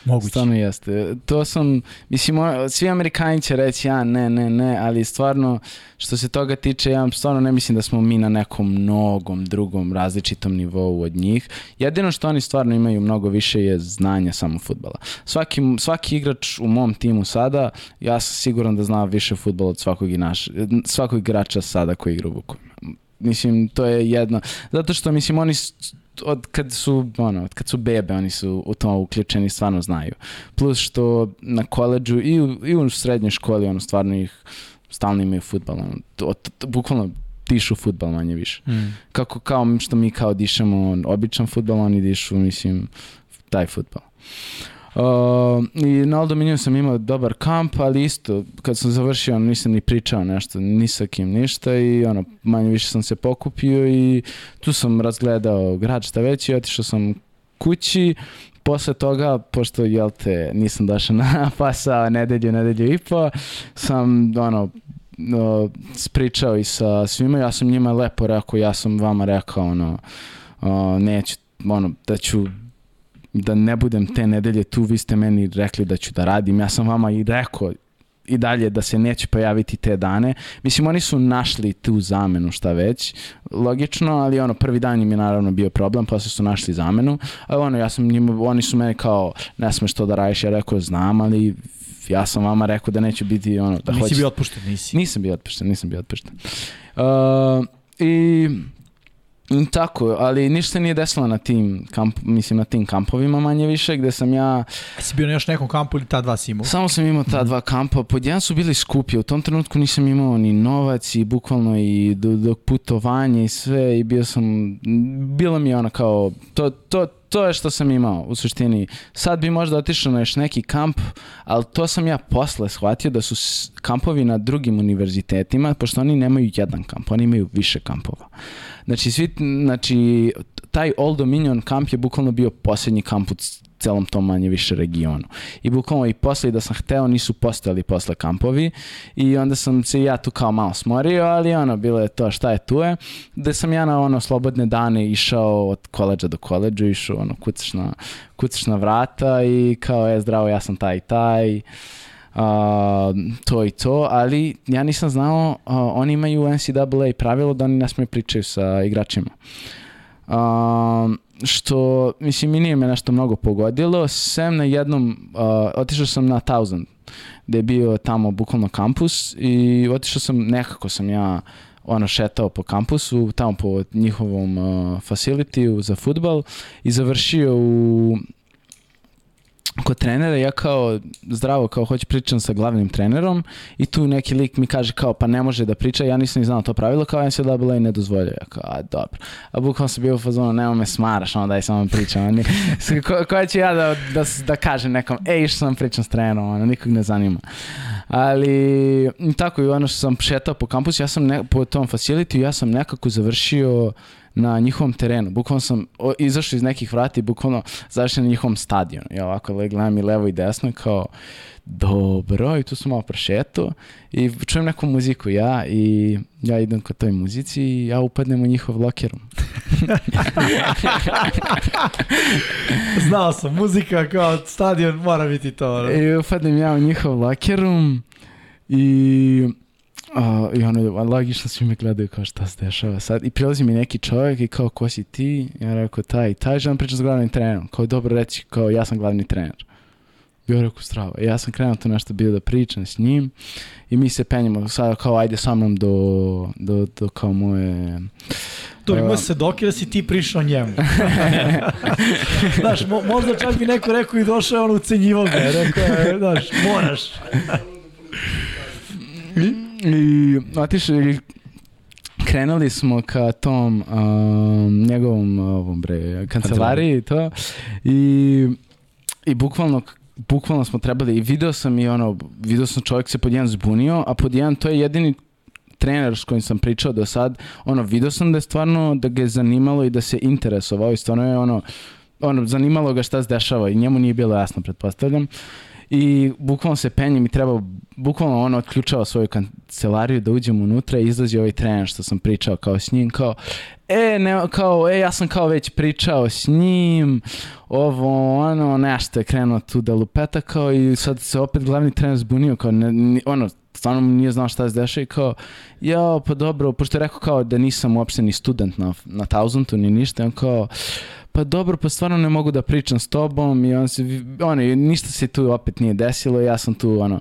Moguće. Stvarno jeste. To sam, mislim, svi Amerikani će reći ja ne, ne, ne, ali stvarno što se toga tiče, ja stvarno ne mislim da smo mi na nekom mnogom drugom različitom nivou od njih. Jedino što oni stvarno imaju mnogo više je znanja samo futbala. Svaki, svaki igrač u mom timu sada, ja sam siguran da zna više futbola od svakog, i naš, svakog igrača sada koji igra u Vukovima. Mislim, to je jedno. Zato što, mislim, oni od kad su, ono, od kad su bebe, oni su u to uključeni, stvarno znaju. Plus što na koleđu i u, i u srednjoj školi, ono, stvarno ih stalno imaju futbal, ono, to, to, to, bukvalno dišu futbal manje više. Mm. Kako, kao što mi kao dišemo običan futbal, oni dišu, mislim, taj futbal. Uh, I na Aldominiju sam imao dobar kamp, ali isto, kad sam završio, nisam ni pričao nešto, ni sa kim ništa i ono, manje više sam se pokupio i tu sam razgledao grad šta već i otišao sam kući, posle toga, pošto, jel te, nisam došao na pasao nedelju, nedelju i po, sam, ono, no, spričao i sa svima, ja sam njima lepo rekao, ja sam vama rekao, ono, o, neću, ono, da ću da ne budem te nedelje tu, vi ste meni rekli da ću da radim, ja sam vama i rekao i dalje da se neće pojaviti te dane. Mislim, oni su našli tu zamenu, šta već, logično, ali ono, prvi dan im je naravno bio problem, posle su našli zamenu, ali ono, ja sam njima, oni su meni kao, ne smeš to da radiš, ja rekao, znam, ali ja sam vama rekao da neće biti ono, da Nisi hoćete. bio otpušten, nisi. Nisam bio otpušten, nisam bio otpušten. Uh, I tako, ali ništa nije desilo na tim, kamp, mislim, na tim kampovima manje više, gde sam ja... A si bio na još nekom kampu ili ta dva si imao? Samo sam imao ta dva kampa, pod jedan su bili skupi, u tom trenutku nisam imao ni novac i bukvalno i dok putovanje i sve i bio sam, bilo mi je ono kao, to, to, to je što sam imao u suštini. Sad bi možda otišao na još neki kamp, ali to sam ja posle shvatio da su kampovi na drugim univerzitetima, pošto oni nemaju jedan kamp, oni imaju više kampova. Znači, svi, znači, taj Old Dominion kamp je bukvalno bio posljednji kamp u celom tom manje više regionu. I bukvalno i posle da sam hteo nisu postojali posle kampovi i onda sam se ja tu kao malo smorio, ali ono, bilo je to šta je tu je, gde sam ja na ono slobodne dane išao od koleđa do koleđa, išao ono kucaš na, kucaš na vrata i kao je zdravo ja sam taj i taj uh, to i to, ali ja nisam znao, uh, oni imaju NCAA pravilo da oni ne smiju pričaju sa igračima. Um, što, mislim, mi nije me nešto mnogo pogodilo, sem na jednom, uh, otišao sam na Thousand, gde je bio tamo bukvalno kampus i otišao sam, nekako sam ja ono šetao po kampusu, tamo po njihovom uh, facility za futbal i završio u kod trenera ja kao zdravo kao hoću pričam sa glavnim trenerom i tu neki lik mi kaže kao pa ne može da priča ja nisam ni znao to pravilo kao NCAA ne dozvoljuje. Ja kao a dobro. A bukvalno sam bio u fazonu nema me smaraš ono daj samo pričam oni, ko, koja ću ja da, da, da kažem nekom ej što sam pričam s trenerom ono nikog ne zanima. Ali tako i ono što sam šetao po kampusu ja sam ne, po tom facility ja sam nekako završio na njihovom terenu. Bukvalno sam izašao iz nekih vrata i bukvalno završio na njihovom stadionu. Ja ovako gledam i levo i desno i kao dobro i tu sam malo prošetao i čujem neku muziku ja i ja idem kod toj muzici i ja upadnem u njihov locker Znao sam, muzika kao stadion mora biti to. Ne? I upadnem ja u njihov locker i Uh, I ono, logično svi me gledaju kao šta se dešava sad. I prilazi mi neki čovjek i kao, ko si ti? Ja rekao, taj taj, želim pričati s glavnim trenerom. Kao, dobro reći, kao, ja sam glavni trener. Ja rekao, strava. I ja sam krenuo tu nešto bio da pričam s njim i mi se penjemo, sad kao, ajde sa mnom do, do, do kao moje... To ima se dokira si ti prišao njemu. znaš, mo, možda čak bi neko rekao i došao on ucenjivo ga. Rekao je, znaš, moraš. I otišli krenuli smo ka tom um, njegovom ovom bre kancelariji i to. I i bukvalno bukvalno smo trebali i video sam i ono video sam čovjek se pod jedan zbunio a pod jedan to je jedini trener s kojim sam pričao do sad ono video sam da je stvarno da ga je zanimalo i da se interesovao i stvarno je ono ono zanimalo ga šta se dešava i njemu nije bilo jasno pretpostavljam i bukvalno se penjem i treba, bukvalno ono otključava svoju kancelariju da uđem unutra i izlazi ovaj trener što sam pričao kao s njim, kao e, ne, kao, e, ja sam kao već pričao s njim, ovo, ono, nešto je krenuo tu da lupeta, kao i sad se opet glavni trener zbunio, kao, ne, ono, stvarno nije znao šta se dešava i kao, ja, pa dobro, pošto je rekao kao da nisam uopšte ni student na, na Thousandtu ni ništa, on kao, pa dobro, pa stvarno ne mogu da pričam s tobom i on se, ono, ništa se tu opet nije desilo, ja sam tu, ono,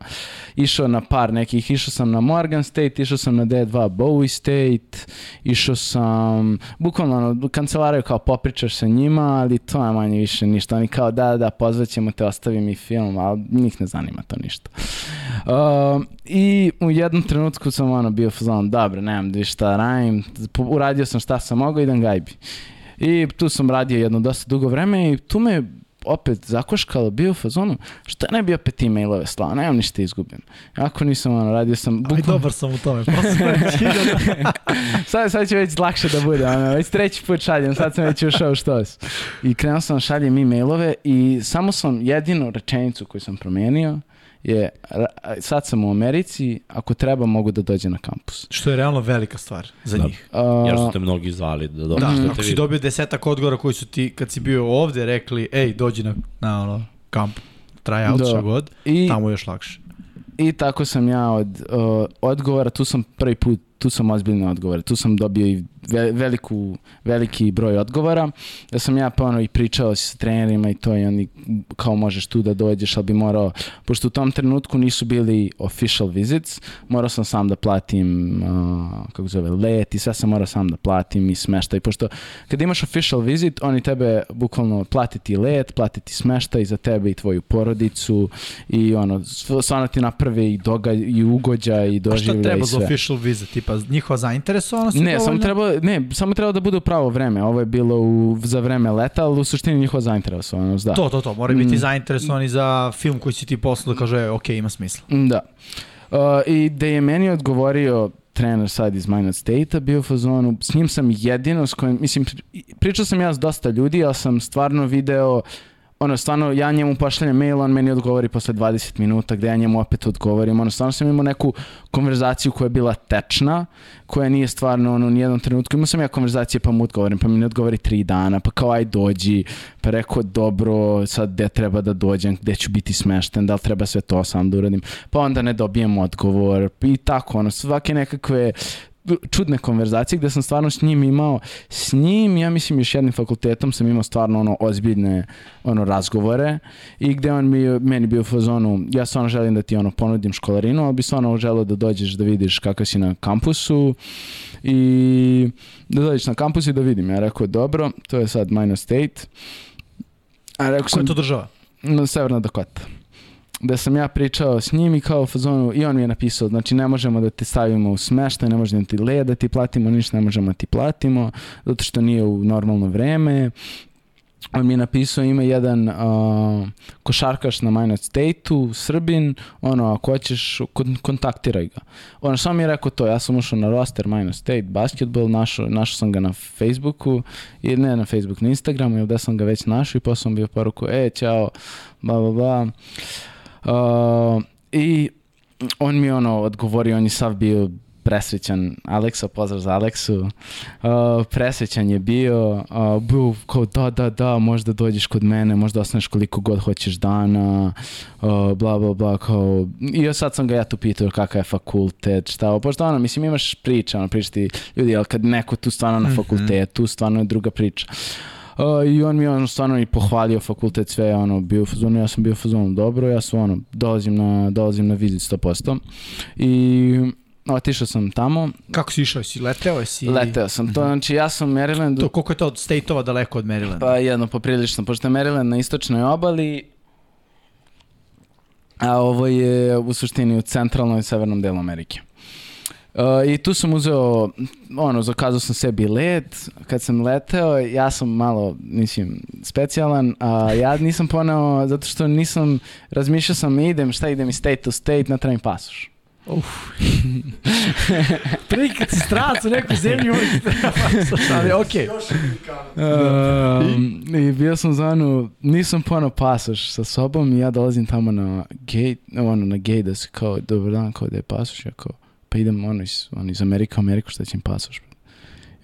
išao na par nekih, išao sam na Morgan State, išao sam na D2 Bowie State, išao sam, bukvalno, ono, kancelaraju kao popričaš sa njima, ali to je manje više ništa, oni kao da, da, pozvaćemo te, ostavi mi film, ali njih ne zanima to ništa. Uh, I u jednom trenutku sam, ono, bio fazon, dobro, nemam da šta radim, uradio sam šta sam mogao, idem gajbi. I tu sam radio jedno dosta dugo vreme i tu me opet zakoškalo, bio u fazonu, šta ne bi opet e-mailove slao, nemam ništa izgubim. Ako nisam, ono, radio sam... Bukval... Aj, dobar sam u tome, sad, sad će već lakše da bude, ono, već treći put šaljem, sad sam već ušao što I krenuo sam šaljem e-mailove i samo sam jedinu rečenicu koju sam promijenio, je, sad sam u Americi, ako treba mogu da dođe na kampus. Što je realno velika stvar za da. njih. Uh, Jer su te mnogi zvali da dođeš. Da, da ako si dobio desetak odgovora koji su ti, kad si bio ovde, rekli, ej, dođi na, na ono, kamp, tryout, da. šta god, I, tamo je još lakše. I tako sam ja od uh, odgovora, tu sam prvi put tu sam ozbiljno odgovor. Tu sam dobio i veliku, veliki broj odgovora. Da sam ja pa ono i pričao sa trenerima i to i oni kao možeš tu da dođeš, ali bi morao, pošto u tom trenutku nisu bili official visits, morao sam sam da platim uh, kako zove, let i sve sam morao sam da platim i smeštaj. Pošto kad imaš official visit, oni tebe bukvalno platiti let, platiti smeštaj za tebe i tvoju porodicu i ono, stvarno ti naprave i doga i ugođa i doživlja i sve. A šta treba za official visit? Tipa njihova zainteresovanost? Ne, samo treba, ne, samo treba da bude u pravo vreme. Ovo je bilo u, za vreme leta, ali u suštini njihova zainteresovanost, da. To, to, to. Moraju biti mm. zainteresovani za film koji si ti poslao da kaže, ok, ima smisla. Da. Uh, I da je meni odgovorio trener sad iz Minot State-a bio u fazonu, s njim sam jedino s kojim, mislim, pričao sam ja s dosta ljudi, ali sam stvarno video ono, stvarno, ja njemu pošaljem mail, on meni odgovori posle 20 minuta, gde ja njemu opet odgovorim. Ono, stvarno sam imao neku konverzaciju koja je bila tečna, koja nije stvarno, ono, nijednom trenutku. Imao sam ja konverzacije, pa mu odgovorim, pa mi ne odgovori tri dana, pa kao aj dođi, pa rekao, dobro, sad gde treba da dođem, gde ću biti smešten, da li treba sve to sam da uradim, pa onda ne dobijem odgovor i tako, ono, svake nekakve čudne konverzacije gde sam stvarno s njim imao s njim, ja mislim još jednim fakultetom sam imao stvarno ono ozbiljne ono razgovore i gde on mi, meni bio u fazonu ja stvarno želim da ti ono ponudim školarinu, ali bi stvarno želeo da dođeš da vidiš kakav si na kampusu i da dođeš na kampus i da vidim. Ja rekao dobro, to je sad Minor State. A rekao sam, Koja je to država? Severna Dakota da sam ja pričao s njim i kao fazonu, i on mi je napisao, znači ne možemo da te stavimo u smeštaj, ne možemo da ti led da ti platimo, ništa ne možemo da ti platimo, zato što nije u normalno vreme. On mi je napisao ima jedan uh, košarkaš na Minot State-u, Srbin, ono, ako hoćeš, kon kontaktiraj ga. Ono, samo mi je rekao to, ja sam ušao na roster Minot State basketball, našao, našao sam ga na Facebooku, i ne na Facebook, na Instagramu, ili da sam ga već našao i posle sam bio poruku, e, čao, bla, bla, bla. Uh, I on mi ono odgovorio, on je sav bio presrećan, Aleksa, pozdrav za Aleksu, uh, presrećan je bio, uh, bio kao da, da, da, možda dođeš kod mene, možda ostaneš koliko god hoćeš dana, uh, bla, bla, bla, kao, i ja sad sam ga ja tu pitao kakav je fakultet, šta, pošto ono, mislim imaš priča, ono, pričati ljudi, ali kad neko tu stvarno na mhm. fakultetu, stvarno je druga priča. Uh, Uh, I on mi je ono stvarno i pohvalio fakultet sve, ono, bio u fazonu, ja sam bio u fazonu dobro, ja sam ono, dolazim na, dolazim na vizit 100%. I otišao sam tamo. Kako si išao? Si leteo? Si... Leteo sam. To, mhm. znači ja sam u Marylandu... To, koliko je to od state-ova daleko od Marylanda? Pa jedno, poprilično, pošto je Maryland na istočnoj obali, a ovo je u suštini u centralnoj i severnom delu Amerike. Uh, I tu sam uzeo, ono, zakazao sam sebi let, kad sam leteo, ja sam malo, mislim, specijalan, a ja nisam poneo, zato što nisam, razmišljao sam, idem, šta idem iz state to state, na trajem pasoš. Uf. Prvi kad si stranac u nekoj zemlji, uvijek ali okej. Okay. Um, I bio sam za ono, nisam ponao pasoš sa sobom i ja dolazim tamo na gate, ono, na gate da se kao, dobar dan, kao da je pasoš, ja kao, pa idem ono iz, ono iz Amerika u Ameriku, šta će im pasoš?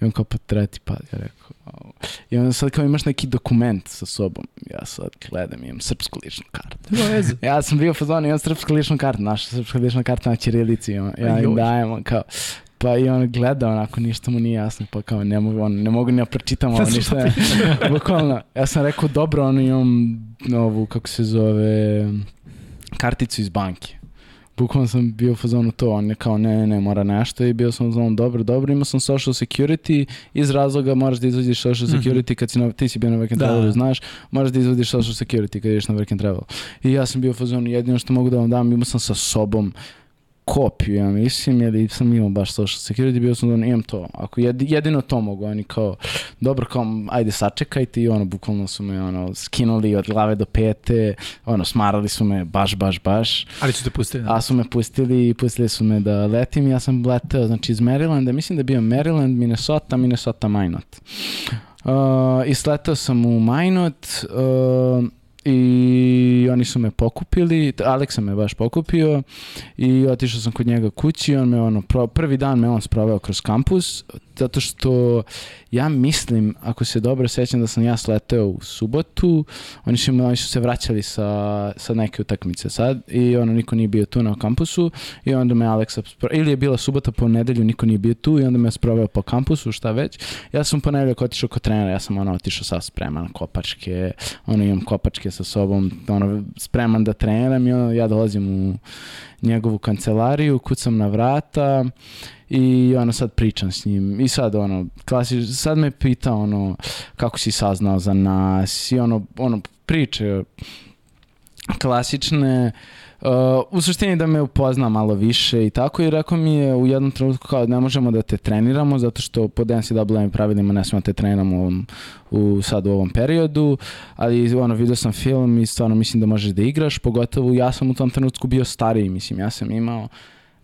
I on kao, pa treba ti pa, ja rekao, oh. I onda sad kao imaš neki dokument sa sobom, ja sad gledam, imam srpsku ličnu kartu. ja sam bio fazon, imam srpsku ličnu kartu, naša srpska lična karta na Čirilici, ja im dajem, kao, Pa i on gleda onako, ništa mu nije jasno, pa kao ne mogu, on, ne mogu ni da pročitam ovo ništa. Bukvalno, ja sam rekao dobro, ono imam ovu, kako se zove, karticu iz banke bukvalno sam bio u fazonu to, on je kao ne, ne, ne, mora nešto i bio sam u fazonu dobro, dobro, imao sam social security iz razloga moraš da izvodiš social mhm. security kad si na, ti si bio na work and da. travel, znaš, moraš da izvodiš social security kad ideš na work and travel. I ja sam bio u fazonu, jedino što mogu da vam dam, imao sam sa sobom kopiju, ja mislim, ili sam imao baš social security, bio sam da imam to. Ako jedino to mogu, oni kao, dobro, kao, ajde sačekajte i ono, bukvalno su me ono, skinuli od glave do pete, ono, smarali su me baš, baš, baš. Ali su te pustili? A su me pustili i pustili su me da letim ja sam leteo, znači iz Marylanda, mislim da je bio Maryland, Minnesota, Minnesota, Minot. Uh, I sletao sam u Minot, uh, i oni su me pokupili, Aleksa me baš pokupio i otišao sam kod njega kući, on me ono, prvi dan me on sproveo kroz kampus, zato što ja mislim, ako se dobro sećam da sam ja sleteo u subotu, oni su, oni su se vraćali sa, sa neke utakmice sad i ono, niko nije bio tu na kampusu i onda me Aleksa, ili je bila subota po nedelju, niko nije bio tu i onda me sproveo po kampusu, šta već. Ja sam ponedeljak otišao kod trenera, ja sam ono otišao sa spreman kopačke, ono imam kopačke sa sobom, ono spreman da treniram i ono, ja dolazim u njegovu kancelariju, kucam na vrata i ono sad pričam s njim. I sad ono klasi, sad me pita ono kako si saznao za nas? I ono, ono priče klasične Uh, u suštini da me upozna malo više i tako i rekao mi je u jednom trenutku kao ne možemo da te treniramo zato što po NCAA pravilima ne smemo da te treniramo u, u, sad u ovom periodu, ali ono vidio sam film i stvarno mislim da možeš da igraš, pogotovo ja sam u tom trenutku bio stariji, mislim ja sam imao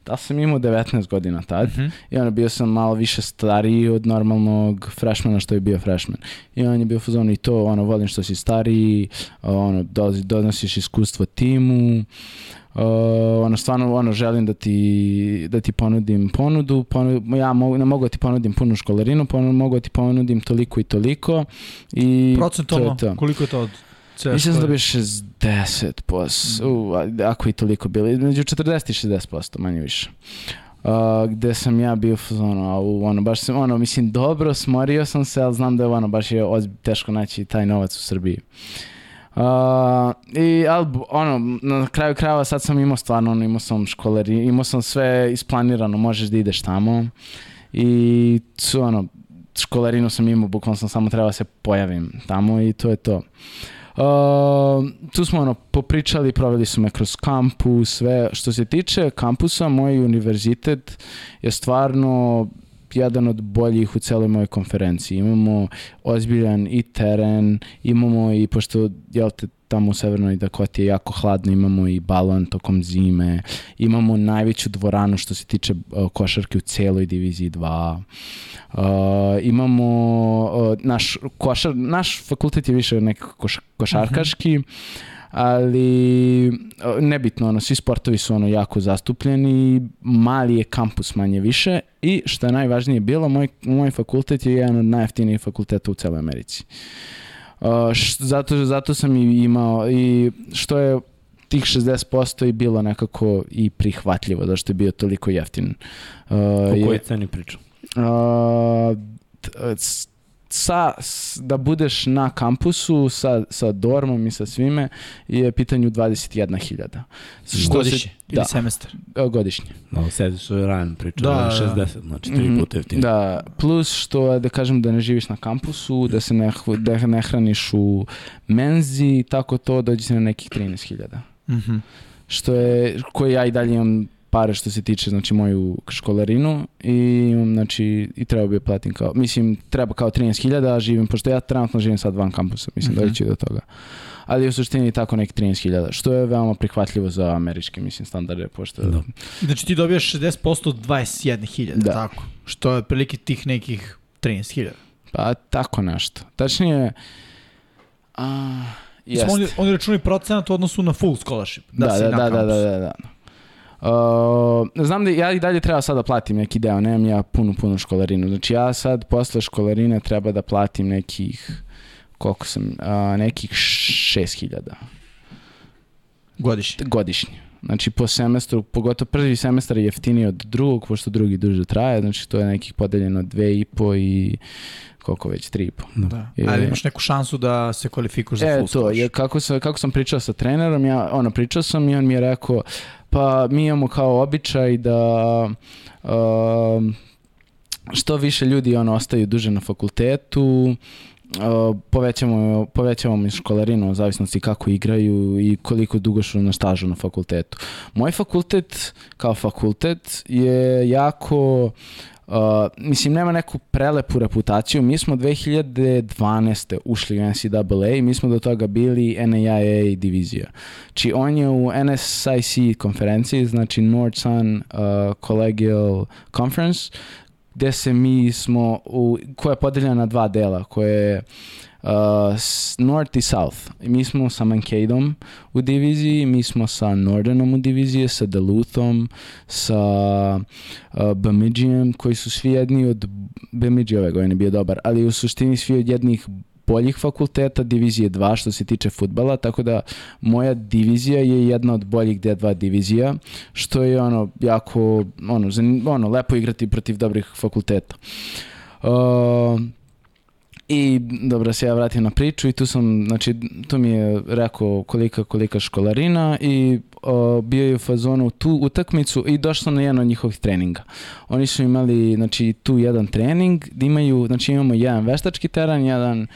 da sam imao 19 godina tad mhm. -huh. i ono bio sam malo više stariji od normalnog freshmana što je bio freshman. I on je bio fazon i to, ono, volim što si stariji, ono, donosiš iskustvo timu, Uh, ono stvarno ono želim da ti da ti ponudim ponudu, ponudu ja mogu ne mogu da ti ponudim punu školarinu, ponudu, mogu da ti ponudim toliko i toliko i procentualno koliko je to od Mislim da bi 60%, uh, ako i toliko bili, među 40 i 60%, manje više. Uh, gde sam ja bio ono, ono, baš sam, ono, mislim, dobro, smorio sam se, ali znam da je ono, baš je ozb, teško naći taj novac u Srbiji. Uh, I, ali, ono, na kraju krajeva sad sam imao stvarno, ono, imao sam školeri, imao sam sve isplanirano, možeš da ideš tamo. I, ono, školarinu sam imao, bukvalno sam samo trebao da se pojavim tamo i to je to. Uh, tu smo ono, popričali, proveli su me kroz kampus, sve. Što se tiče kampusa, moj univerzitet je stvarno jedan od boljih u celoj mojoj konferenciji. Imamo ozbiljan i teren, imamo i, pošto, jel te, tamo u Severnoj Dakoti je jako hladno, imamo i balon tokom zime, imamo najveću dvoranu što se tiče uh, košarke u celoj diviziji 2. Uh, imamo uh, naš košar, naš fakultet je više nekako koš, košarkaški, uh mhm. -huh ali nebitno, ono, svi sportovi su ono jako zastupljeni, mali je kampus manje više i što je najvažnije bilo, moj, moj fakultet je jedan od najjeftinijih fakulteta u celoj Americi. Uh, š, zato, zato sam i imao i što je tih 60% i bilo nekako i prihvatljivo, da što je bio toliko jeftin. Uh, o kojoj ceni pričam? Uh, sa, da budeš na kampusu sa, sa dormom i sa svime je pitanju 21.000. Godišnje se, ili da, semestar? Godišnje. No, sediš u rajan priča, da, 60, znači tri mhm. puta jeftinije. Da, plus što da kažem da ne živiš na kampusu, da se ne, da ne hraniš u menzi, tako to dođe se na nekih 13.000. Mhm. Mm što je, koje ja i dalje imam pare što se tiče znači moju školarinu i znači i treba bi platim kao mislim treba kao 13.000 a živim pošto ja trenutno živim sad van kampusa mislim mm -hmm. doći do toga ali u suštini tako neki 13.000 što je veoma prihvatljivo za američke mislim standarde pošto da. znači ti dobijaš 60% od 21.000 da. tako što je prilike tih nekih 13.000 pa tako nešto tačnije a, Jest. Oni, oni računaju procenat u odnosu na full scholarship. Da, da, da, da, da, da, da, da. Uh, znam da ja i dalje treba sad da platim neki deo, nemam ja punu, punu školarinu. Znači ja sad posle školarine treba da platim nekih, koliko sam, uh, nekih 6000. Godišnje? Godišnje. Znači po semestru, pogotovo prvi semestar je jeftiniji od drugog, pošto drugi duže traje, znači to je nekih podeljeno dve i po i koliko već, tri i po. Da. I, Ali imaš neku šansu da se kvalifikuješ za e, full to, je, kako, sam, kako sam pričao sa trenerom, ja, ono, pričao sam i on mi je rekao, pa mi imamo kao običaj da uh, što više ljudi ono ostaju duže na fakultetu povećamo, povećavamo školarinu u zavisnosti kako igraju i koliko dugo su na stažu na fakultetu. Moj fakultet kao fakultet je jako Uh, mislim, nema neku prelepu reputaciju. Mi smo 2012. ušli u NCAA i mi smo do toga bili NAIA divizija. Či on je u NSIC konferenciji, znači North Sun uh, Collegial Conference, gde se mi smo, u, koja je podeljena na dva dela, koje je uh, North i South. Mi smo sa Mankadeom u diviziji, mi smo sa Nordernom u diviziji, sa Duluthom, sa uh, Bemidjijem, koji su svi jedni od Bemidji ove godine bio dobar, ali u suštini svi od jednih boljih fakulteta divizije 2 što se tiče futbala, tako da moja divizija je jedna od boljih D2 divizija, što je ono jako ono, ono lepo igrati protiv dobrih fakulteta. Uh, I dobro se ja vratim na priču i tu sam, znači tu mi je rekao kolika kolika školarina i o, bio je u fazonu tu utakmicu i došao na jedan od njihovih treninga. Oni su imali znači tu jedan trening, da imaju, znači imamo jedan veštački teren, jedan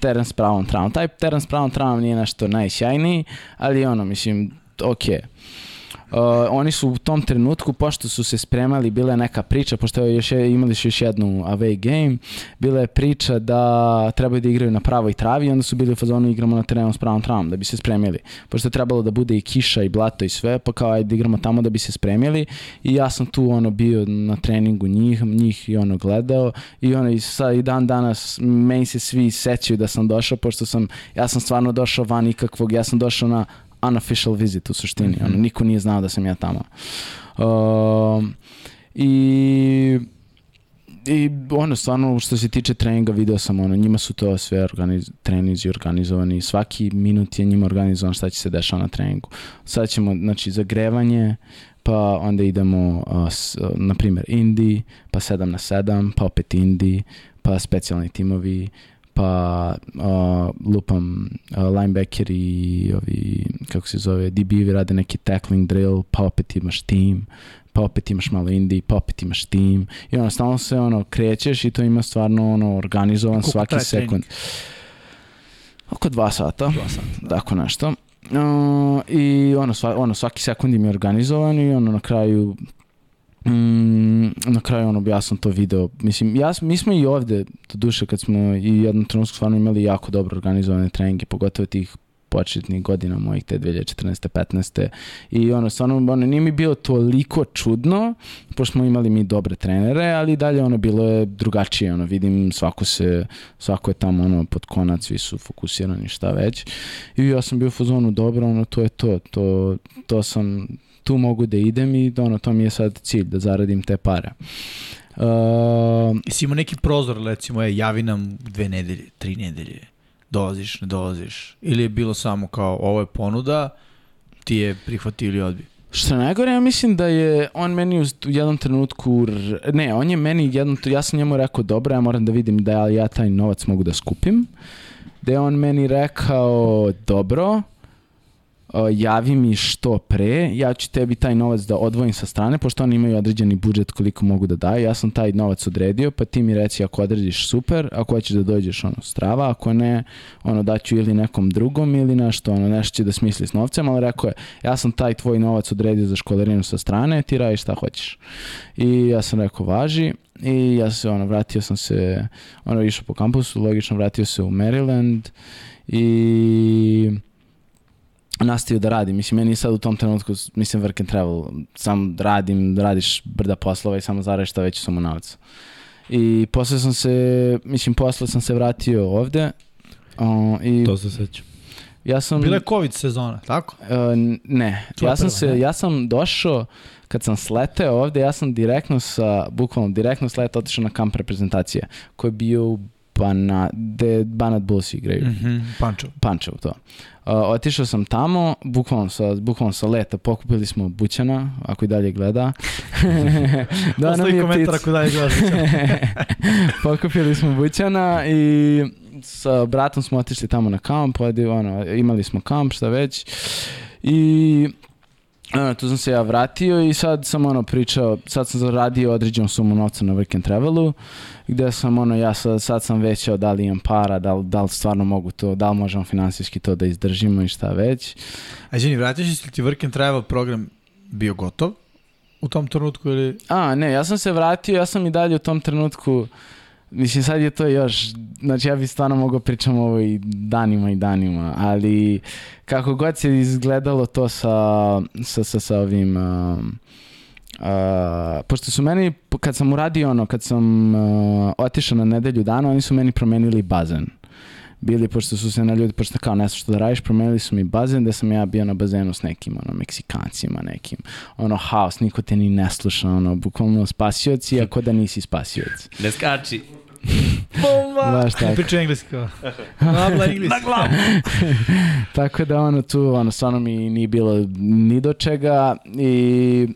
teren s pravom travom. Taj teren s pravom travom nije nešto najsjajniji, ali ono, mislim, okej. Uh, oni su u tom trenutku, pošto su se spremali, bila je neka priča, pošto je još, imali su još jednu away game, bila je priča da trebaju da igraju na pravoj travi i onda su bili u fazonu igramo na terenu s pravom travom da bi se spremili. Pošto je trebalo da bude i kiša i blato i sve, pa kao ajde igramo tamo da bi se spremili i ja sam tu ono bio na treningu njih, njih i ono gledao i ono i, sa, i dan danas meni se svi sećaju da sam došao, pošto sam, ja sam stvarno došao van ikakvog, ja sam došao na unofficial visit u suštini. Mm -hmm. ono, niko nije znao da sam ja tamo. Uh, I i ono, stvarno, što se tiče treninga, video sam, ono, njima su to sve organiz, trenizi organizovani, svaki minut je njima organizovan šta će se dešava na treningu. Sad ćemo, znači, zagrevanje, pa onda idemo, uh, s, uh, na primjer, Indi, pa 7 na 7, pa opet Indi, pa specijalni timovi, pa uh, lupam uh, linebacker i ovi, kako se zove, DB-evi rade neki tackling drill, pa opet imaš team, pa opet imaš malo indie, pa opet imaš team i ono, stalno se ono, krećeš i to ima stvarno ono, organizovan svaki sekund. Trening? Oko dva sata, dva sata da. tako nešto. Uh, I ono, sva, ono, svaki sekund im je organizovan i ono, na kraju Mm, na kraju ono, ja sam to video. Mislim, ja, mi smo i ovde, do duše, kad smo i jednom trenutku stvarno imali jako dobro organizovane treninge, pogotovo tih početnih godina mojih te 2014. 15. I ono, stvarno, ono, nije mi bilo toliko čudno, pošto smo imali mi dobre trenere, ali dalje ono bilo je drugačije, ono, vidim svako se, svako je tamo ono pod konac, svi su fokusirani šta već. I ja sam bio u fazonu dobro, ono, to je to, to, to sam, tu mogu da idem i ono, to mi je sad cilj, da zaradim te pare. Uh, Jesi imao neki prozor, recimo, je, javi nam dve nedelje, tri nedelje, dolaziš, ne dolaziš, ili je bilo samo kao, ovo je ponuda, ti je prihvatio ili odbio? Što najgore, ja mislim da je on meni u jednom trenutku, ne, on je meni jednom, ja sam njemu rekao, dobro, ja moram da vidim da ja taj novac mogu da skupim, da je on meni rekao, dobro, javi mi što pre, ja ću tebi taj novac da odvojim sa strane, pošto oni imaju određeni budžet koliko mogu da daju, ja sam taj novac odredio, pa ti mi reci ako odrediš super, ako hoćeš da dođeš ono strava, ako ne, ono daću ili nekom drugom ili nešto, ono nešto će da smisli s novcem, ali rekao je, ja sam taj tvoj novac odredio za školarinu sa strane, ti radiš šta hoćeš. I ja sam rekao, važi, i ja se ono vratio sam se ono išao po kampusu logično vratio se u Maryland i nastavio da radim. Mislim, meni sad u tom trenutku, mislim, work and travel, sam radim, radiš brda poslova i samo zaradiš šta već samo novac. I posle sam se, mislim, posle sam se vratio ovde. Uh, i to se sećam. Ja sam... Bila je COVID sezona, tako? Uh, ne. ja sam, prva, se, ne? ja sam došao, kad sam sleteo ovde, ja sam direktno sa, bukvalno direktno sletao, otišao na kamp reprezentacije, koji je bio u Bana, de Banat Bulls igraju. Mm -hmm. Pančev. Pančev, to. Uh, otišao sam tamo, bukvalno sa, bukvalno sa leta, pokupili smo Bućana, ako i dalje gleda. da, Ostavi komentar ako dalje gleda pokupili smo Bućana i sa bratom smo otišli tamo na kamp, ono, imali smo kamp, šta već. I Ano, tu sam se ja vratio i sad sam ono pričao, sad sam zaradio određenu sumu novca na Work and Travelu, gde sam ono, ja sad, sad sam većao da li imam para, da li, da li stvarno mogu to, da li možemo finansijski to da izdržimo i šta već. A Ženi, vratiš se ti Work and Travel program bio gotov u tom trenutku ili... A, ne, ja sam se vratio, ja sam i dalje u tom trenutku Mislim, sad je to još, znači ja bi stvarno mogao pričam ovo i danima i danima, ali kako god se izgledalo to sa, sa, sa, sa ovim... Uh, uh, pošto su meni, kad sam uradio ono, kad sam uh, otišao na nedelju dana, oni su meni promenili bazen bili, pošto su se na ljudi, pošto kao nešto što da radiš, promenili su mi bazen, da sam ja bio na bazenu s nekim, ono, Meksikancima, nekim, ono, haos, niko te ni ne sluša, ono, bukvalno spasioci, ako da nisi spasioc. Ne skači. Bomba! Baš tako. Priča engleski Habla engleski. Na glavu. tako da ono tu, ono, stvarno mi nije bilo ni do čega i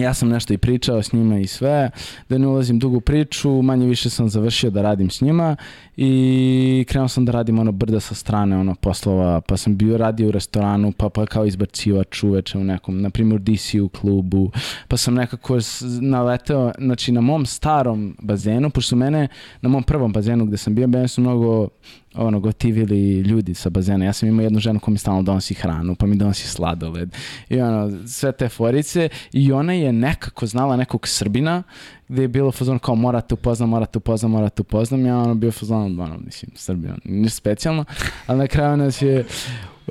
ja sam nešto i pričao s njima i sve, da ne ulazim dugu priču, manje više sam završio da radim s njima i krenuo sam da radim ono brda sa strane ono poslova, pa sam bio radio u restoranu, pa, pa kao izbacivač uveče u nekom, na primjer DC u klubu, pa sam nekako naleteo, znači na mom starom bazenu, pošto mene, na mom prvom bazenu gde sam bio, mene su mnogo ono, gotivili ljudi sa bazena. Ja sam imao jednu ženu koja mi stalno donosi hranu, pa mi donosi sladoled i ono, sve te forice i ona je nekako znala nekog Srbina gde je bilo fazon kao morate upoznam, morate upoznam, morate upoznam. Ja ono bio fazon, ono, mislim, Srbija, ništa specijalno, ali na kraju nas je,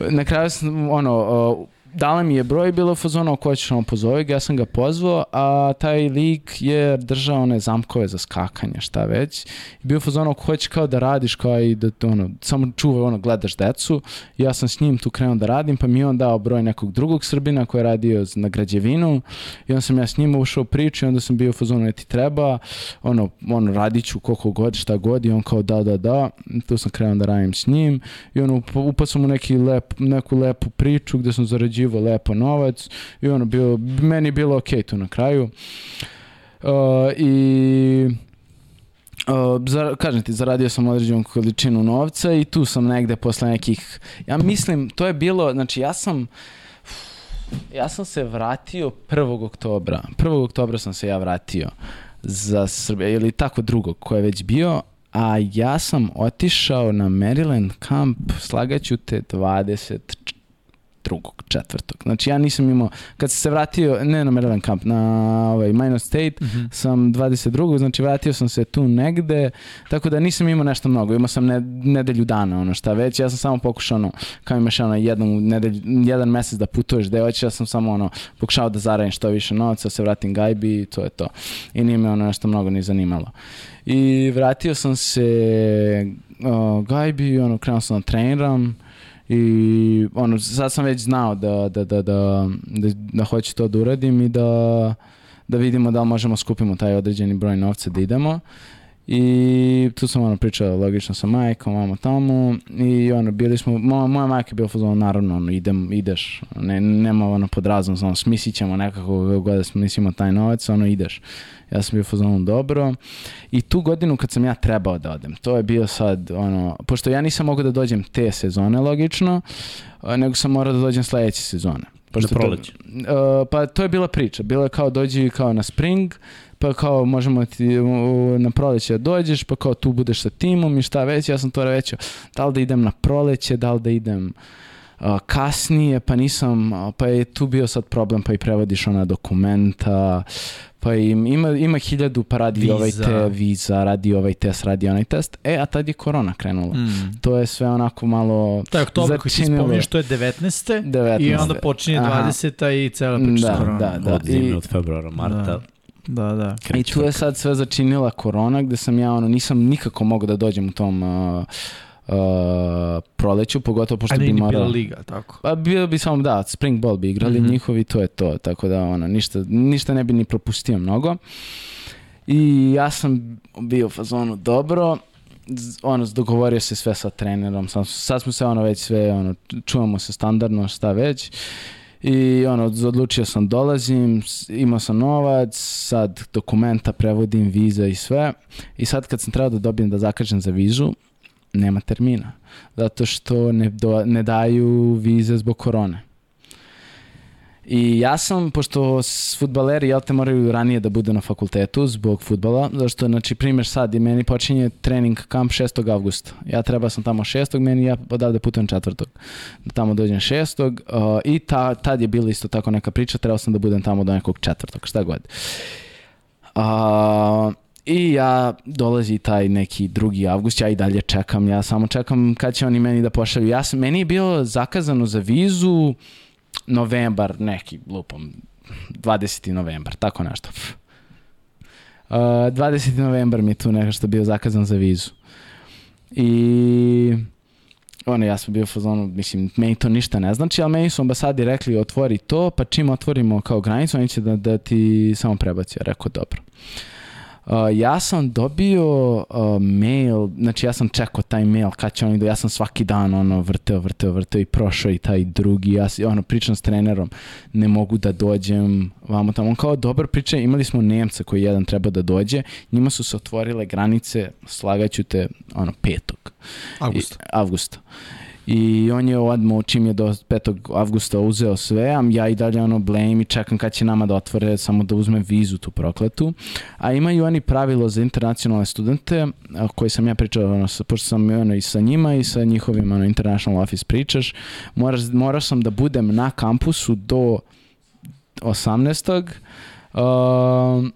na kraju sam, ono, dala mi je broj, bilo fazono ko ćeš ono pozove, ja sam ga pozvao, a taj lik je držao one zamkove za skakanje, šta već. I bio fazono ko hoće kao da radiš, kao i da ono, samo čuvaj ono, gledaš decu. I ja sam s njim tu krenuo da radim, pa mi on dao broj nekog drugog Srbina koji je radio na građevinu i onda sam ja s njim ušao u priču i onda sam bio fazono ne ti treba, ono, ono radit ću koliko god, šta god i on kao da, da, da. Tu sam krenuo da radim s njim i ono, upao sam u neki lep, neku lepu priču gde sam zarađivao zarađivo lepo novac i ono, bilo, meni bilo okej okay tu na kraju. Uh, I Uh, za, kažem ti, zaradio sam određenu količinu novca i tu sam negde posle nekih, ja mislim, to je bilo, znači ja sam, ja sam se vratio 1. oktobra, 1. oktobra sam se ja vratio za Srbiju, ili tako drugog ko je već bio, a ja sam otišao na Maryland kamp, slagaću te 24 drugog, četvrtog. Znači ja nisam imao, kad sam se vratio, ne na Maryland Camp, na ovaj, Minor State, mm -hmm. sam 22. Znači vratio sam se tu negde, tako da nisam imao nešto mnogo. Imao sam ne, nedelju dana, ono šta već. Ja sam samo pokušao, ono, kao imaš ono, jednom nedelju, jedan mesec da putuješ gde hoćeš, ja sam samo ono, pokušao da zaradim što više novca, da se vratim gajbi i to je to. I nije me ono nešto mnogo ni zanimalo. I vratio sam se uh, gajbi, ono, krenuo sam da treniram, i ono, sad sam već znao da, da, da, da, da, da hoću to da uradim i da, da vidimo da li možemo skupimo taj određeni broj novca da idemo. I tu sam ono pričao logično sa majkom, mama tamo i ono bili smo, moja, moja majka je bila fazon naravno ono idem, ideš, ne, nema ono pod razom, ono smislit ćemo nekako god da smislimo taj novac, ono ideš. Ja sam bio fazon dobro i tu godinu kad sam ja trebao da odem, to je bio sad ono, pošto ja nisam mogao da dođem te sezone logično, nego sam morao da dođem sledeće sezone. Pošto na proleće. To, uh, pa to je bila priča, bila je kao dođi kao na spring, pa kao možemo ti na proleće da dođeš, pa kao tu budeš sa timom i šta već, ja sam to rećeo, da li da idem na proleće, da li da idem kasnije, pa nisam, pa je tu bio sad problem, pa i prevodiš ona dokumenta, pa im, ima, ima hiljadu, pa radi viza. ovaj te viza, radi ovaj test, radi onaj test. E, a tad je korona krenula. Mm. To je sve onako malo Taj oktober koji ti spominješ, to je 19. 19. I onda počinje 20. i cela priča da, korona. Da, da. Od zimne, od februara, marta. Da. Da, da. I tu je sad sve začinila korona gde sam ja ono nisam nikako mogao da dođem u tom uh, uh, proleću, pogotovo pošto bi morao... bila liga, tako? Pa bio bi samo, da, spring ball bi igrali mm -hmm. njihovi, to je to, tako da ono, ništa, ništa ne bi ni propustio mnogo. I ja sam bio u fazonu dobro, ono, dogovorio se sve sa trenerom, sad, sad smo se ono već sve, ono, čuvamo se standardno, šta već. I ono, odlučio sam dolazim, imao sam novac, sad dokumenta prevodim, viza i sve. I sad kad sam trebao da dobijem da zakažem za vizu, nema termina. Zato što ne, do, ne daju vize zbog korone. I ja sam, pošto futbaleri, jel te moraju ranije da budu na fakultetu zbog futbala, zašto, znači, primjer sad, i meni počinje trening kamp 6. avgusta. Ja treba sam tamo 6. meni ja odavde putujem 4. Da tamo dođem 6. Uh, I ta, tad je bila isto tako neka priča, trebao sam da budem tamo do nekog 4. šta god. Uh, I ja dolazi taj neki drugi avgust, ja i dalje čekam, ja samo čekam kad će oni meni da pošalju. Ja sam, meni je bilo zakazano za vizu novembar, neki lupom, 20. novembar, tako nešto. Uh, 20. novembar mi je tu nešto bio zakazan za vizu. I ono, ja sam bio fazonu, mislim, meni to ništa ne znači, ali meni su ambasadi rekli otvori to, pa čim otvorimo kao granicu, oni će da, da ti samo prebaci. Ja rekao, dobro. Uh, ja sam dobio uh, mail, znači ja sam čekao taj mail kad će oni, ja sam svaki dan ono vrteo, vrteo, vrteo i prošao i taj drugi, ja ono pričam s trenerom, ne mogu da dođem vamo tamo, on kao dobar priča, imali smo Nemca koji jedan treba da dođe, njima su se otvorile granice, slagaću te, ono, petog. Avgusta. I, avgusta. I on je odmah, čim je do 5. avgusta uzeo sve, a ja i dalje ono blame i čekam kad će nama da otvore, samo da uzmem vizu tu prokletu. A imaju oni pravilo za internacionalne studente, koji sam ja pričao, ono, pošto sam ono, i sa njima i sa njihovim ono, international office pričaš, moraš, morao sam da budem na kampusu do 18. Uh,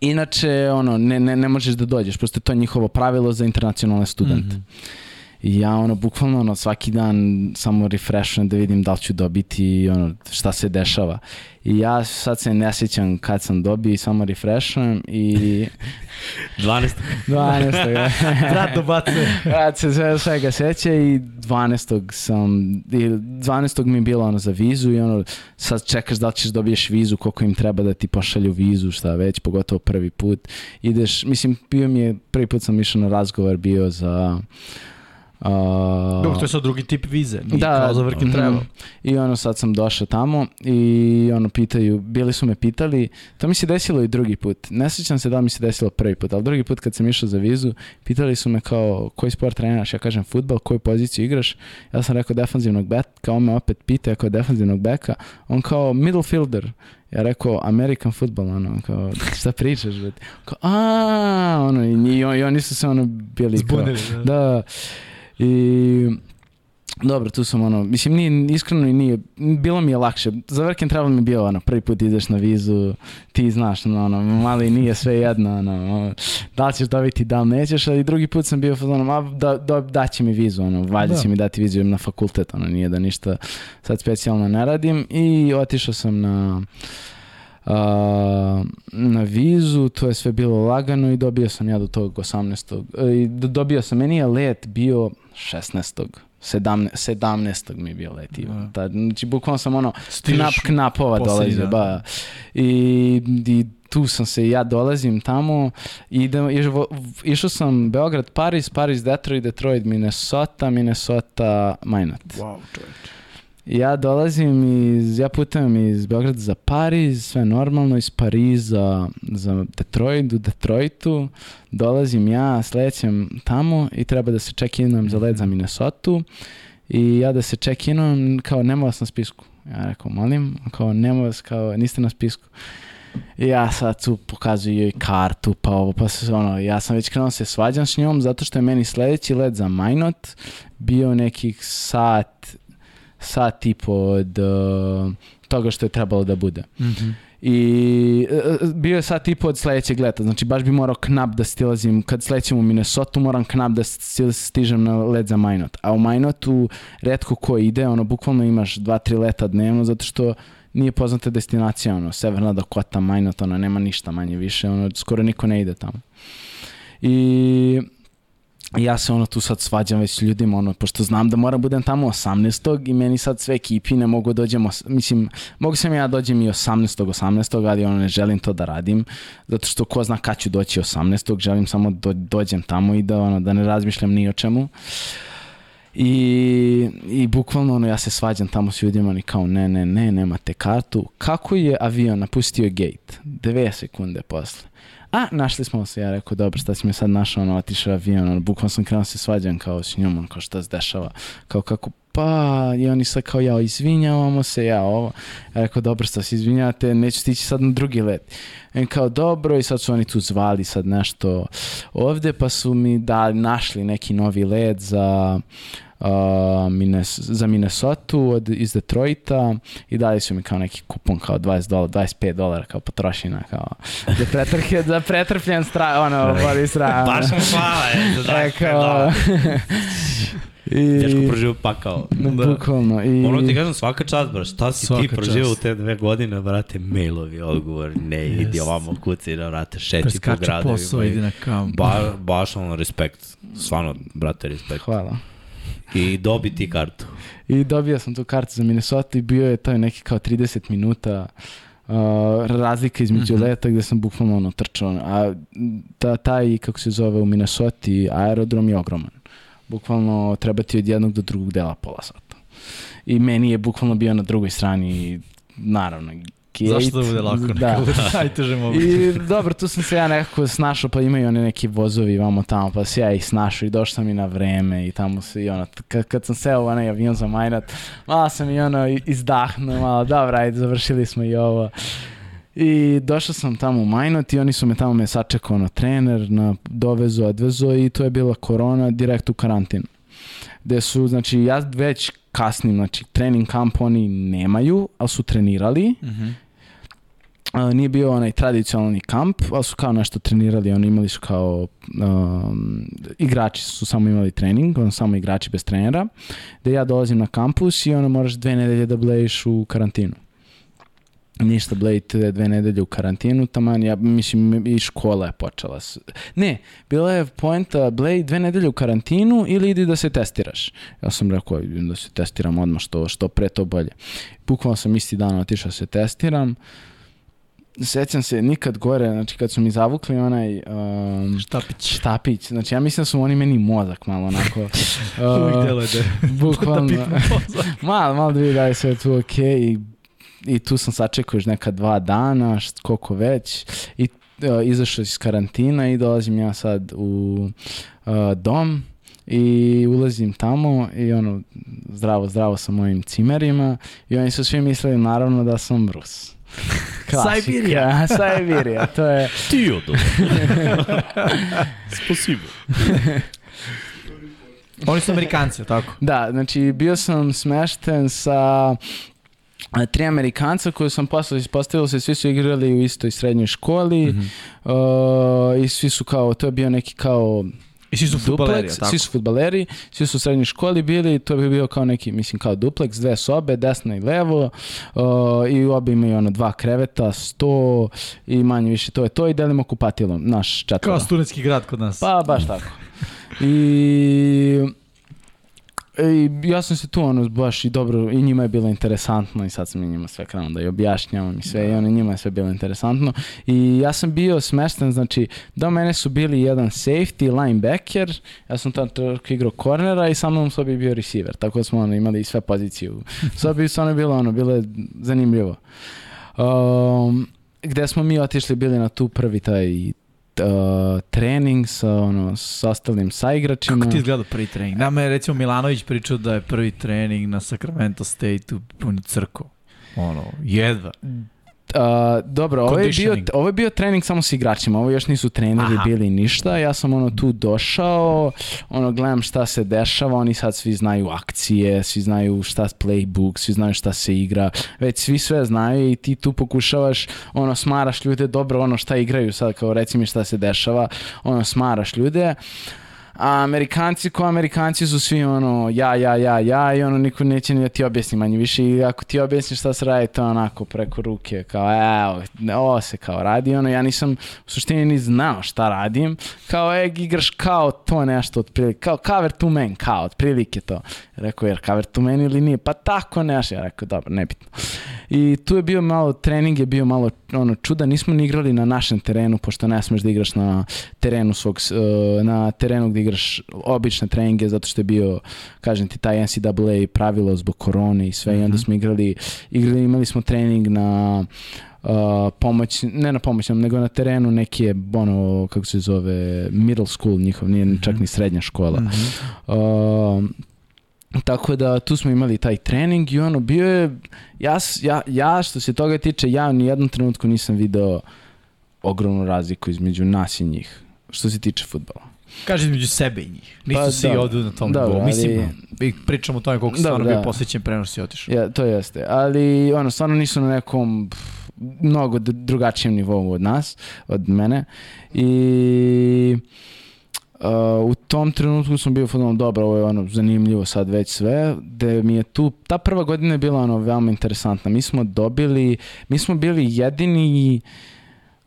inače, ono, ne, ne, ne možeš da dođeš, prosto to je njihovo pravilo za internacionalne studente. Mm -hmm. I ja ono bukvalno ono svaki dan samo refreshujem da vidim da li ću dobiti ono šta se dešava. I ja sad se ne sjećam kad sam dobio i samo refreshujem i 12. 12. Brat dobacuje. Brat se sve, svega seća i 12. sam, i 12. mi je bilo ono za vizu i ono sad čekaš da li ćeš dobiješ vizu, koliko im treba da ti pošalju vizu, šta već, pogotovo prvi put. Ideš, mislim, bio mi je, prvi put sam išao na razgovor bio za Uh, Dobro, to je sad drugi tip vize, nije da, kao za work and travel. Mm, I ono, sad sam došao tamo i ono, pitaju, bili su me pitali, to mi se desilo i drugi put. Ne sjećam se da mi se desilo prvi put, ali drugi put kad sam išao za vizu, pitali su me kao, koji sport treniraš? Ja kažem futbal, koju poziciju igraš? Ja sam rekao defanzivnog beka, on me opet pita kao defanzivnog beka, on kao middle fielder. Ja rekao American football, ono, kao, šta pričaš, bet? Kao, a, ono, i, i, i oni su se ono bili Zbunili, kao, da. da I dobro, tu sam ono, mislim nije iskreno i nije, bilo mi je lakše. Za work and travel mi je bio ono, prvi put ideš na vizu, ti znaš, ono, mali nije sve jedno, ono, da li ćeš dobiti, da li nećeš, ali drugi put sam bio, ono, ma, da, da, daće mi vizu, ono, valjda da. će mi dati vizu na fakultet, ono, nije da ništa sad specijalno ne radim i otišao sam na Uh, na vizu, to je sve bilo lagano i dobio sam ja do tog 18. I dobio sam, meni je let bio 16. 17, 17. mi je bio let. Da. Ta, znači, bukvalno sam ono, Stižeš knap, knapova dolazio. Ba. I, I tu sam se, ja dolazim tamo, idem, išao sam Beograd, Paris, Paris, Detroit, Detroit, Minnesota, Minnesota, Minot. Wow, čovječ. Ja dolazim iz, ja putujem iz Beograda za Pariz, sve normalno, iz Pariza za Detroit, u Detroitu, dolazim ja, sledećem tamo i treba da se check-inujem za let za Minnesota i ja da se check-inujem, kao nema vas na spisku. Ja rekao, molim, kao nema vas, kao niste na spisku. I ja sad tu pokazuju joj kartu, pa ovo, pa se ono, ja sam već krenuo da se svađam s njom, zato što je meni sledeći let za Minot bio nekih sat sat i po od uh, toga što je trebalo da bude. Mm -hmm. I uh, bio je sat i po od sledećeg leta, znači baš bi morao knap da stilazim, kad sledećem u Minnesota moram knap da stižem na let za Minot. A u Minotu redko ko ide, ono, bukvalno imaš dva, tri leta dnevno, zato što nije poznata destinacija, ono, Severna Dakota, Minot, ono, nema ništa manje više, ono, skoro niko ne ide tamo. I ja se ono tu sad svađam već s ljudima, ono, pošto znam da moram budem tamo 18. i meni sad sve ekipi ne mogu dođemo, mislim, mogu sam ja dođem i 18. 18. ali ono ne želim to da radim, zato što ko zna kad ću doći 18. želim samo do, dođem tamo i da, ono, da ne razmišljam ni o čemu. I, I bukvalno ono, ja se svađam tamo s ljudima, oni kao ne, ne, ne, nemate kartu. Kako je avion napustio gate? Dve sekunde posle a, našli smo se, ja rekao, dobro, šta si me sad našao, ono, otišao avion, ono, bukvalno sam krenuo da se svađam kao s njom, ono, kao šta se dešava, kao kako, pa, i oni sad kao, ja, izvinjavamo se, ja, ovo. Ja rekao, dobro, što se izvinjavate, neću stići sad na drugi let. I kao, dobro, i sad su oni tu zvali sad nešto ovde, pa su mi da našli neki novi let za uh, Mines, za Minnesota od, iz Detroita i dali su mi kao neki kupon kao 20 dolara, 25 dolara kao potrošina kao za pretrke, za pretrpljen stra, ono, boli stra. Baš mu hvala, je, za 25 dolara. I... Teško proživio pakao. Da. Bukvalno. I... Ono ti kažem svaka čast, bro, šta si svaka ti proživio u te dve godine, brate, mailovi, odgovor, ne, yes. idi ovamo, kuci, da, brate, šeći po gradovima. posao, idi na kamp. Ba, baš ono, respekt. Stvarno, brate, respekt. Hvala. I dobiti kartu. I dobio sam tu kartu za Minnesota i bio je taj neki kao 30 minuta uh, razlika između mm -hmm. leta gde sam bukvalno ono trčao. A ta, taj, kako se zove u Minnesota, aerodrom je ogroman. Bukvalno treba ti od jednog do drugog dela pola sata. I meni je bukvalno bio na drugoj strani naravno Kate. Zašto da bude lako? Da. Najteže moguće. I dobro, tu sam se ja nekako snašao, pa imaju one neki vozovi vamo tamo, pa se ja ih snašao i došao sam i na vreme i tamo se i ono, kad, kad sam seo u onaj avion za Majnat, malo sam i ono izdahnuo, malo, dobro, ajde, završili smo i ovo. I došao sam tamo u Majnot i oni su me tamo me sačekao na trener, na dovezu, odvezu i to je bila korona direkt u karantin. Gde su, znači, ja već kasnim, znači, trening kamp oni nemaju, ali su trenirali. Mm -hmm nije bio onaj tradicionalni kamp, ali su kao nešto trenirali, oni imali su kao um, igrači su samo imali trening, on samo igrači bez trenera, da ja dolazim na kampus i ono moraš dve nedelje da blejiš u karantinu. Ništa, Blade dve nedelje u karantinu, taman, ja mislim i škola je počela. Ne, bila je poenta Blade dve nedelje u karantinu ili idi da se testiraš. Ja sam rekao da se testiram odmah što, što pre to bolje. Bukvalno sam isti dan otišao da se testiram. Uh, sećam se nikad gore, znači kad su mi zavukli onaj um, štapić. štapić, znači ja mislim da su oni meni mozak malo onako. uh, Uvijek deluje da Bukvalno. malo, malo da vidi da je sve tu okay. i, i tu sam sačekao još neka dva dana, št, koliko već i uh, izašao iz karantina i dolazim ja sad u uh, dom i ulazim tamo i ono zdravo, zdravo sa mojim cimerima i oni su svi mislili naravno da sam Rus. Sajbirija. Sajbirija, to je... Tiodo. Spasibo. Oni su Amerikanci, tako? Da, znači bio sam smešten sa tri Amerikanca koje sam posle ispostavio se, svi su igrali u istoj srednjoj školi mm -hmm. uh, i svi su kao, to je bio neki kao I svi su futbaleri, tako? Svi su futbaleri, svi su u srednjoj školi bili, to bi bio kao neki, mislim, kao duplex, dve sobe, desna i levo, uh, i obi imaju ono dva kreveta, sto i manje više, to je to i delimo kupatilo, naš četvora. Kao studentski grad kod nas. Pa, baš tako. I I ja sam se tu ono baš i dobro, i njima je bilo interesantno i sad sam i njima sve krenuo da i objašnjavam i sve da. i ono njima je sve bilo interesantno i ja sam bio smešten, znači do mene su bili jedan safety, linebacker, ja sam tamo igrao kornera i sa mnom sobi bio receiver, tako da smo ono imali i sve pozicije u sobi, stvarno bilo ono, bilo je zanimljivo. Um, gde smo mi otišli bili na tu prvi taj uh, trening sa, ono, sa ostalim saigračima. Kako ti izgleda prvi trening? Nama je recimo Milanović pričao da je prvi trening na Sacramento State-u puni crko. Ono, jedva. Uh, dobro, ovo je, bio, ovo je bio trening samo sa igračima, ovo još nisu treneri Aha. bili ništa, ja sam ono tu došao, ono gledam šta se dešava, oni sad svi znaju akcije, svi znaju šta playbook, svi znaju šta se igra, već svi sve znaju i ti tu pokušavaš, ono smaraš ljude, dobro ono šta igraju sad, kao reci mi šta se dešava, ono smaraš ljude, uh, A Amerikanci ko Amerikanci su svi ono ja, ja, ja, ja i ono niko neće ni da ti objasni manje više. I ako ti objasniš šta se radi to onako preko ruke kao evo, ovo se kao radi. Ono ja nisam u suštini ni znao šta radim. Kao e, igraš kao to nešto otprilike kao cover to man kao otprilike to. Rekao jer cover to man ili nije? Pa tako nešto. Ja rekao dobro nebitno. I tu je bio malo trening je bio malo ono čuda nismo ni igrali na našem terenu pošto ne smeš da igraš na terenu svog na terenu gde igraš obične treninge zato što je bio, kažem ti, taj NCAA pravilo zbog korone i sve mm -hmm. i onda mhm. smo igrali, igrali, imali smo trening na uh, pomoć, ne na pomoć, nego na terenu neke, ono, kako se zove, middle school njihov, nije mm -hmm. čak ni srednja škola. Mm -hmm. uh, Tako da tu smo imali taj trening i ono bio je, ja, ja, ja što se toga tiče, ja ni jednom trenutku nisam video ogromnu razliku između nas i njih, što se tiče futbala. Kaže između sebe i njih. Nisu pa, svi da, ovdje na tom nivou. Mislim, ali... pričamo o tome koliko stvarno bio posvećen prenos si otišao. Ja, to jeste. Ali, ono, stvarno nisu na nekom mnogo drugačijem nivou od nas, od mene. I... Uh, u tom trenutku sam bio fudbalno dobro, ovo je ono zanimljivo sad već sve, da mi je tu, ta prva godina je bila ono veoma interesantna. Mi smo dobili, mi smo bili jedini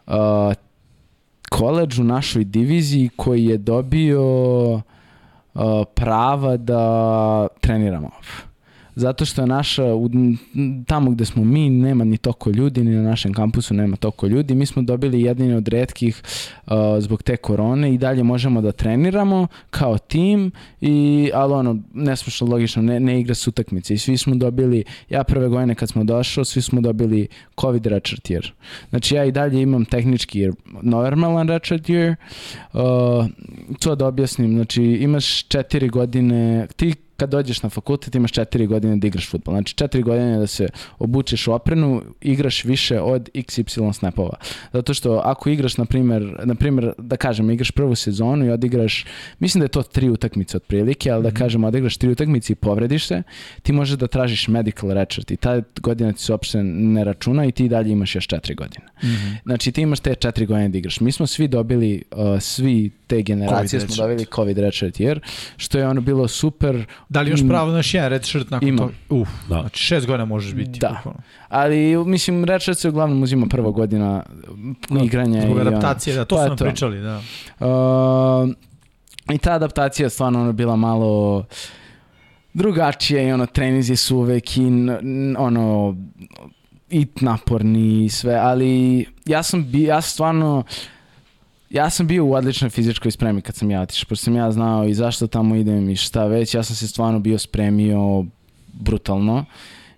uh, koleđ u našoj diviziji koji je dobio uh, prava da treniramo zato što je naša, tamo gde smo mi, nema ni toko ljudi, ni na našem kampusu nema toko ljudi. Mi smo dobili jedini od redkih uh, zbog te korone i dalje možemo da treniramo kao tim, i, ali ono, nesmošno logično, ne, ne igra s utakmice. I svi smo dobili, ja prve godine kad smo došao, svi smo dobili COVID redshirt year. Znači ja i dalje imam tehnički normalan redshirt year. Uh, to da objasnim, znači imaš četiri godine, ti kad dođeš na fakultet imaš četiri godine da igraš futbol. Znači četiri godine da se obučeš u oprenu, igraš više od XY snapova. Zato što ako igraš, na primjer, na primjer da kažem, igraš prvu sezonu i odigraš, mislim da je to tri utakmice otprilike, ali da mhm. kažem, odigraš tri utakmice i povrediš se, ti možeš da tražiš medical redshirt i ta godina ti se uopšte ne računa i ti dalje imaš još četiri godine. Mm -hmm. Znači ti imaš te četiri godine da igraš. Mi smo svi dobili, uh, svi te generacije COVID smo dobili COVID redshirt jer što je ono bilo super Da li imaš pravo na još jedan red shirt nakon Imam. toga? Uf, da. znači šest godina možeš biti. Da. Bukvalno. Ali, mislim, red shirt se uglavnom uzima prva godina no, igranja. Zbog adaptacije, da, to pa su nam to. pričali, da. Uh, I ta adaptacija stvarno ono bila malo drugačija i ono, trenizi su uvek i ono, i naporni i sve, ali ja sam, bi, ja stvarno, ja sam bio u odličnoj fizičkoj spremi kad sam ja otišao, pošto sam ja znao i zašto tamo idem i šta već, ja sam se stvarno bio spremio brutalno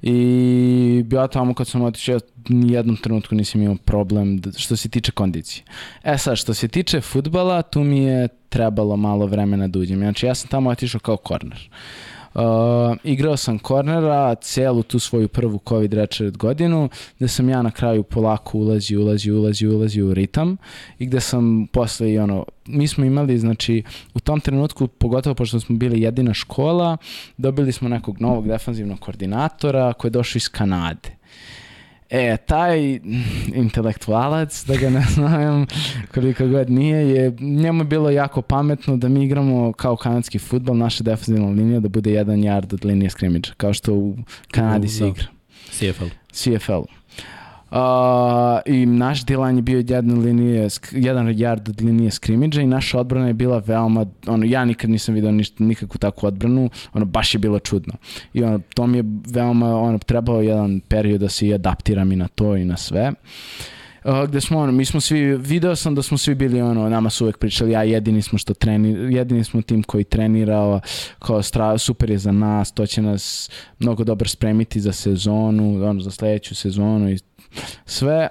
i bio tamo kad sam otišao, ja nijednom trenutku nisam imao problem što se tiče kondicije. E sad, što se tiče futbala, tu mi je trebalo malo vremena da uđem. Znači, ja sam tamo otišao kao korner. Uh, Uh, igrao sam kornera celu tu svoju prvu COVID redshirt godinu, gde sam ja na kraju polako ulazi, ulazi, ulazi, ulazi u ritam i gde sam posle i ono, mi smo imali, znači, u tom trenutku, pogotovo pošto smo bili jedina škola, dobili smo nekog novog defanzivnog koordinatora koji je došao iz Kanade. E, taj intelektualac, da ga ne znam koliko god nije, je, njemu je bilo jako pametno da mi igramo kao kanadski futbol, naša defensivna linija da bude jedan yard od linije skrimidža, kao što u Kanadi se igra. CFL. CFL. I naš dilan je bio jedan, linije, jedan yard od linije skrimidža i naša odbrana je bila veoma, ono, ja nikad nisam vidio ništa, nikakvu takvu odbranu, ono, baš je bilo čudno. I ono, to mi je veoma, ono, trebao jedan period da se i adaptiram i na to i na sve. Uh, gde smo ono, mi smo svi, video sam da smo svi bili ono, nama su uvek pričali, ja jedini smo što treni, jedini smo tim koji trenirao, kao stra, super je za nas, to će nas mnogo dobro spremiti za sezonu, ono, za sledeću sezonu i sve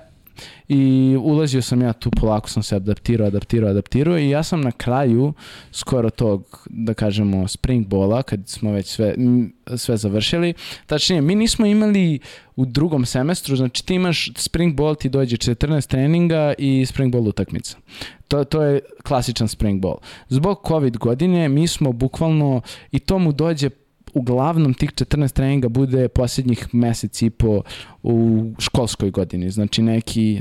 i ulazio sam ja tu, polako sam se adaptirao, adaptirao, adaptirao i ja sam na kraju skoro tog, da kažemo, spring bola, kad smo već sve, sve završili, tačnije, mi nismo imali u drugom semestru, znači ti imaš spring ball, ti dođe 14 treninga i spring ball utakmica. To, to je klasičan spring ball. Zbog COVID godine mi smo bukvalno, i to mu dođe uglavnom tih 14 treninga bude posljednjih mesec i po u školskoj godini, znači neki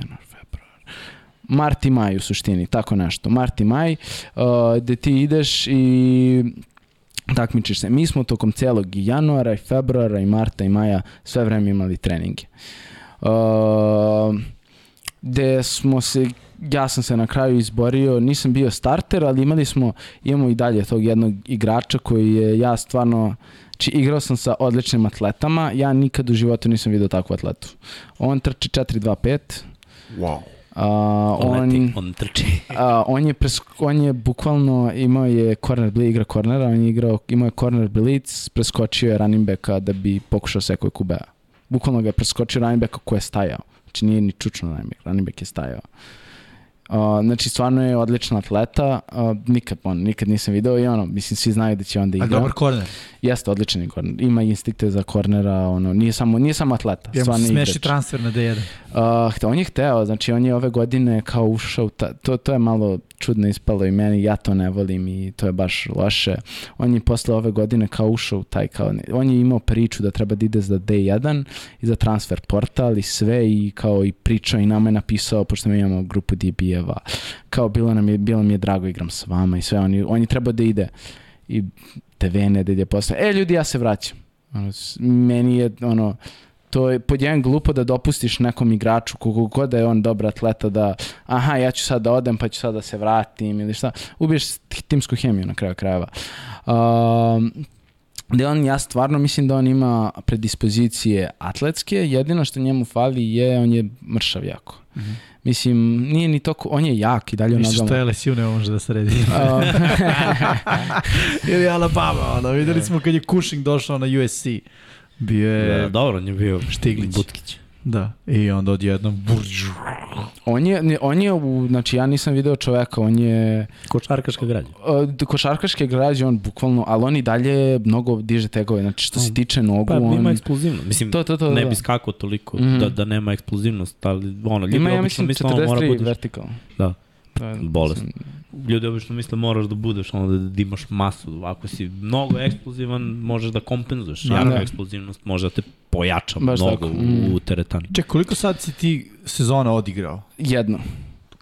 mart i maj u suštini, tako nešto. Mart i maj, uh, gde ti ideš i takmičiš se. Mi smo tokom celog i januara i februara i marta i maja sve vreme imali treninge. Uh, gde smo se ja sam se na kraju izborio, nisam bio starter, ali imali smo, imamo i dalje tog jednog igrača koji je, ja stvarno, Znači, igrao sam sa odličnim atletama, ja nikad u životu nisam vidio takvu atletu. On trči 4-2-5. Wow. Uh, on, Leti, on trči. uh, on, je pres, on je bukvalno imao je corner blitz, igra cornera, on je igrao, imao je corner blitz, preskočio je running backa da bi pokušao sekoj kubea. Bukvalno ga je preskočio running backa ko je stajao. Znači nije ni čučno running back, running back je stajao. Uh, znači, stvarno je odlična atleta, uh, nikad, on, nikad nisam video i ono, mislim, svi znaju da će onda igra. A dobar korner. Jeste, odličan je korner. Ima instikte za kornera, ono, nije samo, nije samo atleta, ja stvarno igrač. Smeši transfer na D1. Uh, on je hteo, znači on je ove godine kao ušao, ta, to, to je malo čudno ispalo i meni, ja to ne volim i to je baš loše. On je posle ove godine kao ušao taj, kao, on je imao priču da treba da ide za D1 i za transfer portal i sve i kao i pričao i nama je napisao, pošto mi imamo grupu DB-eva, kao bilo nam je, bilo mi je drago igram s vama i sve, on je, on je trebao da ide i TV ne da posle, e ljudi ja se vraćam. Ono, meni je ono, to je pod jedan glupo da dopustiš nekom igraču koliko god da je on dobar atleta da aha ja ću sad da odem pa ću sad da se vratim ili šta ubiješ timsku hemiju na kraju krajeva um, da on, ja stvarno mislim da on ima predispozicije atletske, jedino što njemu fali je, on je mršav jako. Mm -hmm. Mislim, nije ni to, on je jak i dalje u nogama. Misliš što je LSU ne može da sredi. Ili Alabama, ono, videli smo kad je Cushing došao na USC. Bio je... Da, dobro, on je bio Štiglić. Butkić. Da, i onda odjednom burđu. On je, on je u, znači ja nisam video čoveka, on je... Košarkaška građa. Košarkaška građa, on bukvalno, ali on i dalje mnogo diže tegove, znači što se tiče nogu, pa, on... ima eksplozivnost, mislim, to, to, to, ne da. bi skakao toliko mm. da, da nema eksplozivnost, ali ono, ljudi ima, ja mislim, misle, 43 mora budeš... vertikalno. Da, pa, bolest. Ljudi obično misle moraš da budeš ono da, da imaš masu. Ako si mnogo eksplozivan, možeš da kompenzuješ. Da, Jaka da. eksplozivnost može da te pojača Baš mnogo tako. u, u teretani. Ček, koliko sad si ti sezona odigrao? Jedno.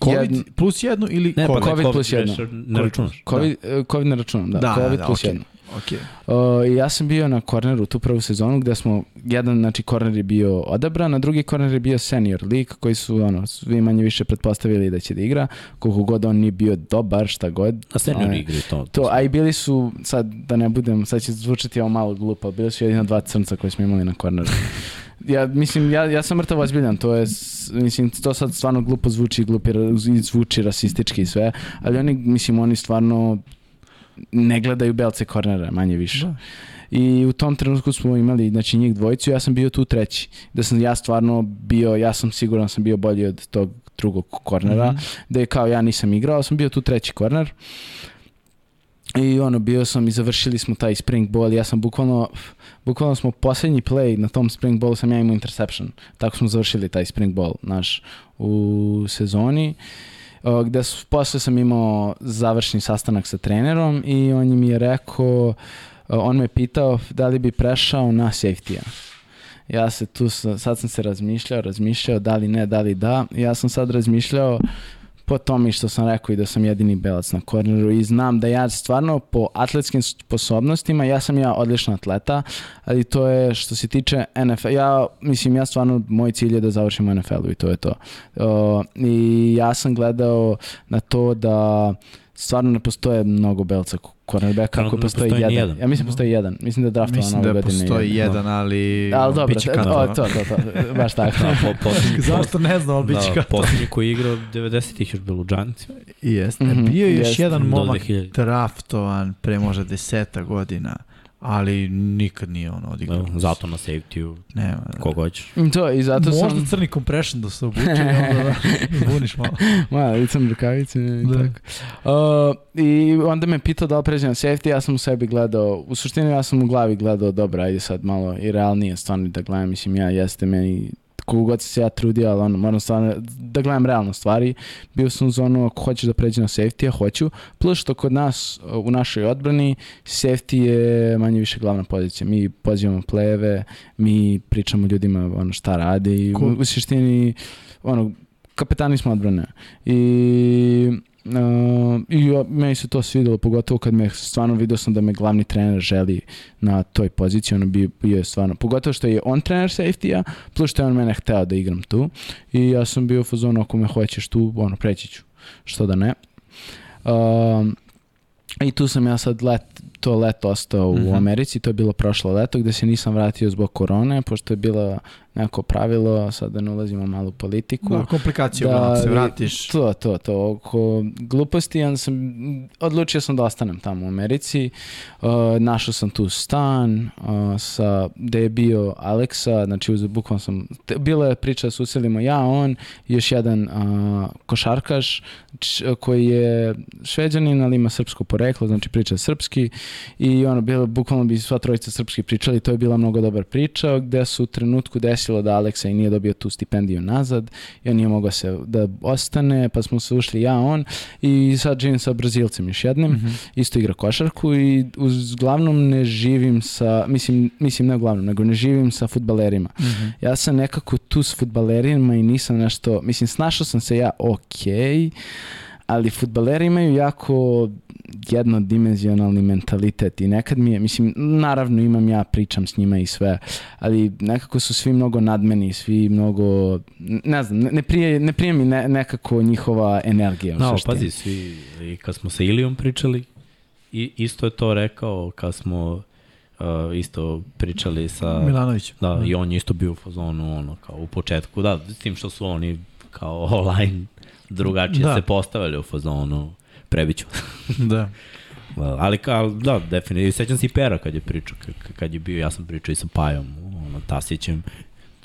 COVID jedno. plus jedno ili ne, COVID? Pa, COVID, COVID plus jedno. Ne računaš. COVID, da. COVID ne računam, da. da COVID da, plus okay. jedno. Okay. Uh, ja sam bio na korneru tu prvu sezonu gde smo, jedan znači korner je bio odabran, a drugi korner je bio senior lik koji su ono, svi manje više pretpostavili da će da igra, koliko god on nije bio dobar, šta god. A senior uh, igri to. To, a i bili su, sad da ne budem, sad će zvučati ovo malo glupo, bili su jedino dva crnca koje smo imali na korneru. ja mislim ja ja sam mrtav ozbiljan, to je mislim to sad stvarno glupo zvuči, glupi zvuči rasistički i sve, ali oni mislim oni stvarno ne gledaju belce kornera, manje više. Da. I u tom trenutku smo imali znači njih dvojicu, ja sam bio tu treći. Da sam ja stvarno bio, ja sam siguran sam bio bolji od tog drugog kornera, mm -hmm. da je kao ja nisam igrao, sam bio tu treći korner. I ono, bio sam i završili smo taj spring ball, ja sam bukvalno, bukvalno smo poslednji play na tom spring ballu sam ja imao interception. Tako smo završili taj spring ball naš u sezoni. Uh, gde su, posle sam imao završni sastanak sa trenerom i on mi je rekao, on me pitao da li bi prešao na safety-a. Ja se tu, sad sam se razmišljao, razmišljao da li ne, da li da. Ja sam sad razmišljao po tome što sam rekao i da sam jedini belac na korneru i znam da ja stvarno po atletskim sposobnostima, ja sam ja odlična atleta, ali to je što se tiče NFL, ja mislim ja stvarno moj cilj je da završim NFL-u i to je to. Uh, I ja sam gledao na to da stvarno ne postoje mnogo belca cornerbacka, kako postoji, postoji jedan. jedan. Ja mislim postoji jedan. Mislim da je draftovan Mislim da postoji jedan, jedan ali... Ali dobro, o, to, to, to, baš tako. da, po, posljednji, Zašto ne znam, ali bit će da, Posljednji koji je igrao 90-ih još bilo u Giantsima. Jeste. Mm -hmm. Bio je još jedan momak draftovan pre možda deseta godina ali nikad nije on odigrao. Da, zato na safety-u, Nema, koga hoćeš. To, i zato Možda sam... crni compression da se obuče onda da buniš malo. I crni rukavice i da. tako. Uh, I onda me pitao da li pređe na safety, ja sam u sebi gledao, u suštini ja sam u glavi gledao, dobro, ajde sad malo i realnije stvarno da gledam, mislim ja jeste meni kogu god se ja trudio, ali ono, moram stvarno da gledam realno stvari. Bio sam u zonu, ako hoćeš da pređe na safety, ja hoću. Plus što kod nas, u našoj odbrani, safety je manje više glavna pozicija. Mi pozivamo pleve, mi pričamo ljudima ono, šta rade i cool. u, u suštini, ono, kapetani smo odbrane. I Uh, I meni se to svidelo, pogotovo kad me stvarno vidio sam da me glavni trener želi na toj poziciji, ono bio, bio je stvarno, pogotovo što je on trener safety-a, plus što je on mene hteo da igram tu i ja sam bio u fazonu ako me hoćeš tu, ono, preći ću, što da ne. Uh, I tu sam ja sad let, to leto ostao mm -hmm. u mhm. Americi, to je bilo prošlo leto gde se nisam vratio zbog korone, pošto je bila neko pravilo, sad da ne ulazimo malo u politiku. Da, komplikaciju, da, se vratiš. To, to, to, oko gluposti, onda sam, odlučio sam da ostanem tamo u Americi, uh, našao sam tu stan, uh, sa, gde je bio Aleksa, znači uz, bukvalno sam, te, bila je priča s uselimo ja, on, još jedan uh, košarkaš, č, koji je šveđanin, ali ima srpsko poreklo, znači priča srpski, i ono, bilo, bukvalno bi sva trojica srpski pričali, to je bila mnogo dobar priča, gde su u trenutku desilo da Aleksa i nije dobio tu stipendiju nazad i on nije mogao se da ostane, pa smo se ušli ja, on i sad živim sa Brazilcem još jednim, mm -hmm. isto igra košarku i uglavnom ne živim sa, mislim, mislim ne uglavnom, nego ne živim sa futbalerima. Mm -hmm. Ja sam nekako tu s futbalerima i nisam nešto, mislim, snašao sam se ja okej, okay, ali futbaleri imaju jako jednodimenzionalni mentalitet i nekad mi je, mislim, naravno imam ja, pričam s njima i sve, ali nekako su svi mnogo nadmeni, svi mnogo, ne znam, ne prije, ne prije mi ne, nekako njihova energija. No, pazi, svi, i kad smo sa Ilijom pričali, i, isto je to rekao kad smo uh, isto pričali sa... Milanović. Da, da, i on je isto bio u fazonu, ono, kao u početku, da, s tim što su oni kao online drugačije da. se postavili u fazonu prebiću. da. ali, kao, da, definitivno. Sećam se i Pera kad je pričao, kad je bio, ja sam pričao i sa Pajom, ono, Tasićem,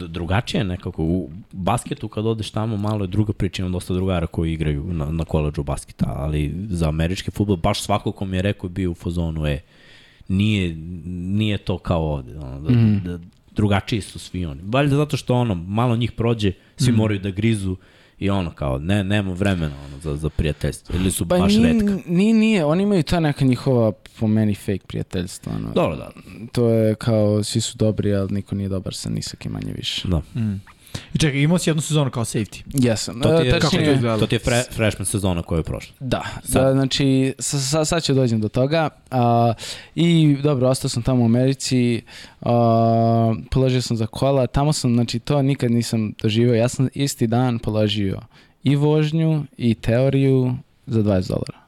drugačije nekako. U basketu kad odeš tamo malo je druga priča, imam dosta drugara koji igraju na, na koleđu basketa, ali za američki futbol baš svako ko mi je rekao je bio u fazonu, e, nije, nije to kao ovde. Ono, da, mm. da, drugačiji su svi oni. Valjda zato što ono, malo njih prođe, svi mm. moraju da grizu, i ono kao, ne, nema vremena ono, za, za prijateljstvo, ili su pa baš nije, redka. Nije, nije, oni imaju ta neka njihova, po meni, fake prijateljstva. Ono. Dobro, da. To je kao, svi su dobri, ali niko nije dobar sa nisakim manje više. Da. Mm. I čekaj, imao si jednu sezonu kao safety. Jesam. To ti je, kako je, to ti je fre, freshman sezona koja je prošla. Da, sad. da znači sad, sad ću dođem do toga. Uh, I dobro, ostao sam tamo u Americi, uh, položio sam za kola, tamo sam, znači to nikad nisam doživio. Ja sam isti dan položio i vožnju i teoriju za 20 dolara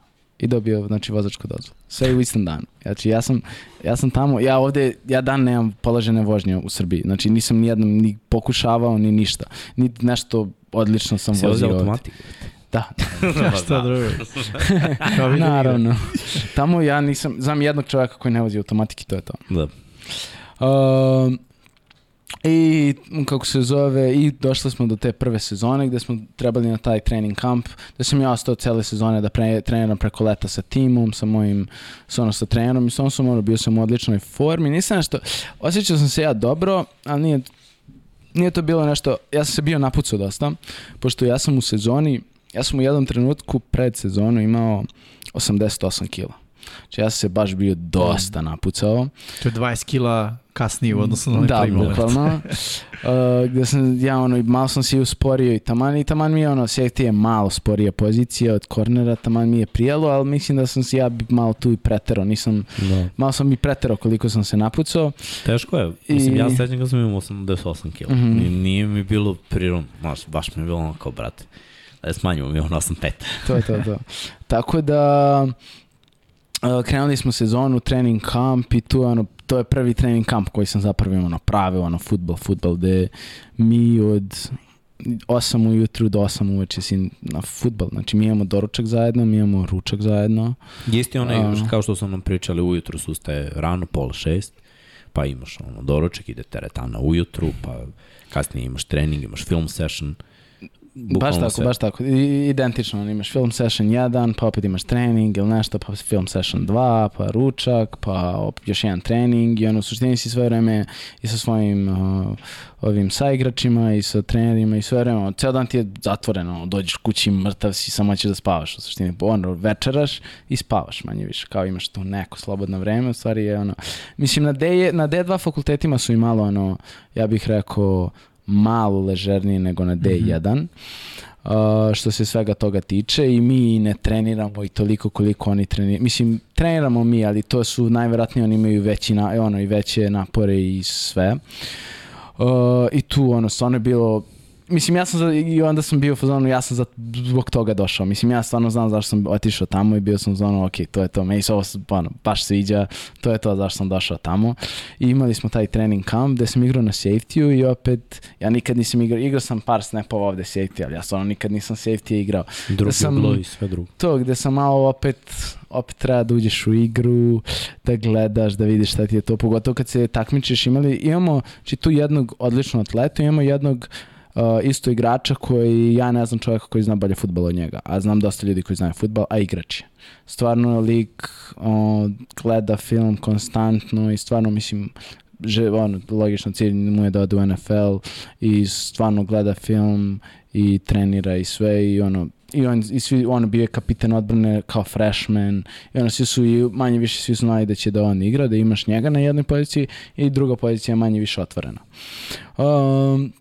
i dobio znači vozačku dozvolu. Sve u istom danu. Znači ja sam, ja sam tamo, ja ovde, ja dan nemam položene vožnje u Srbiji. Znači nisam ni jednom ni pokušavao ni ništa. Ni nešto odlično sam si vozio ovde. Da. Šta drugo? Naravno. Tamo ja nisam, znam jednog čovjeka koji ne vozi automatiki, to je to. Da. Uh, I kako se zove, i došli smo do te prve sezone gde smo trebali na taj trening kamp, da sam ja ostao cele sezone da pre, treniram preko leta sa timom, sa mojim, sa ono sa trenerom i sa sam ono, bio sam u odličnoj formi. Nisam nešto, osjećao sam se ja dobro, ali nije, nije to bilo nešto, ja sam se bio napucao dosta, pošto ja sam u sezoni, ja sam u jednom trenutku pred sezonu imao 88 kila. Znači ja sam se baš bio dosta napucao. To je 20 kila kasnije u odnosu na Da, bukvalno. uh, gde sam, ja ono, malo sam se usporio i taman, i taman mi je ono, sjeti je malo sporija pozicija od kornera, taman mi je prijelo, ali mislim da sam se ja malo tu i preterao, nisam, da. malo sam i preterao koliko sam se napucao. Teško je, mislim, I... ja sećam kad sam imao 88 kg, mm -hmm. nije mi bilo prirodno, baš, baš mi je bilo ono kao, brate, da smanjimo mi ono 85. to je to, to. Tako da, krenuli smo sezonu, trening kamp i tu ono, to je prvi trening kamp koji sam zapravo imao ono, prave, ono, futbol, futbol, gde mi od 8 ujutru do 8 uveče si na futbol. Znači mi imamo doručak zajedno, mi imamo ručak zajedno. Jeste onaj, uh, kao što smo nam pričali, ujutru su ste rano, pola šest, pa imaš ono, doručak, ide teretana ujutru, pa kasnije imaš trening, imaš film session. Baš tako, sve. baš tako. I, identično, imaš film session 1, pa opet imaš trening ili nešto, pa film session 2, pa ručak, pa op, još jedan trening i ono u suštini si sve vreme i sa svojim uh, ovim saigračima i sa trenerima i sve vreme, ceo dan ti je zatvoreno, dođeš kući mrtav si, samo ćeš da spavaš u suštini, ono, večeraš i spavaš manje više, kao imaš tu neko slobodno vreme, u stvari je ono, mislim na, D, na D2 fakultetima su i malo ono, ja bih rekao, malo ležerniji nego na D1. Mm -hmm. uh, što se svega toga tiče i mi ne treniramo i toliko koliko oni treniraju. Mislim, treniramo mi, ali to su najverovatnije oni imaju veći na, ono, i veće napore i sve. Uh, I tu ono, stvarno je bilo mislim, ja sam za, i onda sam bio u fazonu, ja sam za, zbog toga došao. Mislim, ja stvarno znam zašto sam otišao tamo i bio sam u zonu, ok, to je to, meni se ovo ono, baš sviđa, to je to zašto sam došao tamo. I imali smo taj trening camp gde sam igrao na safety i opet, ja nikad nisam igrao, igrao sam par snapova ovde safety, ali ja stvarno nikad nisam safety igrao. Drugi sam, i sve drugo. To, gde sam malo opet opet treba da uđeš u igru, da gledaš, da vidiš šta ti je to, pogotovo kad se takmičiš. Imali, imamo či tu jednog odličnog atleta, imamo jednog uh, isto igrača koji, ja ne znam čovjeka koji zna bolje futbol od njega, a znam dosta ljudi koji znaju futbol, a igrač je. Stvarno lik uh, gleda film konstantno i stvarno mislim že, ono, logično cilj mu je da ode u NFL i stvarno gleda film i trenira i sve i ono i on i svi on bio je kapitan odbrane kao freshman i ono svi su i manje više svi su znali da će da on igra da imaš njega na jednoj poziciji i druga pozicija manje više otvorena um,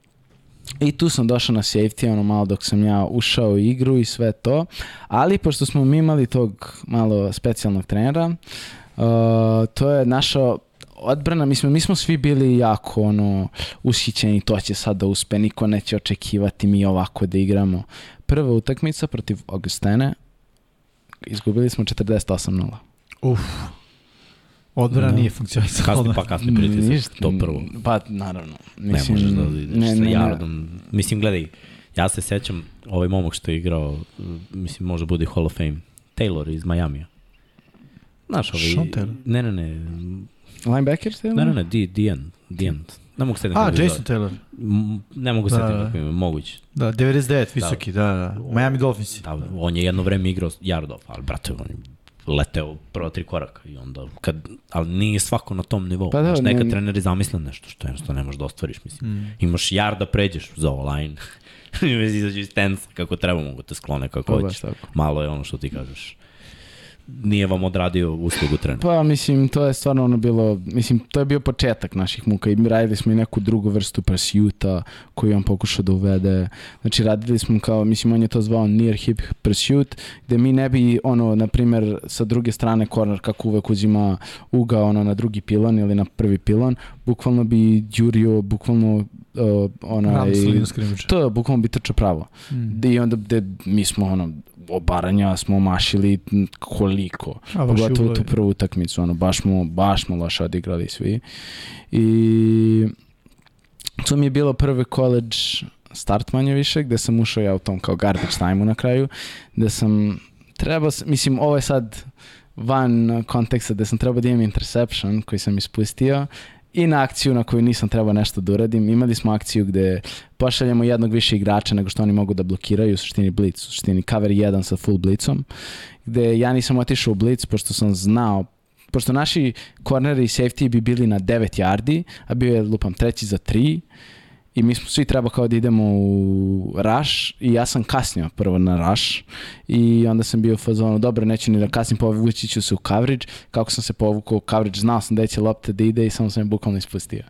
I tu sam došao na safety, ono malo dok sam ja ušao u igru i sve to. Ali pošto smo mi imali tog malo specijalnog trenera, uh, to je našao odbrana, mi smo, mi smo svi bili jako ono, ushićeni, to će sad da uspe, niko neće očekivati mi ovako da igramo. Prva utakmica protiv Augustene, izgubili smo 48-0. Uf. Odbrana no. nije funkcionisala. Kasni pa kasni pritisak, to prvo. Pa naravno. Mislim, ne možeš da ideš ne, sa Jardom. Mislim, gledaj, ja se sećam, ovaj momak što je igrao, mislim, može bude Hall of Fame, Taylor iz Majamija. Znaš, ovaj... Taylor? Ne, ne, ne. Linebacker Taylor? Ne, ne, ne, D, D, D, Ne mogu se A, Jason Taylor. Ne mogu se da, da. kako moguće. Da, 99, visoki, da, da. da. Miami Dolphins. Da, on je jedno vreme igrao Jardov, ali brate, on je leteo prvo tri koraka i onda, kad, ali nije svako na tom nivou. Pa da, znaš, neka ne... treneri zamisle nešto što jednostavno ne možeš da ostvariš, mislim. Mm. Imaš jar da pređeš za line, izađu iz tensa kako treba, mogu te sklone kako pa, hoćeš. Malo je ono što ti kažeš nije vam odradio uslugu trener? Pa mislim, to je stvarno ono bilo, mislim, to je bio početak naših muka i radili smo i neku drugu vrstu pursuita koju on pokušao da uvede. Znači radili smo kao, mislim, on je to zvao near hip pursuit, gde mi ne bi, ono, na primer, sa druge strane corner, kako uvek uzima uga, ono, na drugi pilon ili na prvi pilon, bukvalno bi jurio, bukvalno uh, onaj... To je bukvalno bi trčao pravo. Mm. I onda gde mi smo, ono, obaranja smo mašili koliko. Pogotovo tu prvu utakmicu, ono, baš smo, baš smo loše odigrali svi. I to mi je bilo prvi college start manje više, gde sam ušao ja u tom kao garbage time na kraju, gde sam trebao, mislim, ovo je sad van konteksta gde sam trebao da imam interception koji sam ispustio i na akciju na koju nisam trebao nešto da uradim. Imali smo akciju gde pošaljemo jednog više igrača nego što oni mogu da blokiraju, u suštini blitz, u suštini cover 1 sa full blitzom, gde ja nisam otišao u blitz pošto sam znao pošto naši korneri i safety bi bili na 9 yardi, a bio je, lupam, treći za 3, i mi smo svi treba kao da idemo u rush i ja sam kasnio prvo na rush i onda sam bio u fazonu, dobro, neću ni da kasnim, povući ću se u coverage, kako sam se povukao u coverage, znao sam da će lopta da ide i samo sam je bukvalno ispustio.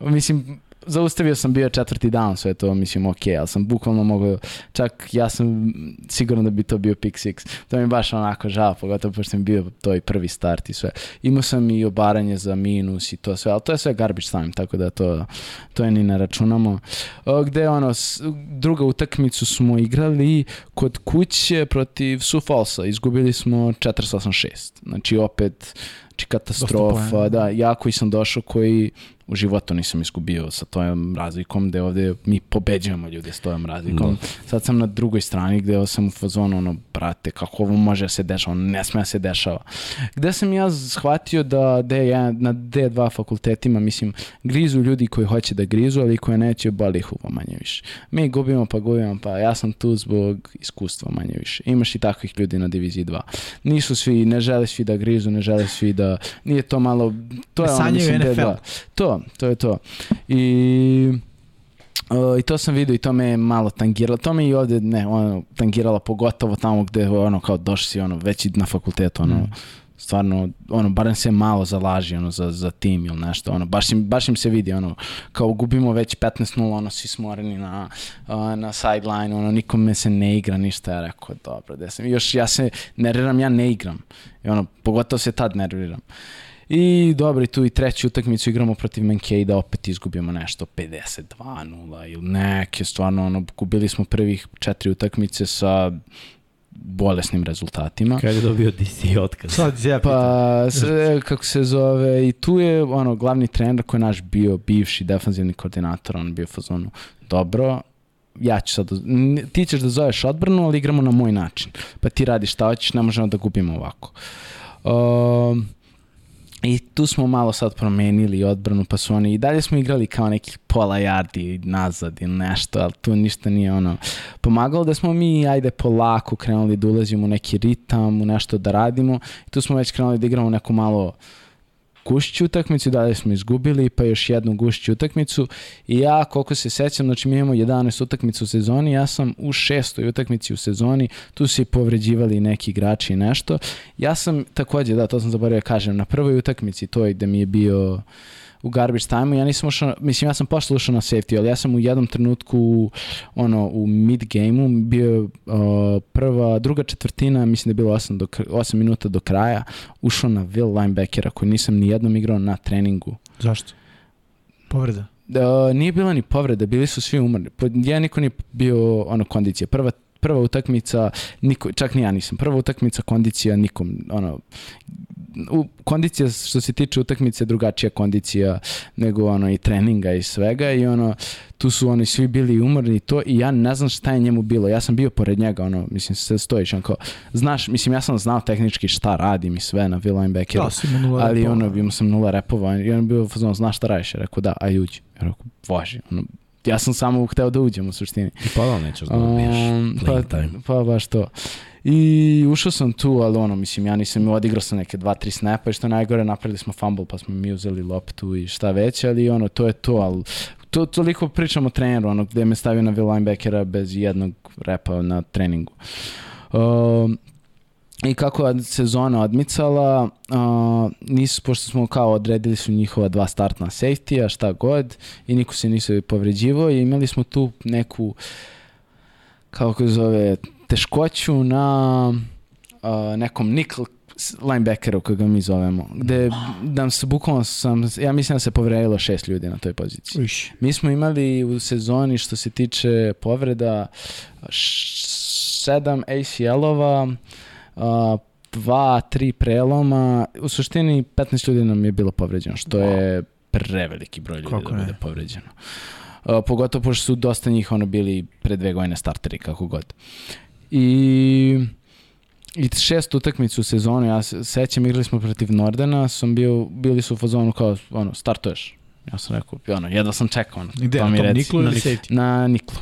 Mislim, zaustavio sam bio četvrti down, sve to mislim ok, ali sam bukvalno mogao, čak ja sam siguran da bi to bio pick six. To mi je baš onako žao, pogotovo pošto mi bio to i prvi start i sve. Imao sam i obaranje za minus i to sve, ali to je sve garbage time, tako da to, to je ni ne računamo. O, gde ono, druga utakmicu smo igrali kod kuće protiv Sufalsa, izgubili smo 486. Znači opet znači katastrofa, da, ja koji sam došao koji u životu nisam iskubio sa tojom razlikom, gde ovde mi pobeđujemo ljude s tojom razlikom. No. Da. Sad sam na drugoj strani gde sam u fazonu, ono, brate, kako ovo može da se dešava, ono, ne sme da se dešava. Gde sam ja shvatio da D1, na D2 fakultetima, mislim, grizu ljudi koji hoće da grizu, ali koji neće, boli ih uvo manje više. Mi gubimo pa gubimo, pa ja sam tu zbog iskustva manje više. Imaš i takvih ljudi na diviziji 2. Nisu svi, ne žele svi da grizu, ne žele svi da, nije to malo, to je ono, mislim, D2. To, to, je to. I Uh, I to sam vidio i to me je malo tangiralo. To me i ovde ne, ono, tangiralo pogotovo tamo gde ono kao došli si ono već na fakultetu ono mm. stvarno ono barem se malo zalaži ono za za tim ili nešto ono baš im baš im se vidi ono kao gubimo već 15:0 ono svi smoreni na uh, na sideline ono nikome se ne igra ništa ja rekao dobro da sam još ja se nerviram ja ne igram i ono pogotovo se tad nerviram I dobro, i tu i treću utakmicu igramo protiv Mankej da opet izgubimo nešto 52-0 ili neke, stvarno, ono, gubili smo prvih četiri utakmice sa bolesnim rezultatima. Kada je dobio DC otkaz? Sad ja Pa, se, kako se zove, i tu je ono, glavni trener koji je naš bio bivši defanzivni koordinator, on bio fazonu dobro, ja ću sad, ti ćeš da zoveš odbranu, ali igramo na moj način. Pa ti radiš šta hoćeš, ne možemo da gubimo ovako. Um, I tu smo malo sad promenili odbranu, pa su oni i dalje smo igrali kao nekih pola yardi nazad ili nešto, ali tu ništa nije ono pomagalo da smo mi ajde polako krenuli da ulazimo u neki ritam, u nešto da radimo. I tu smo već krenuli da igramo neku malo uh, gušću utakmicu, dalje smo izgubili, pa još jednu gušću utakmicu i ja, koliko se sećam, znači mi imamo 11 utakmica u sezoni, ja sam u šestoj utakmici u sezoni, tu se i povređivali neki igrači i nešto. Ja sam takođe, da, to sam zaboravio da kažem, na prvoj utakmici, to je gde mi je bio u garbage time ja nisam ušao, mislim ja sam posle ušao na safety, ali ja sam u jednom trenutku ono u mid gameu bio uh, prva, druga četvrtina, mislim da je bilo 8, do, 8 minuta do kraja, ušao na Will linebackera koji nisam ni jednom igrao na treningu. Zašto? Povreda? Uh, nije bila ni povreda, bili su svi umrli. Ja niko nije bio ono kondicija. Prva prva utakmica, niko, čak ni ja nisam, prva utakmica kondicija nikom, ono, u, kondicija što se tiče utakmice drugačija kondicija nego ono i treninga i svega i ono tu su oni svi bili umorni to i ja ne znam šta je njemu bilo ja sam bio pored njega ono mislim se stojiš on kao znaš mislim ja sam znao tehnički šta radim i sve na Will linebackeru da, ali repova. ono imao sam nula repova i on bio fazon znaš šta radiš rekao da aj uđi rekao važi ono ja sam samo hteo da uđem u suštini. I pa da nećeš da ubiješ. Um, pa, pa baš to. I ušao sam tu, ali ono, mislim, ja nisam odigrao sam neke dva, tri snapa i što najgore napravili smo fumble, pa smo mi uzeli loptu i šta već, ali ono, to je to, ali to, toliko pričamo o treneru, ono, gde me stavio na linebackera bez jednog repa na treningu. Um, i kako je sezona odmicala, uh, nisu, pošto smo kao odredili su njihova dva startna safety-a, šta god, i niko se nisu povređivao i imali smo tu neku, kako se zove, teškoću na uh, nekom nickel linebackeru koga mi zovemo, gde nam se bukvalno sam, ja mislim da se povredilo šest ljudi na toj poziciji. Uš. Mi smo imali u sezoni što se tiče povreda sedam ACL-ova, uh, dva, tri preloma, u suštini 15 ljudi nam je bilo povređeno, što wow. je preveliki broj ljudi Kako da bude povređeno. Uh, pogotovo pošto su dosta njih ono bili pre dve godine starteri, kako god. I i šest utakmicu u sezonu, ja se sećam, igrali smo protiv Nordena, sam bio, bili su u fazonu kao, ono, startuješ. Ja sam rekao, ono, jedva sam čekao, ono, Gde, pa mi na Niklu ili safety? Na Niklu.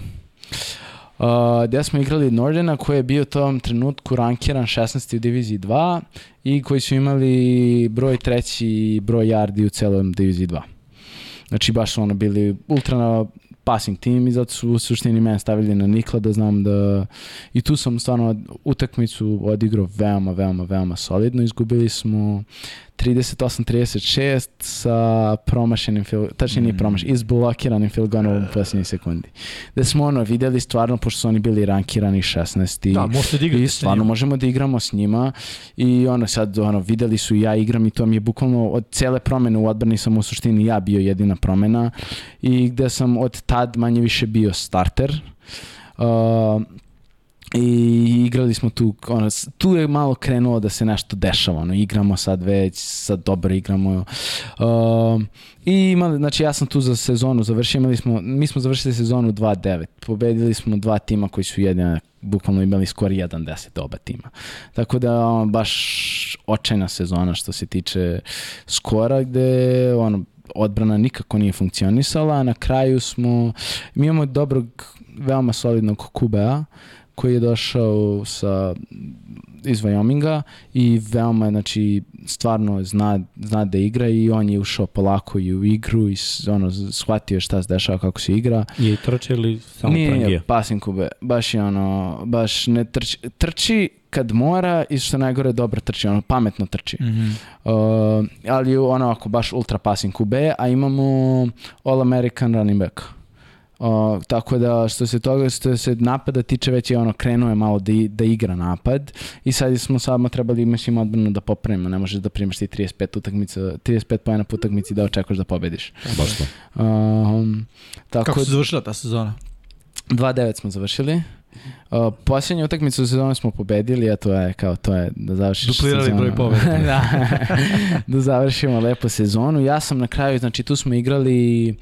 Uh, gde smo igrali Nordena koji je bio u tom trenutku rankiran 16. u diviziji 2 i koji su imali broj treći broj yardi u celom diviziji 2. Znači baš su ono bili ultra passing team i zato su u suštini mene stavili na Nikla da znam da i tu sam stvarno utakmicu odigrao veoma, veoma, veoma solidno. Izgubili smo 38-36 sa promašenim, fil, tačnije nije mm. promaš, izblokiranim field goalom u posljednjih sekundi. Da smo ono videli stvarno, pošto su oni bili rankirani 16 da, možete da i stvarno možemo da igramo s njima i ono sad ono, videli su ja igram i to mi je bukvalno od cele promene u odbrani sam u suštini ja bio jedina promena i gde sam od tad manje više bio starter. Uh, i igrali smo tu, ono, tu je malo krenulo da se nešto dešava, ono, igramo sad već, sad dobro igramo. Uh, I imali, znači ja sam tu za sezonu završio, imali smo, mi smo završili sezonu 2-9, pobedili smo dva tima koji su jedina, bukvalno imali skor 1-10 oba tima. Tako da, ono, baš očajna sezona što se tiče skora, gde, ono, odbrana nikako nije funkcionisala, a na kraju smo, mi imamo dobrog, veoma solidnog QBA, koji je došao sa iz Wyominga i veoma, znači, stvarno zna, zna da igra i on je ušao polako i u igru i ono, shvatio šta se dešava kako se igra. Je trče ili samo Nije, nije, passing kube. Baš je ono, baš ne trči, trči kad mora i što najgore dobro trči, ono pametno trči. Mm -hmm. uh, ali ono ako baš ultra passing kube, a imamo All American running back O, tako da što se toga što se napada tiče već je ono krenuo je malo da, i, da igra napad i sad smo samo trebali mislim odbranu da popravimo ne možeš da primiš ti 35 utakmica 35 poena po utakmici da očekuješ da pobediš. Baš to. Um, tako Kako se završila ta sezona? 2-9 smo završili. Uh, posljednju utakmicu sezone smo pobedili, a to je kao to je da završiš Duplirali sezonu. broj pobjeda. da, da završimo lepo sezonu. Ja sam na kraju, znači tu smo igrali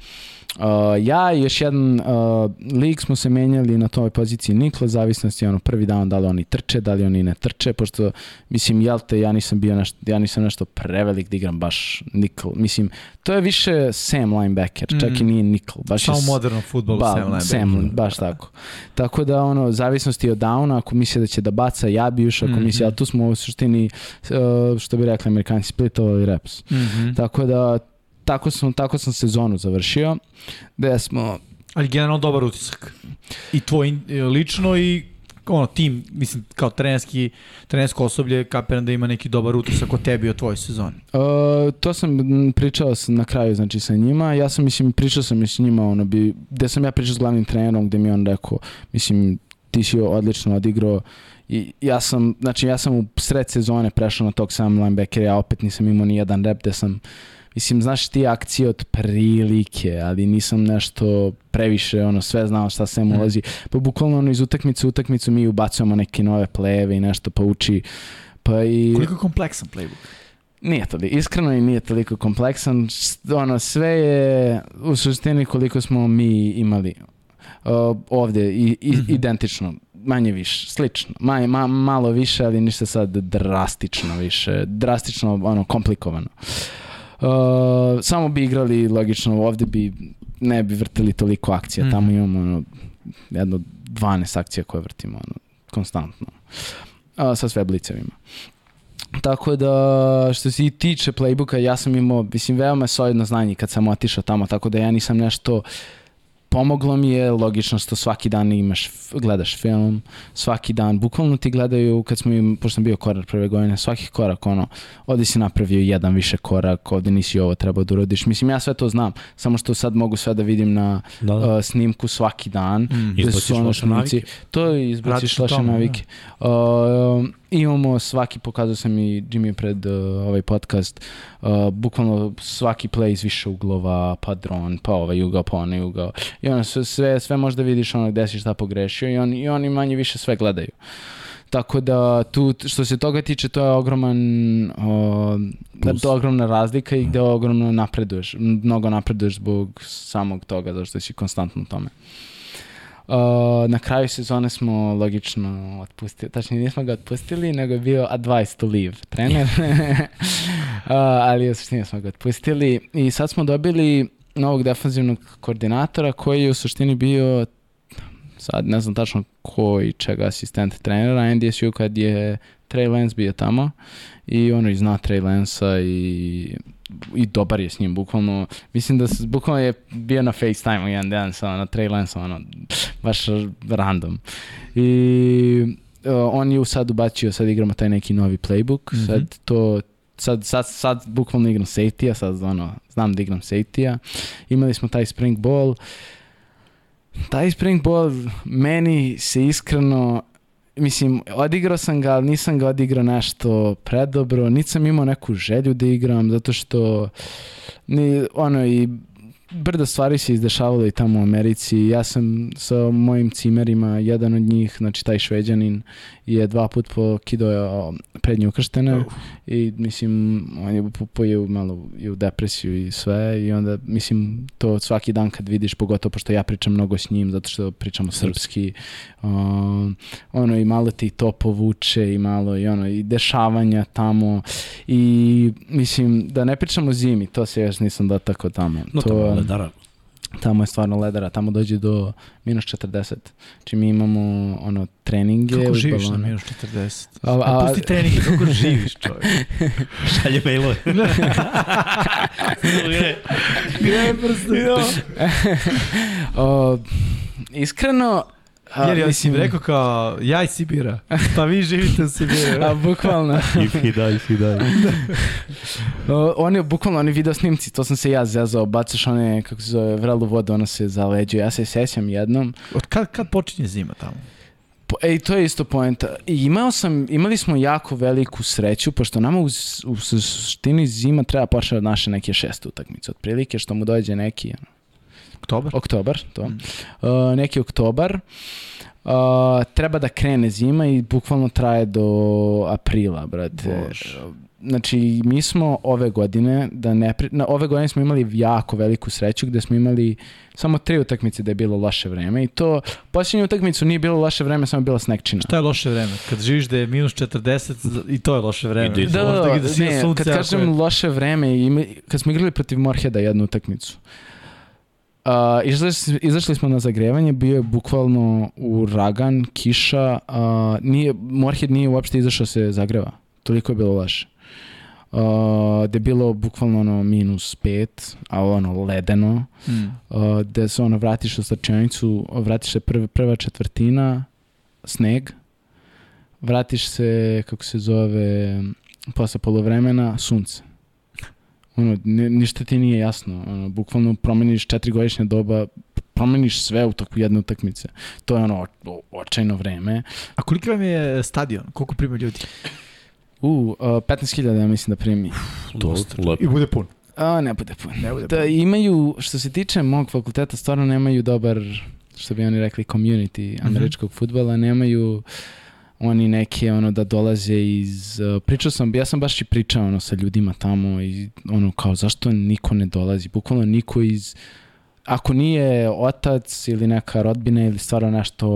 Uh, ja i još jedan uh, lig smo se menjali na toj poziciji Nikla, zavisnosti ono prvi dan da li oni trče, da li oni ne trče, pošto mislim jel te ja nisam bio nešto, ja nisam nešto prevelik da igram baš Nikl. Mislim, to je više Sam linebacker, mm. čak i nije Nikl. Baš Samo moderno futbolu ba, Sam linebacker. Sam, baš tako. Tako da ono, zavisnosti od downa, ako misle da će da baca, ja bi još, ako mm -hmm. misle, ali tu smo u suštini, uh, što bi rekli amerikanci, splitovali reps. Mm -hmm. Tako da tako sam, tako sam sezonu završio, gde smo... Ali generalno dobar utisak. I tvoj lično i ono, tim, mislim, kao trenerski, trenersko osoblje, kapiram da ima neki dobar utisak o tebi o tvojoj sezoni. Uh, to sam pričao na kraju, znači, sa njima. Ja sam, mislim, pričao sam s njima, ono, bi, gde sam ja pričao s glavnim trenerom, gde mi on rekao, mislim, ti si odlično odigrao, I ja sam, znači ja sam u sred sezone prešao na tog sam linebacker, ja opet nisam imao ni jedan rep gde sam Mislim, znaš ti akcije od prilike, ali nisam nešto previše, ono, sve znao šta se mu mhm. ulazi. Pa bukvalno ono, iz utakmice u utakmicu mi ubacujemo neke nove pleve i nešto pa uči. Pa i... Koliko je kompleksan playbook? Nije toliko, iskreno i nije toliko kompleksan. Ono, sve je u suštini koliko smo mi imali uh, ovde i, i, mm -hmm. identično manje više, slično, manje, ma, malo više, ali ništa sad drastično više, drastično ono komplikovano. Uh, samo bi igrali, logično, ovde bi ne bi vrtili toliko akcija. Mm. Tamo imamo ono, jedno 12 akcija koje vrtimo ono, konstantno. Uh, sa sve blicevima. Tako da, što se tiče playbooka, ja sam imao, mislim, veoma solidno znanje kad sam otišao tamo, tako da ja nisam nešto uh, pomoglo mi je, logično što svaki dan imaš, gledaš film, svaki dan, bukvalno ti gledaju, kad smo im, pošto sam bio korak prve godine, svaki korak, ono, ovdje si napravio jedan više korak, ovdje nisi ovo trebao da urodiš. Mislim, ja sve to znam, samo što sad mogu sve da vidim na da, da. Uh, snimku svaki dan. Mm, izbaciš loše navike. To izbaciš loše navike. Da. Uh, imamo svaki, pokazao sam i Jimmy pred uh, ovaj podcast, uh, bukvalno svaki play iz više uglova, pa dron, pa ovaj ugao, pa onaj ugao. I ono, sve, sve, možda vidiš ono gde si šta pogrešio i, on, i oni manje više sve gledaju. Tako da tu što se toga tiče to je ogroman uh, to je ogromna razlika i gde ogromno napreduješ, mnogo napreduješ zbog samog toga zašto si konstantno u tome. Uh, na kraju sezone smo logično otpustili, tačnije nismo ga otpustili, nego je bio advice to leave trener, uh, ali u suštini smo ga otpustili. I sad smo dobili novog defanzivnog koordinatora koji je u suštini bio sad ne znam tačno ko i čega asistent trenera NDSU kad je Trey Lance bio tamo i ono i zna Trey Lance-a i i dobar je s njim, bukvalno, mislim da se, bukvalno je bio na FaceTime-u jedan dan sa na Trey Lance, ono, baš random. I uh, on je sad ubacio, sad igramo taj neki novi playbook, mm -hmm. sad to sad, sad, sad bukvalno igram safety-a, sad ono, znam da igram safety-a. Imali smo taj spring ball. Taj spring ball meni se iskreno mislim, odigrao sam ga, ali nisam ga odigrao nešto predobro, niti sam imao neku želju da igram, zato što ni, ono i brdo stvari se izdešavalo i tamo u Americi. Ja sam sa mojim cimerima, jedan od njih, znači taj šveđanin, je dva put pokidao prednje ukrštene uh. i mislim, on je popojio malo i u depresiju i sve i onda mislim to svaki dan kad vidiš, pogotovo pošto ja pričam mnogo s njim, zato što pričamo srpski, um, ono i malo ti to povuče i malo i ono i dešavanja tamo i mislim da ne pričamo zimi, to se još nisam dotakao tamo. No, to, tamo ledara. Tamo je stvarno ledara, tamo dođe do minus 40. Znači mi imamo ono treninge Kako živiš balone. na minus 40? A, a, a pusti treninge, kako živiš čovjek? Šalje mailove. Gre prstu. o, iskreno, Jer ja mislim, rekao kao, ja iz Sibira, pa vi živite u Sibiru. A bukvalno. if he dies, he dies. oni, bukvalno, oni video snimci, to sam se ja zezao, bacaš one, kako se zove, vrelu vodu, ona se zaleđuje. Ja se sećam jednom. Od kad, kad počinje zima tamo? Ej, to je isto poenta. Imao sam, imali smo jako veliku sreću, pošto nama u, u suštini zima treba početi od naše neke šeste utakmice, otprilike, što mu dođe neki... Oktobar? Oktobar, to. Mm. Uh, neki oktobar. Uh, treba da krene zima i bukvalno traje do aprila, brate. Bož znači mi smo ove godine da ne na ove godine smo imali jako veliku sreću gde smo imali samo tri utakmice da je bilo loše vreme i to posljednju utakmicu nije bilo loše vreme samo je bila snegčina. Šta je loše vreme? Kad živiš da je minus 40 i to je loše vreme. Da, da, da, da, da ne, kad kažem je... loše vreme i kad smo igrali protiv Morheda jednu utakmicu. Uh, izašli, izašli smo na zagrevanje, bio je bukvalno uragan, kiša, uh, nije, Morhed nije uopšte izašao se zagreva. Toliko je bilo loše. Uh, gde je bilo bukvalno ono minus pet, a ono ledeno, mm. uh, gde se ono vratiš u stačionicu, vratiš se prva, prva četvrtina, sneg, vratiš se, kako se zove, posle polovremena, sunce. Ono, ništa ti nije jasno. Ono, bukvalno promeniš četiri godišnje doba, promeniš sve u toku jedne utakmice. To je ono o, očajno vreme. A koliko vam je stadion? Koliko prima ljudi? U, uh, 15.000 ja mislim da primi. Dosta. I bude pun. A, ne bude pun. Ne bude da, pun. imaju, što se tiče mog fakulteta, stvarno nemaju dobar, što bi oni rekli, community američkog mm -hmm. futbala, nemaju oni neke ono da dolaze iz uh, pričao sam ja sam baš i pričao ono sa ljudima tamo i ono kao zašto niko ne dolazi bukvalno niko iz ako nije otac ili neka rodbina ili stvarno nešto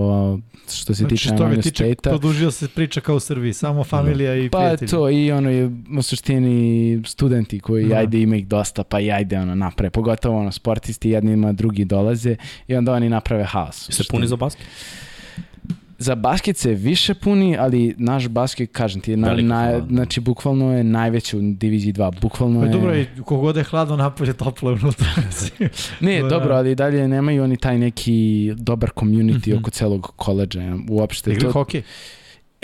što se znači, tiče što tiče, produžio se priča kao u Srbiji, samo familija i pa prijatelji. Pa to i ono je u suštini studenti koji no. ajde ima ih dosta pa i ajde ono naprave, pogotovo ono sportisti jednima drugi dolaze i onda oni naprave haos. Se puni za basket? Za basket se više puni, ali naš basket, kažem ti, na, na, znači bukvalno je najveći u diviziji 2. Bukvalno pa je... Dobro, i kogod je hladno napolje, toplo je unutra. ne, da. dobro, ali dalje nemaju oni taj neki dobar community mm -hmm. oko celog koleđa. Uopšte. Igli to... hokej?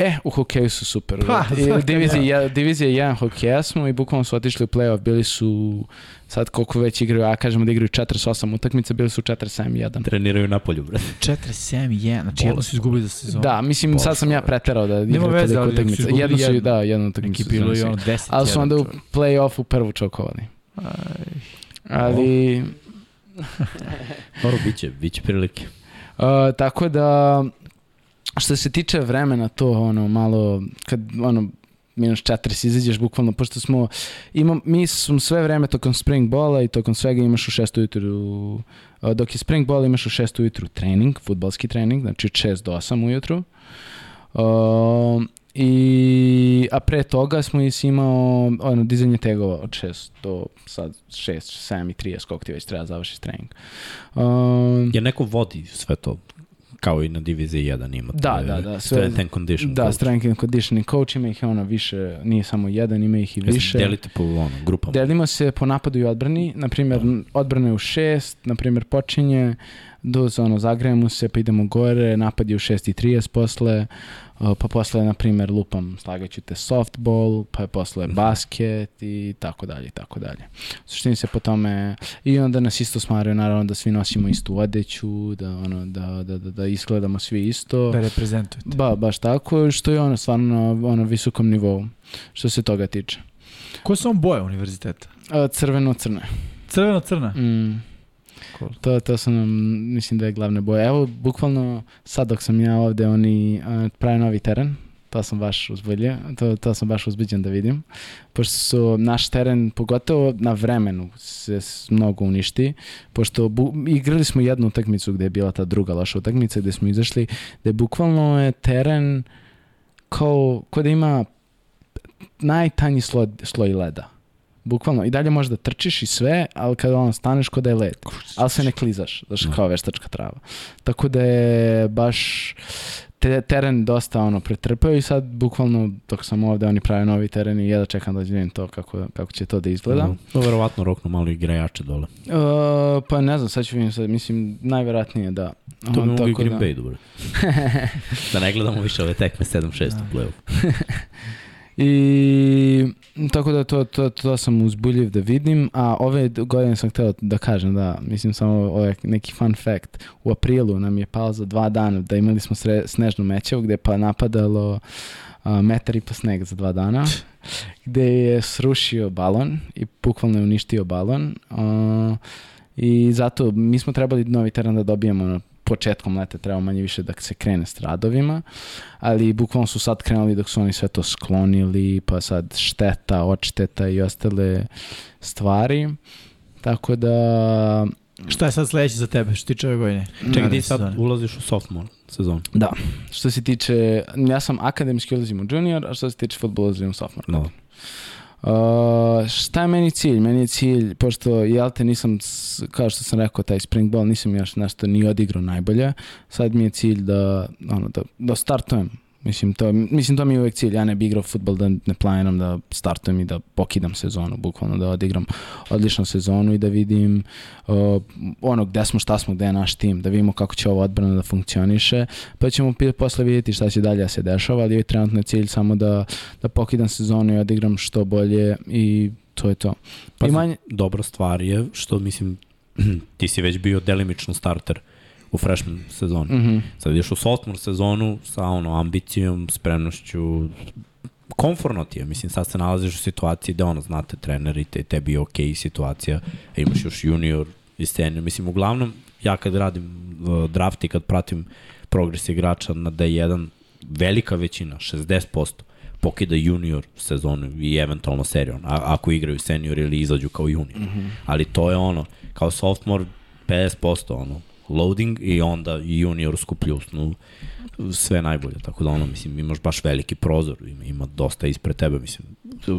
E, u hokeju su super. Pa, I, divizija, ja. divizija 1 hokeja smo i bukvalno su otišli u playoff, bili su sad koliko već igraju, a kažemo da igraju 4-8 utakmice, bili su 4-7-1. Treniraju na polju, brate. 4-7-1, znači jedno su izgubili za sezonu. Da, mislim, sad sam ja preterao da igraju veze, toliko utakmice. Jedno su, jedno. da, jednu utakmicu. Neki bilo i ono 10 Ali su onda u play-offu prvu čokovali. Aj. Ali... Dobro, bit će, bit će prilike. Uh, tako da, što se tiče vremena, to ono malo, kad ono, minus 40 izađeš bukvalno, pošto smo, imam, mi smo sve vreme tokom spring bola i tokom svega imaš u 6 ujutru, dok je spring ball imaš u 6 ujutru trening, futbalski trening, znači od 6 do 8 ujutru. Uh, I, a pre toga smo is imao ono, dizanje tegova od 6 do sad 6, 7 i 30 koliko ti već treba završiti trening. Um, Je neko vodi sve to? Kao i na diviziji 1 ima. Da, da, da. Sve, strength and condition Da, coach. strength and conditioning coach ima ih ono više, nije samo jedan, ima ih i više. Delite po ono, grupama. Delimo se po napadu i odbrani, na primjer da. odbrana je u šest, na primjer počinje, do ono, zagrejemo se, pa idemo gore, napad je u 6.30 posle, pa posle, na primjer, lupam, slagaću te softball, pa je posle mhm. basket i tako dalje i tako dalje. Suštini se po tome, i onda nas isto smaraju, naravno, da svi nosimo istu odeću, da, ono, da, da, da, da izgledamo svi isto. Da reprezentujete. Ba, baš tako, što je ono stvarno na ono, visokom nivou, što se toga tiče. Koje su vam boje univerziteta? Crveno-crne. Crveno-crna? Mm. Cool. To, to su nam, mislim da je glavne boje. Evo, bukvalno sad dok sam ja ovde, oni uh, prave novi teren, to sam baš uzbudljen, to, to sam baš uzbuđen da vidim, pošto su naš teren, pogotovo na vremenu, se mnogo uništi, pošto bu, igrali smo jednu utakmicu gde je bila ta druga loša utakmica, gde smo izašli, gde bukvalno je teren kao, kao da ima najtanji sloj, sloj leda Bukvalno, i dalje možeš da trčiš i sve, ali kada ono staneš kod da je led. Ali se ne klizaš, znaš, kao veštačka trava. Tako da je baš te, teren dosta ono pretrpeo i sad bukvalno dok sam ovde oni prave novi teren i ja da čekam da vidim to kako, kako će to da izgleda. No, to verovatno roknu malo igrajače dole. Uh, pa ne znam, sad ću vidim sad, mislim najverovatnije da To bi mogu i Green da. Bay, dobro. da ne gledamo više ove tekme 7-6 u play-off. I tako da to, to, to sam uzbuljiv da vidim, a ove godine sam hteo da kažem da, mislim samo ovaj neki fun fact, u aprilu nam je pao za dva dana da imali smo sre, snežnu mećevu gde pa napadalo uh, metar i pa sneg za dva dana, gde je srušio balon i bukvalno je uništio balon. Uh, I zato mi smo trebali novi teren da dobijemo početkom leta treba manje više da se krene s radovima, ali bukvalno su sad krenuli dok su oni sve to sklonili, pa sad šteta, odšteta i ostale stvari. Tako da... Šta je sad sledeće za tebe što tiče ove godine? Čekaj, ti sad ulaziš u sophomore sezonu. Da. Što se tiče, ja sam akademski ulazim u junior, a što se tiče futbola ulazim u sophomore. No. Uh, šta je meni cilj? Meni je cilj, pošto jel te nisam, kao što sam rekao, taj spring ball nisam još nešto ni odigrao najbolje, sad mi je cilj da, ono, da, da startujem Mislim to, mislim, to mi je uvek cilj. Ja ne bih igrao futbol da ne planiram da startujem i da pokidam sezonu, bukvalno da odigram odličnu sezonu i da vidim uh, ono gde smo, šta smo, gde je naš tim, da vidimo kako će ovo odbrana da funkcioniše, pa ćemo posle vidjeti šta će dalje da se dešava, ali je trenutno je cilj samo da, da pokidam sezonu i odigram što bolje i to je to. Pa I manje... dobra stvar je što mislim ti si već bio delimično starter u freshman sezoni. Mm -hmm. Sad ideš u sophomore sezonu sa ono, ambicijom, spremnošću, konforno ti je, mislim, sad se nalaziš u situaciji da ono, znate, trener i te, tebi je okej okay situacija, a imaš još junior i senior, mislim, uglavnom, ja kad radim uh, draft i kad pratim progres igrača na D1, velika većina, 60%, pokida junior sezonu i eventualno seriju, a, ako igraju senior ili izađu kao junior. Mm -hmm. Ali to je ono, kao sophomore, 50%, ono, loading i onda juniorsku pljusnu sve najbolje, tako da ono, mislim, imaš baš veliki prozor, ima, ima dosta ispred tebe, mislim,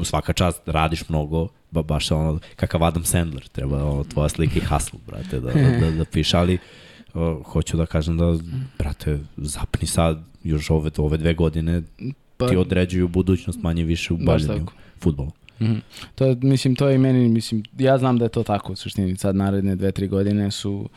svaka čast radiš mnogo, ba, baš ono, kakav Adam Sandler, treba ono, tvoja slika i hustle, brate, da, da, da, da piše, ali uh, hoću da kažem da, brate, zapni sad, još ove, ove dve godine pa, ti određuju budućnost manje više u bavljanju futbolu. Mm -hmm. To, mislim, to je i meni, mislim, ja znam da je to tako u suštini, sad naredne dve, tri godine su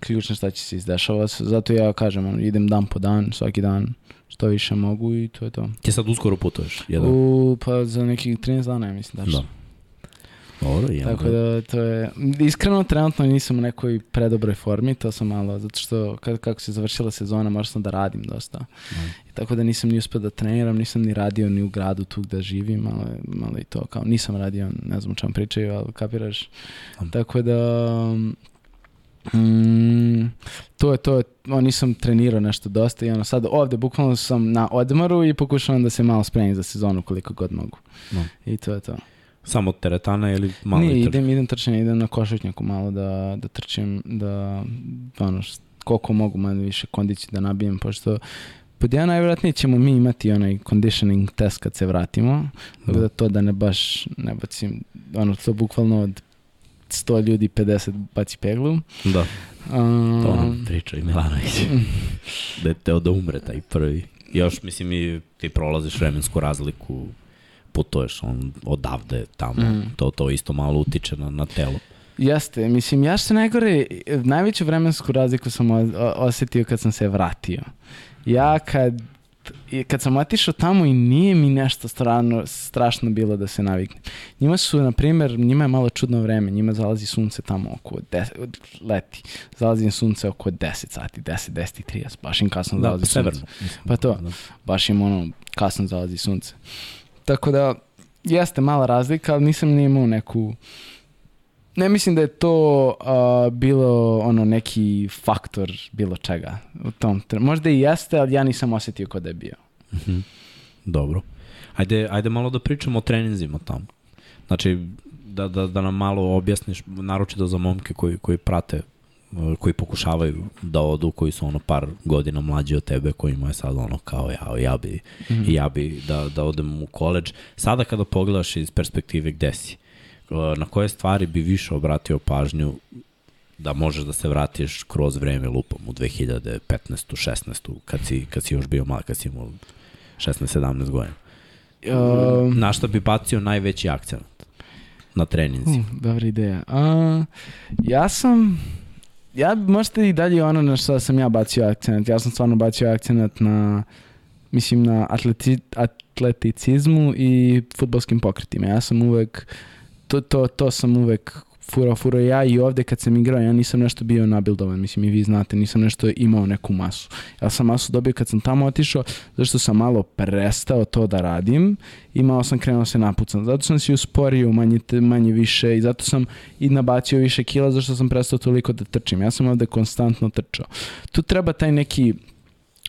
ključno šta će se izdešavati, zato ja kažem, idem dan po dan, svaki dan što više mogu i to je to. Ti sad uskoro putuješ? Jedan? U, pa za nekih 13 dana, ja mislim, da. Da. Dobro, ja. Tako da to je, iskreno trenutno nisam u nekoj predobroj formi, to sam malo, zato što kad, kako se završila sezona možda sam da radim dosta. Mm. I tako da nisam ni uspio da treniram, nisam ni radio ni u gradu tu gde živim, malo, malo i to, kao nisam radio, ne znam o čem pričaju, ali kapiraš. Mm. Tako da, Mm, to je to, on nisam trenirao nešto dosta i ono sad ovde bukvalno sam na odmoru i pokušavam da se malo spremim za sezonu koliko god mogu. No. I to je to. Samo teretana ili malo Nije, idem, idem trčanje, idem na košutnjaku malo da, da trčim, da ono, koliko mogu manje više kondići da nabijem, pošto pod jedan najvjerojatnije ćemo mi imati onaj conditioning test kad se vratimo, tako da to da ne baš ne bacim, ono to bukvalno od 100 ljudi 50 baci peglu. Da. Um, to nam priča i Milanović. da je teo da umre taj prvi. Još, mislim, i ti prolaziš vremensku razliku, putuješ on odavde tamo, mm. to, to isto malo utiče na, na telo. Jeste, mislim, ja što najgore, najveću vremensku razliku sam osetio kad sam se vratio. Ja kad i kad sam otišao tamo i nije mi nešto strano, strašno bilo da se naviknem. Njima su, na primjer, njima je malo čudno vreme, njima zalazi sunce tamo oko 10, leti, zalazi im sunce oko 10 sati, 10, 10 i 30, baš im kasno da, zalazi sunce. Pa to, da. baš im ono, kasno zalazi sunce. Tako da, jeste mala razlika, ali nisam ni imao neku ne mislim da je to uh, bilo ono neki faktor bilo čega u tom možda i jeste, ali ja nisam osetio kod da je bio. Mm -hmm. Dobro. Ajde, ajde malo da pričamo o treninzima tamo. Znači, da, da, da nam malo objasniš, naročito za momke koji, koji prate koji pokušavaju da odu, koji su ono par godina mlađi od tebe, kojima je sad ono kao ja, ja bi, mm -hmm. ja bi da, da odem u koleđ. Sada kada pogledaš iz perspektive gde si, uh, na koje stvari bi više obratio pažnju da možeš da se vratiš kroz vreme lupom u 2015. 16. kad si, kad si još bio mal, kad si imao 16-17 godina. Um, na šta bi bacio najveći akcent na treninzi? Uh, dobra ideja. Uh, ja sam ja možete i dalje ono na što sam ja bacio akcent. Ja sam stvarno bacio akcent na mislim na atleti, atleticizmu i futbolskim pokretima. Ja sam uvek to, to, to sam uvek furao, furao ja i ovde kad sam igrao, ja nisam nešto bio nabildovan, mislim i vi znate, nisam nešto imao neku masu. Ja sam masu dobio kad sam tamo otišao, zašto sam malo prestao to da radim i malo sam krenuo se napucam. Zato sam se usporio manje, manje više i zato sam i nabacio više kila, zašto sam prestao toliko da trčim. Ja sam ovde konstantno trčao. Tu treba taj neki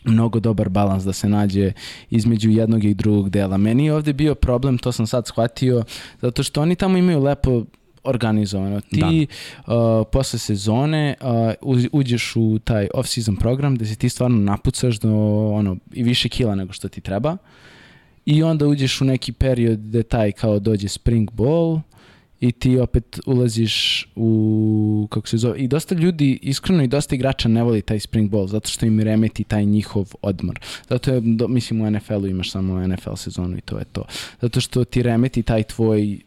mnogo dobar balans da se nađe između jednog i drugog dela. Meni je ovde bio problem, to sam sad shvatio, zato što oni tamo imaju lepo organizovano. Ti da. uh, posle sezone uh, uđeš u taj off-season program gde se ti stvarno napucaš do ono, i više kila nego što ti treba i onda uđeš u neki period gde taj kao dođe spring ball i ti opet ulaziš u, kako se zove, i dosta ljudi, iskreno i dosta igrača ne voli taj spring ball, zato što im remeti taj njihov odmor. Zato je, do, mislim, u NFL-u imaš samo NFL sezonu i to je to. Zato što ti remeti taj tvoj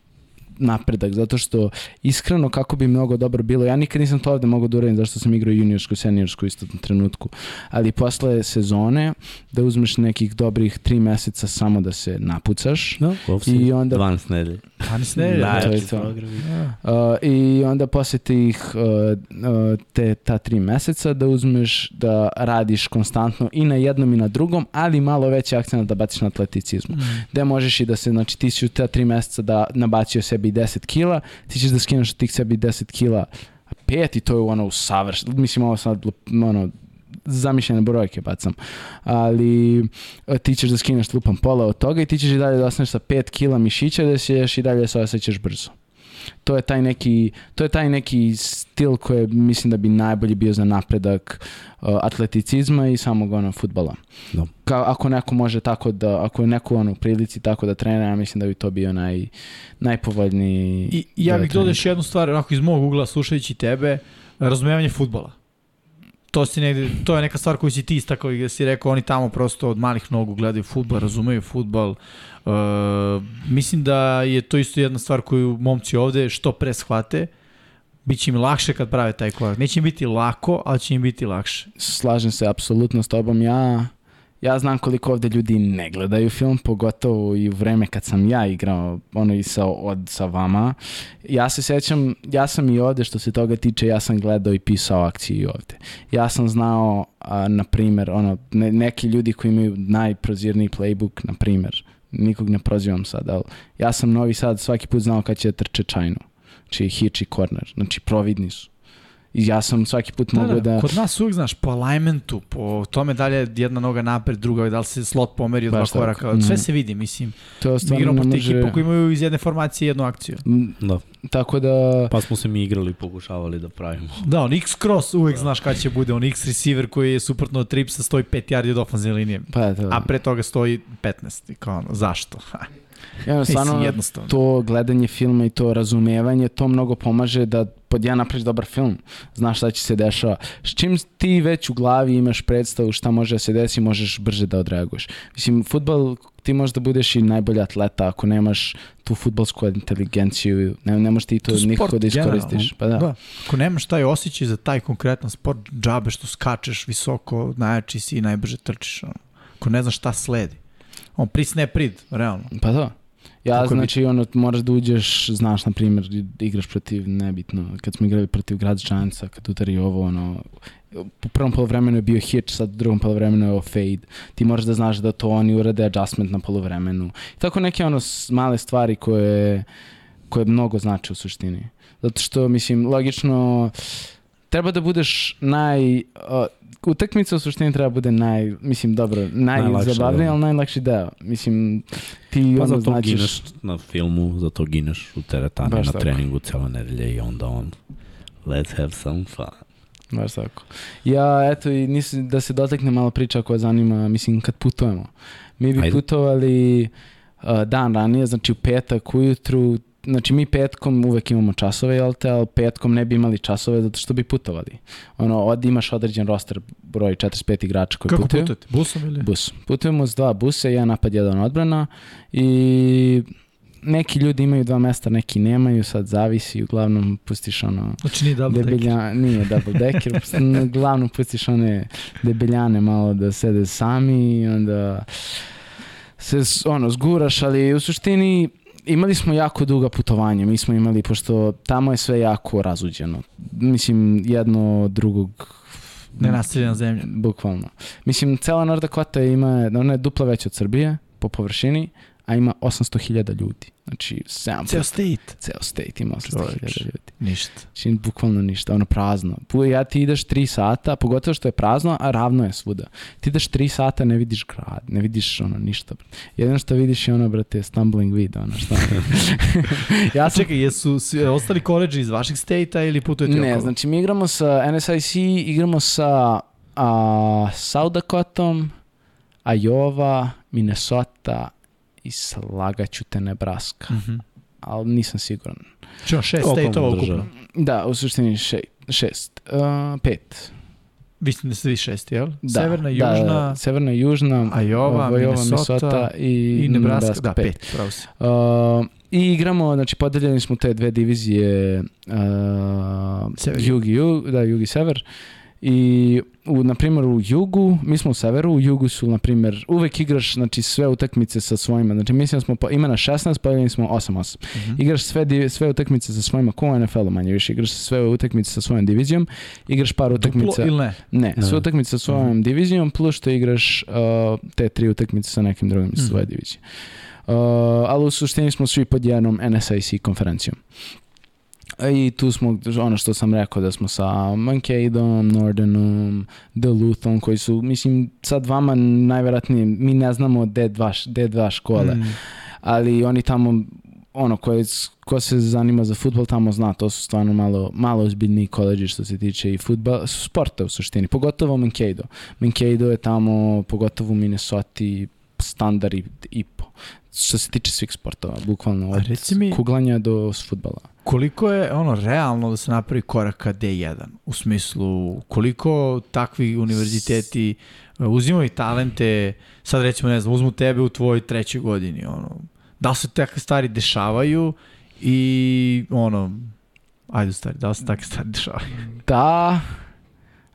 napredak, zato što iskreno kako bi mnogo dobro bilo, ja nikad nisam to ovde mogao da uradim zašto sam igrao juniorsku, seniorsku isto na trenutku, ali posle sezone da uzmeš nekih dobrih tri meseca samo da se napucaš no, i onda 12 nedelje 12 nedelje, da, to je to. Uh, I onda posle tih uh, uh, te, ta tri meseca da uzmeš da radiš konstantno i na jednom i na drugom, ali malo veći akcent da baciš na atleticizmu. Mm. Gde možeš i da se, znači ti si u ta tri meseca da nabacio sebi 10 kila, ti ćeš da skineš tih sebi 10 kila pet i to je ono savrš, mislim ovo sad ono zamišljene brojke bacam, ali e, ti ćeš da skineš lupam pola od toga i ti ćeš i dalje da ostaneš sa 5 kila mišića da ćeš i dalje se osjećaš brzo. To je taj neki, to je taj neki stil koji mislim da bi najbolji bio za napredak uh, atleticizma i samog ono futbala. No. Ka, ako neko može tako da, ako je neko ono u prilici tako da trenira, ja mislim da bi to bio naj, najpovoljniji. I, ja bih dodao još jednu stvar, onako iz mog ugla slušajući tebe, razumevanje futbala to, si negde, to je neka stvar koju si ti istakao i gde si rekao oni tamo prosto od malih nogu gledaju futbol, razumeju futbol. Uh, mislim da je to isto jedna stvar koju momci ovde što pre shvate. Biće im lakše kad prave taj korak. Neće im biti lako, ali će im biti lakše. Slažem se apsolutno s tobom. Ja ja znam koliko ovde ljudi ne gledaju film, pogotovo i u vreme kad sam ja igrao ono i sa, od, sa vama. Ja se sećam, ja sam i ovde što se toga tiče, ja sam gledao i pisao akcije i ovde. Ja sam znao, a, na primer, ono, ne, neki ljudi koji imaju najprozirniji playbook, na primer, nikog ne prozivam sad, ali ja sam novi sad svaki put znao kad će trče čajnu. Znači hitch i corner, znači providni su. I ja sam svaki put da, mogao da, da... Kod nas uvijek, znaš, po alignmentu, po tome da li je jedna noga napred, druga, da li se slot pomerio dva koraka, sve mm. se vidi, mislim. To stvarno igramo protiv može... ekipa koji imaju iz jedne formacije jednu akciju. Mm, da. Tako da... Pa smo se mi igrali i pokušavali da pravimo. Da, on X-cross uvek da. znaš kada će bude, on X-receiver koji je suprotno od Tripsa stoji 5 yardi od ofenzivne linije. Pa, da. A pre toga stoji 15. I kao ono, zašto? Ja, stvarno, to gledanje filma i to razumevanje, to mnogo pomaže da pod jedan napraviš dobar film, znaš šta će se dešava. S čim ti već u glavi imaš predstavu šta može da se desi, možeš brže da odreaguješ. Mislim, futbol, ti možeš da budeš i najbolji atleta ako nemaš tu futbolsku inteligenciju, ne, ne možeš ti to, to nikako da iskoristiš. Pa da. da. Ako nemaš taj osjećaj za taj konkretan sport, džabe što skačeš visoko, najjači si i najbrže trčiš. Ono. Ako ne znaš šta sledi. On prisne prid, realno. Pa da. Ja, Tako znači, bi... ono, moraš da uđeš, znaš, na primjer, igraš protiv, nebitno, kad smo igrali protiv grad Žanca, kad udari ovo, ono, u prvom polovremenu je bio hitch, sad u drugom polovremenu je ovo fade. Ti moraš da znaš da to oni urade adjustment na polovremenu. Tako neke, ono, male stvari koje, koje mnogo znače u suštini. Zato što, mislim, logično, treba da budeš naj... Uh, utakmica u suštini treba bude naj, mislim, dobro, najzabavniji, da. ali najlakši deo. Mislim, ti pa ono zato značiš... gineš na filmu, zato gineš u teretani Baš na tako. treningu celo nedelje i onda on let's have some fun. Baš tako. Ja, eto, i nis, da se dotakne malo priča koja zanima, mislim, kad putujemo. Mi bi Ajde. putovali uh, dan ranije, znači u petak ujutru, znači mi petkom uvek imamo časove, jel te, ali petkom ne bi imali časove zato što bi putovali. Ono, od imaš određen roster broj 45 igrača koji Kako putuju. Kako putujete? Busom ili? Bus. Putujemo s dva busa, jedan napad, jedan odbrana i neki ljudi imaju dva mesta, neki nemaju, sad zavisi, uglavnom pustiš ono... Znači nije double debilja, decker. Nije double decker, uglavnom pustiš one debeljane malo da sede sami i onda se ono, zguraš, ali u suštini imali smo jako duga putovanja. Mi smo imali, pošto tamo je sve jako razuđeno. Mislim, jedno drugog Nenaseljena zemlja. Bukvalno. Mislim, cela North Dakota ima, ona je dupla veća od Srbije po površini, a ima 800.000 ljudi. Znači, 7 Ceo state. Ceo state ima 800.000 ljudi. Ništa. Znači, bukvalno ništa, ono prazno. Ja ti ideš 3 sata, pogotovo što je prazno, a ravno je svuda. Ti ideš 3 sata, ne vidiš grad, ne vidiš ono ništa. Jedino što vidiš je ono, brate, stumbling vid, ono šta. ja sam... Čekaj, jesu ostali koleđi iz vaših state-a ili putujete Ne, okolo? znači mi igramo sa NSIC, igramo sa a, South Dakotom, Iowa, Minnesota, i slagaću te Nebraska. Mm -hmm. Ali nisam siguran. Čo, šest state-ova ukupno? Da, u suštini še, šest. Uh, pet. Mislim da ste vi šest, jel? Da, severna, da, južna, da, severna, južna, Iowa, Minnesota, Minnesota i, i Nebraska, Nebraska da, pet. pet si. Uh, I igramo, znači podeljeni smo te dve divizije uh, Jug i Jug, da, Jug i Sever. I u, na primjer u jugu, mi smo u severu, u jugu su na primjer uvek igraš znači sve utakmice sa svojima. Znači mislim da smo ima na 16, podijeljeni smo 8-8. Mm -hmm. Igraš sve sve utakmice sa svojima ko u NFL-u manje više. Igraš sve utakmice sa svojom divizijom, igraš par utakmica. Duplo ili ne? Ne, sve utakmice sa svojom mm -hmm. divizijom plus što igraš uh, te tri utakmice sa nekim drugim mm -hmm. svoje divizije. Uh, ali u suštini smo svi pod jednom NSIC konferencijom. I tu smo, ono što sam rekao, da smo sa Mankadeom, Nordernom, Duluthom, koji su, mislim, sad vama najverovatnije, mi ne znamo gde dva, gde dva škole, mm. ali oni tamo, ono, koje, ko se zanima za futbol tamo zna, to su stvarno malo, malo ozbiljniji koleđi što se tiče i futbol, sporta u suštini, pogotovo Mankato. Mankato je tamo, pogotovo u Minnesota, standard i, i po. Što se tiče svih sportova, bukvalno od mi, kuglanja do futbala. Koliko je ono realno da se napravi korak ka D1? U smislu, koliko takvi univerziteti uzimaju talente, sad recimo, ne znam, uzmu tebe u tvojoj trećoj godini, ono, da se takve stvari dešavaju i ono, ajde stvari, da se takve stvari dešavaju? Da,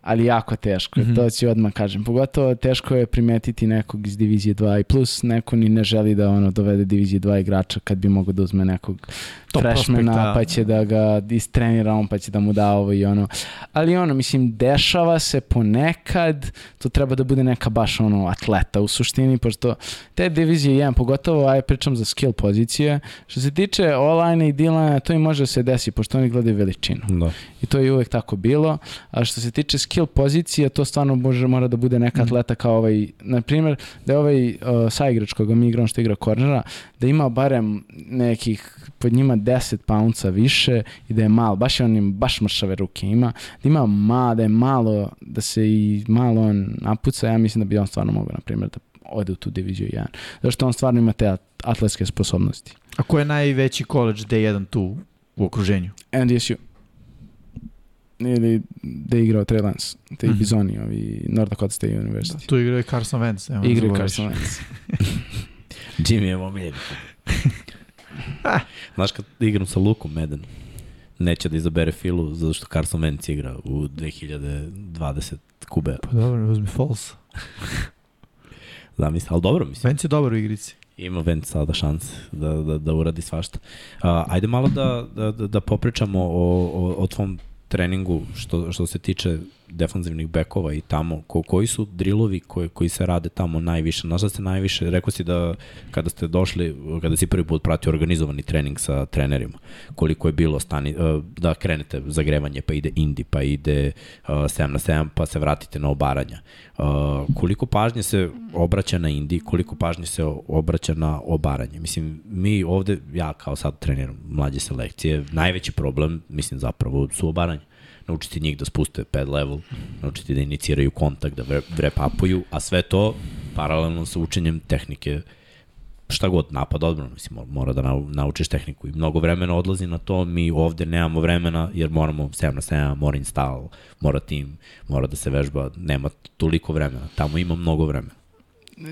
ali jako teško, mm -hmm. to ću odmah kažem. Pogotovo teško je primetiti nekog iz divizije 2 i plus neko ni ne želi da ono dovede divizije 2 igrača kad bi mogao da uzme nekog Top freshmana da. pa će da ga istrenira on pa će da mu da ovo i ono. Ali ono, mislim, dešava se ponekad, to treba da bude neka baš ono atleta u suštini, pošto te divizije 1, pogotovo aj pričam za skill pozicije, što se tiče online i D-line, to i može da se desi, pošto oni gledaju veličinu. Da. I to je uvek tako bilo. A što se tiče skill pozicije, to stvarno može, mora da bude neka atleta kao ovaj, na primjer, da je ovaj uh, saigrač koga mi igramo što igra kornera, da ima barem nekih pod njima 10 poundca više i da je malo, baš je on baš mršave ruke ima, da ima malo, da je malo, da se i malo on napuca, ja mislim da bi on stvarno mogao, na primjer, da ode u tu diviziju 1. Zašto on stvarno ima te atletske sposobnosti. A ko je najveći college D1 tu u okruženju? NDSU ili da je igrao Trey Lance, te mm -hmm. Bizoni, ovi North Dakota State University. Da, tu igrao i Carson Wentz. Evo, igrao Carson Wentz. Jimmy je omiljen. Znaš kad igram sa Lukom Meden, neće da izabere Filu zato što Carson Wentz igra u 2020 kube. Pa dobro, uzmi false. Zamisli, ali dobro mislim. Wentz je dobar u igrici. Ima Wentz sada šans da, da, da uradi svašta. Uh, ajde malo da, da, da popričamo o, o, o tvom treningu što, što se tiče defanzivnih bekova i tamo, ko, koji su drilovi koji, koji se rade tamo najviše? Na šta ste najviše, rekao si da kada ste došli, kada si prvi put pratio organizovani trening sa trenerima, koliko je bilo stani, uh, da krenete zagrevanje, pa ide indi, pa ide uh, 7 na 7, pa se vratite na obaranja. Uh, koliko pažnje se obraća na indi, koliko pažnje se obraća na obaranje? Mislim, mi ovde, ja kao sad trener mlađe selekcije, najveći problem, mislim zapravo, su obaranje naučiti njih da spuste pad level, naučiti da iniciraju kontakt, da wrap upuju, a sve to paralelno sa učenjem tehnike šta god, napad odbrana, mislim, mora da naučiš tehniku. I mnogo vremena odlazi na to, mi ovde nemamo vremena jer moramo 7 na 7, mora install, mora tim, mora da se vežba, nema toliko vremena, tamo ima mnogo vremena.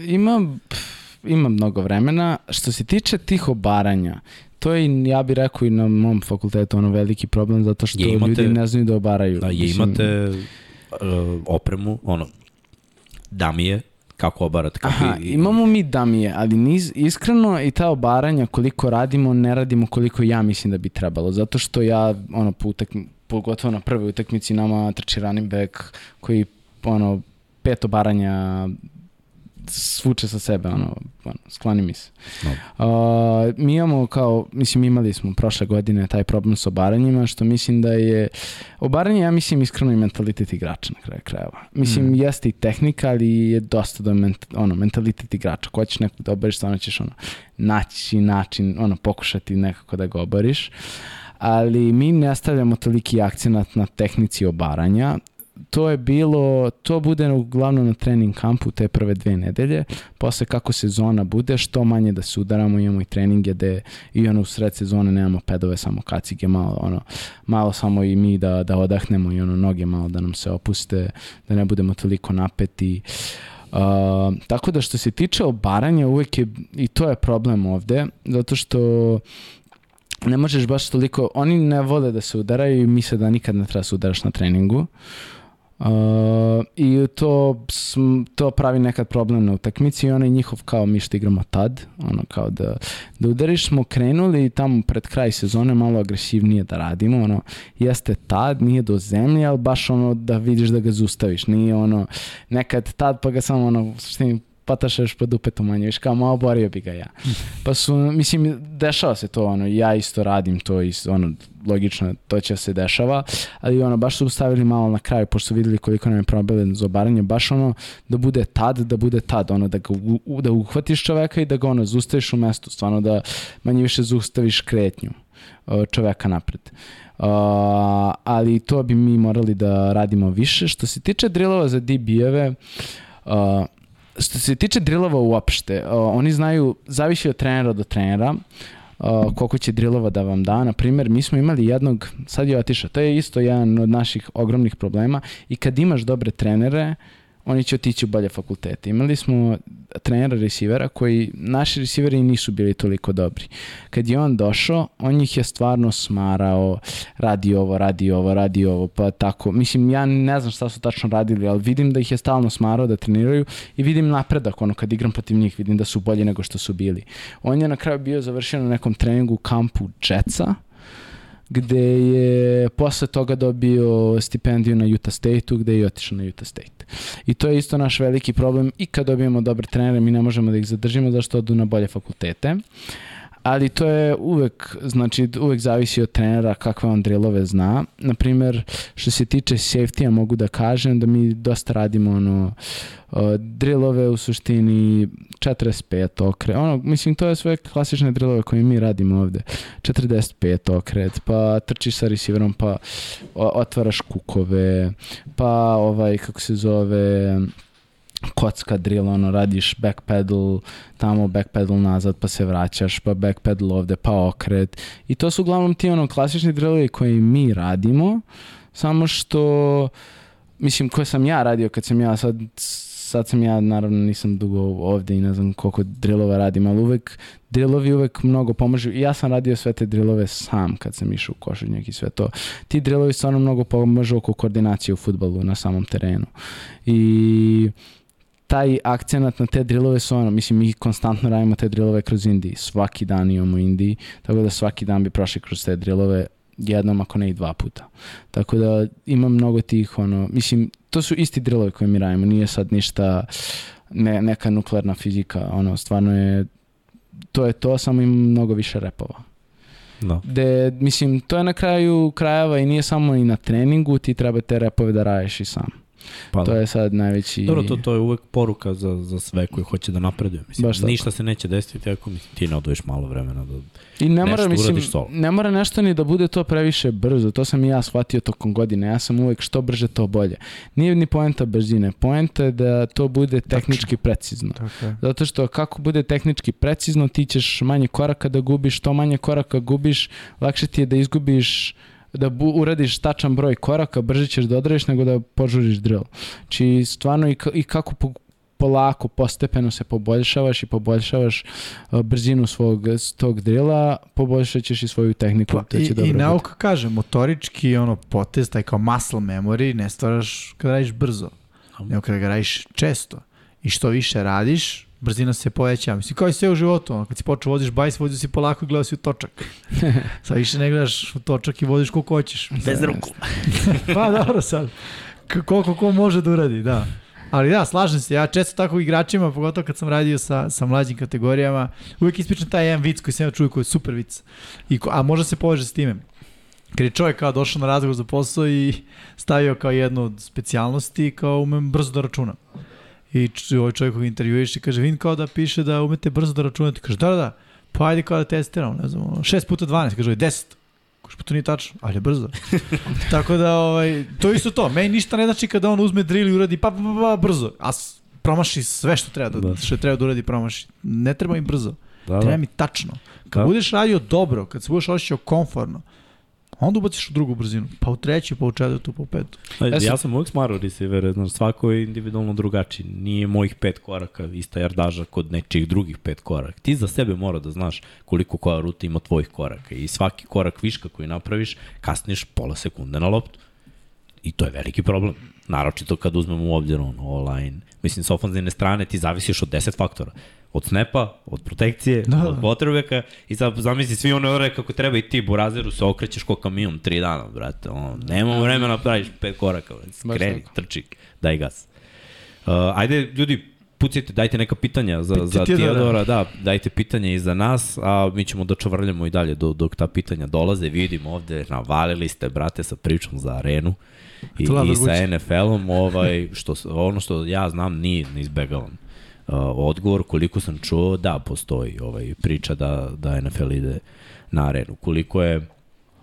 Ima, pff, ima mnogo vremena. Što se tiče tih obaranja, to je, ja bih rekao i na mom fakultetu ono veliki problem zato što je, imate, ljudi ne znaju da obaraju. Da, je Mislim, imate uh, opremu, ono, damije, kako obarati. Kako Aha, i... imamo mi damije, ali niz, iskreno i ta obaranja koliko radimo, ne radimo koliko ja mislim da bi trebalo. Zato što ja, ono, po utakmi, pogotovo na prvoj utakmici nama trči running back koji, ono, pet obaranja svuče sa sebe, ono, ono skloni mi se. No. Uh, mi imamo kao, mislim imali smo prošle godine taj problem sa obaranjima, što mislim da je, obaranje ja mislim iskreno i mentalitet igrača na kraju krajeva. Mislim, mm. jeste i tehnika, ali je dosta do ment, ono, mentalitet igrača. Ko ćeš nekog da obariš, stvarno ćeš ono, naći način, ono, pokušati nekako da ga obariš ali mi ne stavljamo toliki akcenat na tehnici obaranja to je bilo, to bude uglavnom na trening kampu te prve dve nedelje, posle kako sezona bude, što manje da se udaramo, imamo i treninge gde i ono u sred sezone nemamo pedove, samo kacige, malo, ono, malo samo i mi da, da odahnemo i ono noge malo da nam se opuste, da ne budemo toliko napeti. Uh, tako da što se tiče obaranja, uvek je, i to je problem ovde, zato što ne možeš baš toliko, oni ne vole da se udaraju i misle da nikad ne treba da se udaraš na treningu. Uh, Uh, I to, to pravi nekad problem na utakmici i onaj njihov kao mi što igramo tad, ono kao da, da udariš smo krenuli tamo pred kraj sezone malo agresivnije da radimo, ono jeste tad, nije do zemlje, ali baš ono da vidiš da ga zustaviš, nije ono nekad tad pa ga samo ono patašaš pod upetom manje, viš kao malo borio bi ga ja. Pa su, mislim, dešava se to, ono, ja isto radim to, i ono, logično, to će se dešava, ali ono, baš su stavili malo na kraju, pošto su videli koliko nam je probele za obaranje, baš ono, da bude tad, da bude tad, ono, da, ga, u, da uhvatiš čoveka i da ga, ono, zustaviš u mestu, stvarno da manje više zustaviš kretnju čoveka napred. Uh, ali to bi mi morali da radimo više. Što se tiče drilova za DB-eve, uh, Što se tiče drillova uopšte, uh, oni znaju, zavisi od trenera do trenera, uh, koliko će drillova da vam da. Na primjer, mi smo imali jednog, sad je otišao, to je isto jedan od naših ogromnih problema i kad imaš dobre trenere, oni će otići u bolje fakultete. Imali smo trenera receivera koji, naši receiveri nisu bili toliko dobri. Kad je on došao, on ih je stvarno smarao, radi ovo, radi ovo, radi ovo, pa tako. Mislim, ja ne znam šta su tačno radili, ali vidim da ih je stalno smarao da treniraju i vidim napredak, ono, kad igram protiv njih, vidim da su bolji nego što su bili. On je na kraju bio završen na nekom treningu kampu Jetsa, gde je posle toga dobio stipendiju na Utah State-u, gde je otišao na Utah State. I to je isto naš veliki problem i kad dobijemo dobre trenere, mi ne možemo da ih zadržimo zašto odu na bolje fakultete. Uh, ali to je uvek, znači uvek zavisi od trenera kakve on drillove zna. Naprimer, što se tiče safety-a mogu da kažem da mi dosta radimo ono, drillove u suštini 45 okret. Ono, mislim, to je sve klasične drillove koje mi radimo ovde. 45 okret, pa trčiš sa receiverom, pa otvaraš kukove, pa ovaj, kako se zove, kocka drill, ono, radiš backpedal, tamo backpedal nazad, pa se vraćaš, pa backpedal ovde, pa okret. I to su uglavnom ti ono klasični drillovi koji mi radimo, samo što, mislim, koje sam ja radio kad sam ja sad, sad sam ja, naravno nisam dugo ovde i ne znam koliko drillova radim, ali uvek, drillovi uvek mnogo pomažu. I ja sam radio sve te drillove sam kad sam išao u košarnjak i sve to. Ti drillovi stvarno mnogo pomažu oko koordinacije u futbolu na samom terenu. I taj akcenat na te drillove su ono, mislim, mi konstantno radimo te drillove kroz Indiji, svaki dan imamo Indiji, tako da svaki dan bi prošli kroz te drillove jednom, ako ne i dva puta. Tako da ima mnogo tih, ono, mislim, to su isti drillove koje mi radimo, nije sad ništa ne, neka nuklearna fizika, ono, stvarno je, to je to, samo ima mnogo više repova. No. De, mislim, to je na kraju krajeva i nije samo i na treningu, ti treba te repove da radiš i sam. Pa, to da. je sad najveći... Dobro, to, to je uvek poruka za, za sve koji hoće da napreduje. Mislim, Baš ništa se neće desiti ako mislim, ti ne odvojiš malo vremena da I ne mora, mislim, ne mora nešto ni da bude to previše brzo. To sam i ja shvatio tokom godine. Ja sam uvek što brže to bolje. Nije ni poenta brzine. Poenta je da to bude tehnički precizno. Tako Zato što kako bude tehnički precizno, ti ćeš manje koraka da gubiš, što manje koraka gubiš, lakše ti je da izgubiš da bu, uradiš tačan broj koraka, brže ćeš da odradiš nego da požuriš drill. Či znači, stvarno i, i kako po, polako, postepeno se poboljšavaš i poboljšavaš uh, brzinu svog tog drila, poboljšat ćeš i svoju tehniku. Pa, to će I, i nauka kaže, motorički ono, potez, taj kao muscle memory, ne stvaraš kada radiš brzo, nego kada ga radiš često. I što više radiš, brzina se poveća. Mislim, kao i sve u životu, ono, kad si počeo voziš bajs, vozio si polako i gledao si u točak. Sad više ne gledaš u točak i voziš koliko hoćeš. Bez ruku. pa dobro sad. K koliko ko može da uradi, da. Ali da, slažem se, ja često tako igračima, pogotovo kad sam radio sa, sa mlađim kategorijama, uvijek ispričam taj jedan vic koji sam ja čuo koji je super vic. I ko, a može se poveže s time. Kad je čovjek kao došao na razgovor za posao i stavio kao jednu od specijalnosti kao umem brzo da računam. I ovaj čovjek koji intervjuiš i kaže, vin kao da piše da umete brzo da računate. Kaže, da, da, da, pa ajde kao da testiramo, ne znam, 6 puta 12, kaže, 10. Kaže, pa to nije tačno, ali je brzo. Tako da, ovaj, to isto to. Meni ništa ne znači kada on uzme drill i uradi pa, pa, pa, pa brzo. A promaši sve što treba da, da. što treba da uradi promaši. Ne treba im brzo. Da, da. Treba mi tačno. Kad da. budeš radio dobro, kad se budeš osjećao konforno, onda ubaciš u drugu brzinu, pa u treću, pa u četvrtu, pa u petu. Ja, ja sam, sam uvijek smarao receivere, znaš, svako je individualno drugačiji. Nije mojih pet koraka ista jardaža kod nečih drugih pet koraka. Ti za sebe mora da znaš koliko koja ruta ima tvojih koraka i svaki korak viška koji napraviš, kasniš pola sekunde na loptu. I to je veliki problem. Naročito kad uzmemo u obzir on, online. Mislim, sa ofenzivne strane ti zavisiš od 10 faktora od snepa, od protekcije, da, da. od quarterbacka i sad zamisli svi one ore kako treba i ti Burazeru se okrećeš ko kamion tri dana, brate. On, nema vremena da praviš pet koraka, brate. Skreni, trči, daj gas. Uh, ajde, ljudi, pucite, dajte neka pitanja za, Piti za Teodora, da, dajte pitanja i za nas, a mi ćemo da čavrljamo i dalje dok, dok ta pitanja dolaze. Vidimo ovde, navalili ste, brate, sa pričom za arenu i, i sa NFL-om, ovaj, što, ono što ja znam nije neizbegavan Uh, odgovor, koliko sam čuo, da, postoji ovaj priča da, da NFL ide na arenu. Koliko je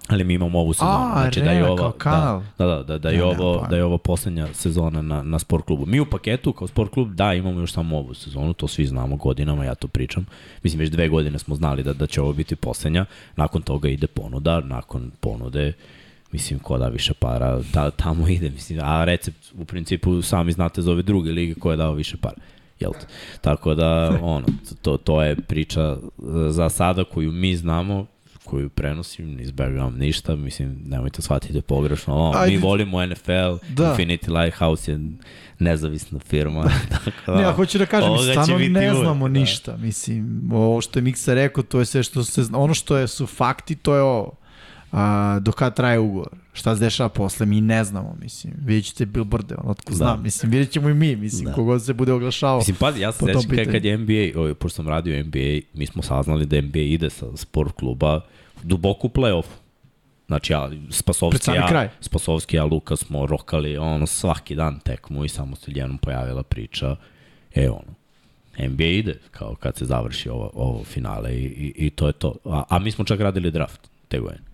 ali mi imamo ovu sezonu. A, znači, da je ovo, kanal. Da, da, da, da, je ovo, da je ovo poslednja sezona na, na sport klubu. Mi u paketu kao sport klub, da, imamo još samo ovu sezonu, to svi znamo godinama, ja to pričam. Mislim, već dve godine smo znali da, da će ovo biti poslednja. Nakon toga ide ponuda, nakon ponude mislim, ko da više para, da, tamo ide, mislim, a recept u principu sami znate za ove druge lige ko je dao više para jel te? Tako da, ono, to, to je priča e, za sada koju mi znamo, koju prenosim, ne izbegavam ništa, mislim, nemojte shvatiti pogrešno, ono, mi volimo NFL, da. Infinity Lighthouse je nezavisna firma. tako da, ne, ja hoću da kažem, stvarno ne uvek, znamo da. ništa, mislim, ovo što je Miksa rekao, to je sve što se, ono što je, su fakti, to je ovo a, do kada traje ugovor. Šta se dešava posle, mi ne znamo, mislim. Vidjet ćete billboarde, ono, otko da. znam, mislim, vidjet ćemo i mi, mislim, da. kogod se bude oglašavao. Mislim, pazi, ja se sećam kad, kad je NBA, ovaj, pošto sam radio NBA, mi smo saznali da NBA ide sa sport kluba duboko u play-off. Znači, ja, Spasovski, ja, kraj. Spasovski, ja, Luka smo rokali, ono, svaki dan tekmu i samo se jednom pojavila priča, e, ono, NBA ide, kao kad se završi ovo, ovo finale i, i, i to je to. A, a mi smo čak radili draft te godine.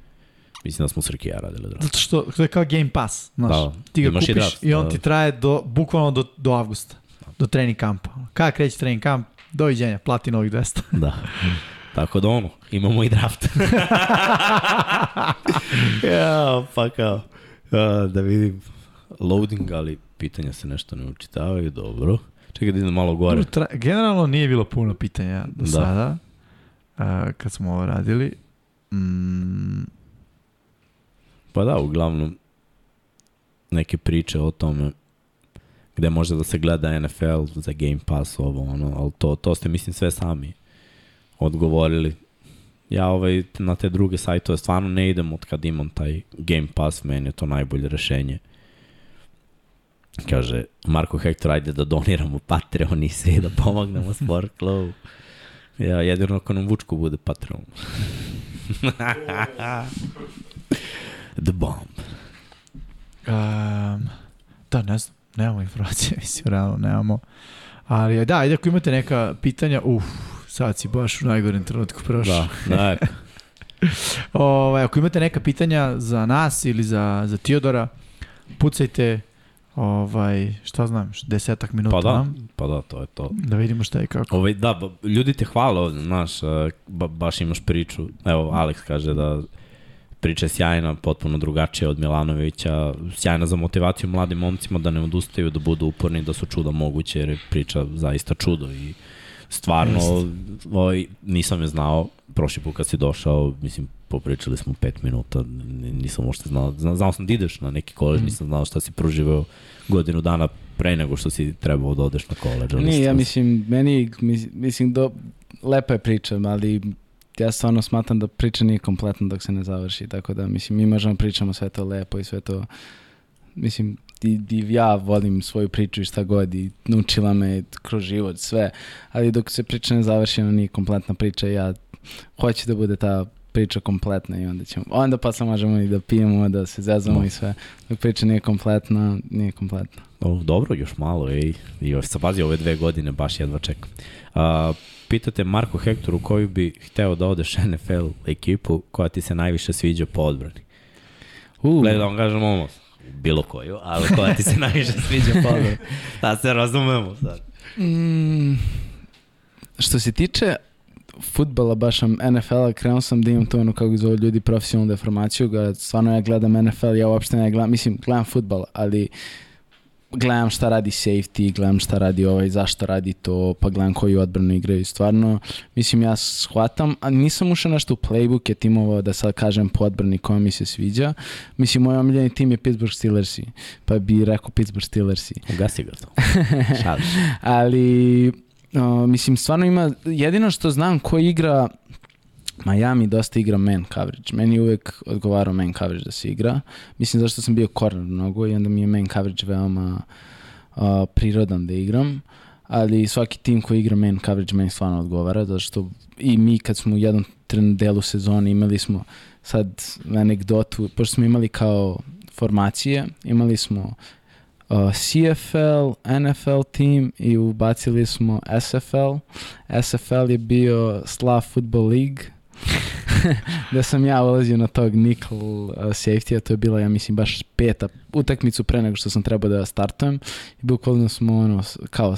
Mislim da smo Srki ja radili draft. Zato što to je kao Game Pass, znaš. Da, ti ga kupiš i, draft, i on da. ti traje do, bukvalno do, do avgusta, do trening kampa. Kada kreće trening kamp, doviđenja, plati novih 200. da. Tako da ono, imamo i draft. ja, pa kao. Ja, da vidim loading, ali pitanja se nešto ne učitavaju, dobro. Čekaj da idem malo gore. Generalno nije bilo puno pitanja do da. sada, uh, kad smo ovo radili. Mm, Pa da, uglavnom neke priče o tome gde može da se gleda NFL za Game Pass, ovo, ono, ali to, to ste, mislim, sve sami odgovorili. Ja ovaj, na te druge sajtove stvarno ne idem od kad imam taj Game Pass, meni je to najbolje rešenje. Kaže, Marko Hector, ajde da doniramo Patreon i sve da pomognemo Sport Club. Ja, jedino ako nam Vučko bude Patreon. The Bomb? Um, da, ne znam, nemamo informacije, mislim, realno nemamo. Ali da, ajde ako imate neka pitanja, uf, sad si baš u najgorem trenutku prošao. Da, da. ovaj, ako imate neka pitanja za nas ili za, za Tiodora, pucajte ovaj, šta znam, desetak minuta pa da, nam. Pa da, to je to. Da vidimo šta je kako. Ovaj, da, ljudi te hvale ovde, znaš, ba, baš imaš priču. Evo, Alex kaže da priča je sjajna, potpuno drugačija od Milanovića, sjajna za motivaciju mladim momcima da ne odustaju, da budu uporni, da su čuda moguće, jer je priča zaista čudo i stvarno ovaj, nisam je znao prošli put kad si došao, mislim, popričali smo pet minuta, nisam uopšte znao, znao, znao sam da ideš na neki koleđ, mm. nisam znao šta si proživao godinu dana pre nego što si trebao da odeš na koleđ. Nije, ja mislim, meni, mislim, do, lepa je priča, ali ja stvarno smatram da priča nije kompletna dok se ne završi, tako da, mislim, mi možemo pričamo sve to lepo i sve to, mislim, i, i ja volim svoju priču i šta god i naučila me kroz život, sve, ali dok se priča ne završi, ona nije kompletna priča, ja hoću da bude ta priča kompletna i onda ćemo, onda posle možemo i da pijemo, da se zezamo no. i sve. Dok priča nije kompletna, nije kompletna. O, dobro, još malo, ej. Još pazi ove dve godine, baš jedva čekam. Uh, pitate Marko Hektor u koju bi hteo da odeš NFL ekipu koja ti se najviše sviđa po odbrani. Uh. Gledaj da vam kažem ovo, bilo koju, ali koja ti se najviše sviđa po odbrani. Da se razumemo sad. Mm, što se tiče futbala, baš NFL-a, krenuo sam da imam to ono kako zove ljudi profesionalnu deformaciju, ga, stvarno ja gledam NFL, ja uopšte ne gledam, mislim, gledam futbal, ali gledam šta radi safety, gledam šta radi ovaj, zašto radi to, pa gledam koji odbranu igraju. Stvarno, mislim, ja shvatam, a nisam ušao nešto u playbook je timova da sad kažem po odbrani koja mi se sviđa. Mislim, moj omiljeni tim je Pittsburgh Steelersi, pa bi rekao Pittsburgh Steelersi. Ugasi ga to. Ali, uh, mislim, stvarno ima, jedino što znam ko igra Miami dosta igra man coverage. Meni uvek odgovarao man coverage da se igra. Mislim zašto sam bio corner mnogo i onda mi je man coverage veoma uh, prirodan da igram. Ali svaki tim koji igra man coverage meni stvarno odgovara, zato što i mi kad smo u jednom delu sezone imali smo sad anegdotu, pošto smo imali kao formacije, imali smo uh, CFL, NFL tim i ubacili smo SFL. SFL je bio Slav Football League, da sam ja ulazio na tog nickel uh, safety, a to je bila, ja mislim, baš peta utakmicu pre nego što sam trebao da startujem. I bukvalno smo, ono, kao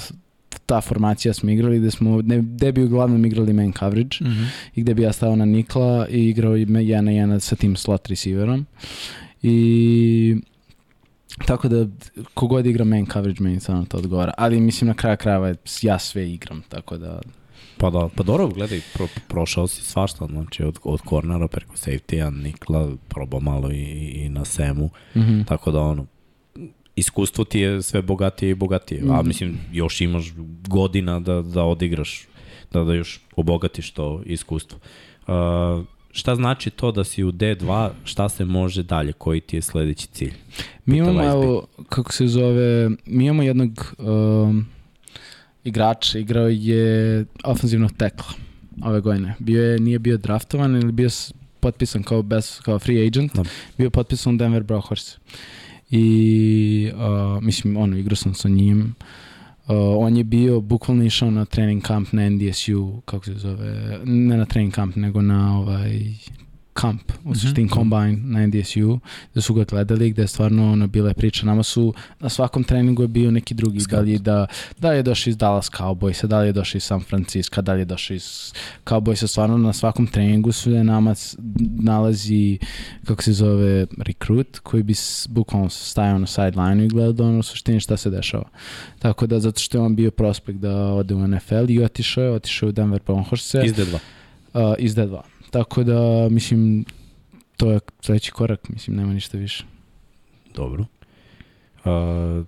ta formacija smo igrali gde smo ne, gde bi uglavnom igrali man coverage mm -hmm. i gde bi ja stao na nikla i igrao jedan na jedan sa tim slot receiverom i tako da kogod igra man coverage meni stvarno to odgovara ali mislim na kraju krajeva ja sve igram tako da Pa da, pa dobro, gledaj, pro, prošao si svašta, znači od, od kornera preko safety-a, Nikla, probao malo i, i na Semu, mm -hmm. tako da ono, iskustvo ti je sve bogatije i bogatije, mm -hmm. a mhm. mislim, još imaš godina da, da odigraš, da, da još obogatiš to iskustvo. Uh, šta znači to da si u D2, šta se može dalje, koji ti je sledeći cilj? Mi imamo, evo, kako se zove, mi imamo jednog... Uh, igrač, igrao je ofenzivnog tekla ove godine. Bio je, nije bio draftovan ili bio potpisan kao, bez, kao free agent, no. Da. bio potpisan Denver Broncos. I, uh, mislim, ono, igrao sam sa njim. Uh, on je bio, bukvalno išao na trening kamp na NDSU, kako se zove, ne na trening kamp, nego na ovaj, kamp, u mhm, suštini mm -hmm. combine na NDSU, da su ga gledali, gde je stvarno ono, bila je priča. Nama su, na svakom treningu je bio neki drugi, Scout. da li, da, da li je došao iz Dallas Cowboysa, da li je došao iz San Francisco, da li je došao iz Cowboysa, stvarno na svakom treningu su nama nalazi, kako se zove, rekrut, koji bi bukvalno stajao na sideline i gledao ono u suštini šta se dešava. Tako da, zato što je on bio prospekt da ode u NFL i otišao je, otišao je u Denver Broncos. Iz D2. Uh, iz D2. Tako da, mislim, to je sledeći korak, mislim, nema ništa više. Dobro. Uh,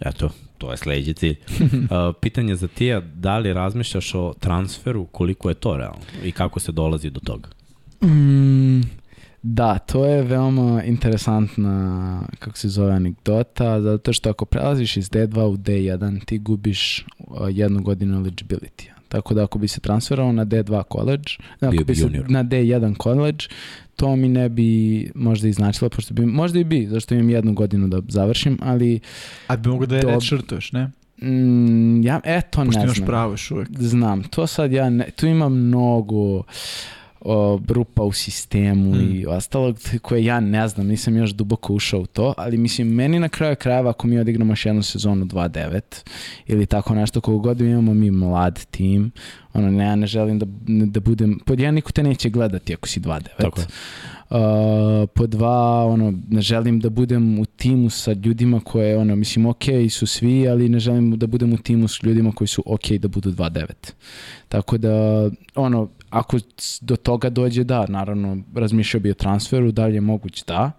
eto, to je sledeći cilj. Uh, pitanje za tija, da li razmišljaš o transferu, koliko je to realno i kako se dolazi do toga? Mm, da, to je veoma interesantna, kako se zove, anegdota, zato što ako prelaziš iz D2 u D1, ti gubiš jednu godinu eligibility Tako da ako bi se transferao na D2 college, ako bi se na D1 college, to mi ne bi možda i značilo, pošto bi, možda i bi, zašto imam jednu godinu da završim, ali... A bi mogu da je redshirtuješ, ne? Mm, ja, eto, Pošto ne imaš pravo još uvek. Znam, to sad ja ne, tu ima mnogo o, rupa u sistemu mm. i ostalog koje ja ne znam, nisam još duboko ušao u to, ali mislim, meni na kraju krajeva ako mi odigramo još jednu sezonu 2-9 ili tako nešto, kogu god imamo mi mlad tim, ono, ne, ja ne želim da, da budem, pod jedan niko te neće gledati ako si 2-9. Tako je. Uh, po dva, ono, ne želim da budem u timu sa ljudima koje, ono, mislim, ok su svi, ali ne želim da budem u timu s ljudima koji su ok da budu 2-9. Tako da, ono, ako do toga dođe, da, naravno, razmišljao bi o transferu, da li je moguć, da.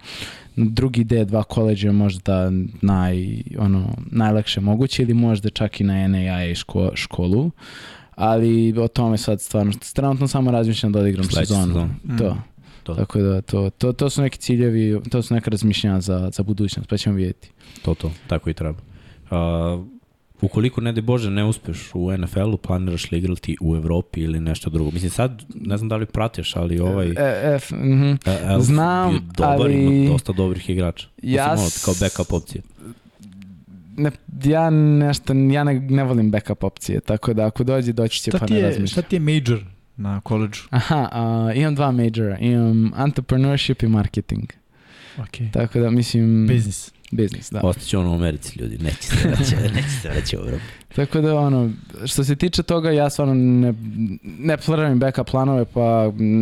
Drugi D, dva koleđa možda naj, ono, najlakše moguće ili možda čak i na NAIA ško, školu. Ali o tome sad stvarno, trenutno samo razmišljam da odigram sezonu. Sezon. To. Mm. To. Tako da to, to, to su neki ciljevi, to su neka razmišljanja za, za budućnost, pa ćemo vidjeti. To, to, tako i treba. Uh, ukoliko, ne de Bože, ne uspeš u NFL-u, planiraš li igrati u Evropi ili nešto drugo? Mislim, sad, ne znam da li pratiš, ali ovaj... E, F, mm -hmm. Elf Znam, je dobar, ali... ima dosta dobrih igrača. Ja... Mislim, kao backup opcije. Ne, ja nešto, ja ne, ne volim backup opcije, tako da ako dođe, doći će šta pa ne razmišljati. Šta ti je major? na koleđu? Aha, uh, imam dva majora. Imam entrepreneurship i marketing. Okay. Tako da mislim... Business. Business, da. Ostaće ono u Americi ljudi, neće se vraći, neće se vraći u Evropu. Tako da ono, što se tiče toga, ja stvarno ne, ne planiram backup planove, pa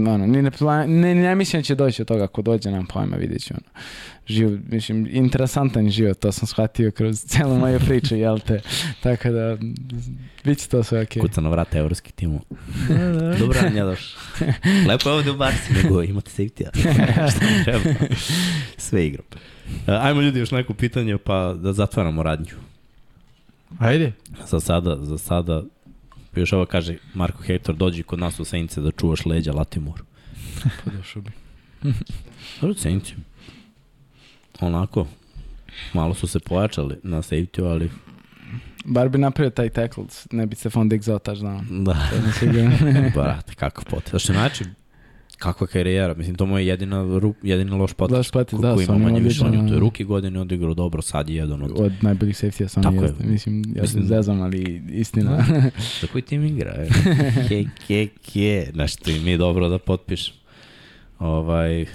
ono, ni ne, plan, ne, ne mislim da će doći od toga, ako dođe nam pojma, vidjet ću ono. Živ, mislim, interesantan život, to sam shvatio kroz celu moju priču, jel te? Tako da, bit će to sve okej. Okay. Kuca na vrata evropski timu. Da, da. Dobro, Anja, doš. Lepo je ovdje u Barci, nego imate safety-a. Šta treba? Sve igram. Uh, ajmo ljudi još neko pitanje, pa da zatvaramo radnju. Ajde. Za sada, za sada, još ovo kaže Marko Hector, dođi kod nas u Senice da čuvaš leđa Latimor. pa došao bi. Dobro, Senice. Onako, malo su se pojačali na safety ali Bar bi napravio taj tackle, ne bi se Fond Exo taš znao. Da. Brate, kakav pot. Znači, znači, kakva karijera, mislim, to mu je jedina, ru, jedina loš potez. Loš potez, da, ima manje više, on je to je ruki godine odigrao dobro, sad je jedan od... Od najboljih safety-a sam Tako. Je. Mislim, ja mislim, se zezam, ali istina. Za koji tim igra? ke, ke, ke, nešto im je dobro da potpiš. Ovaj,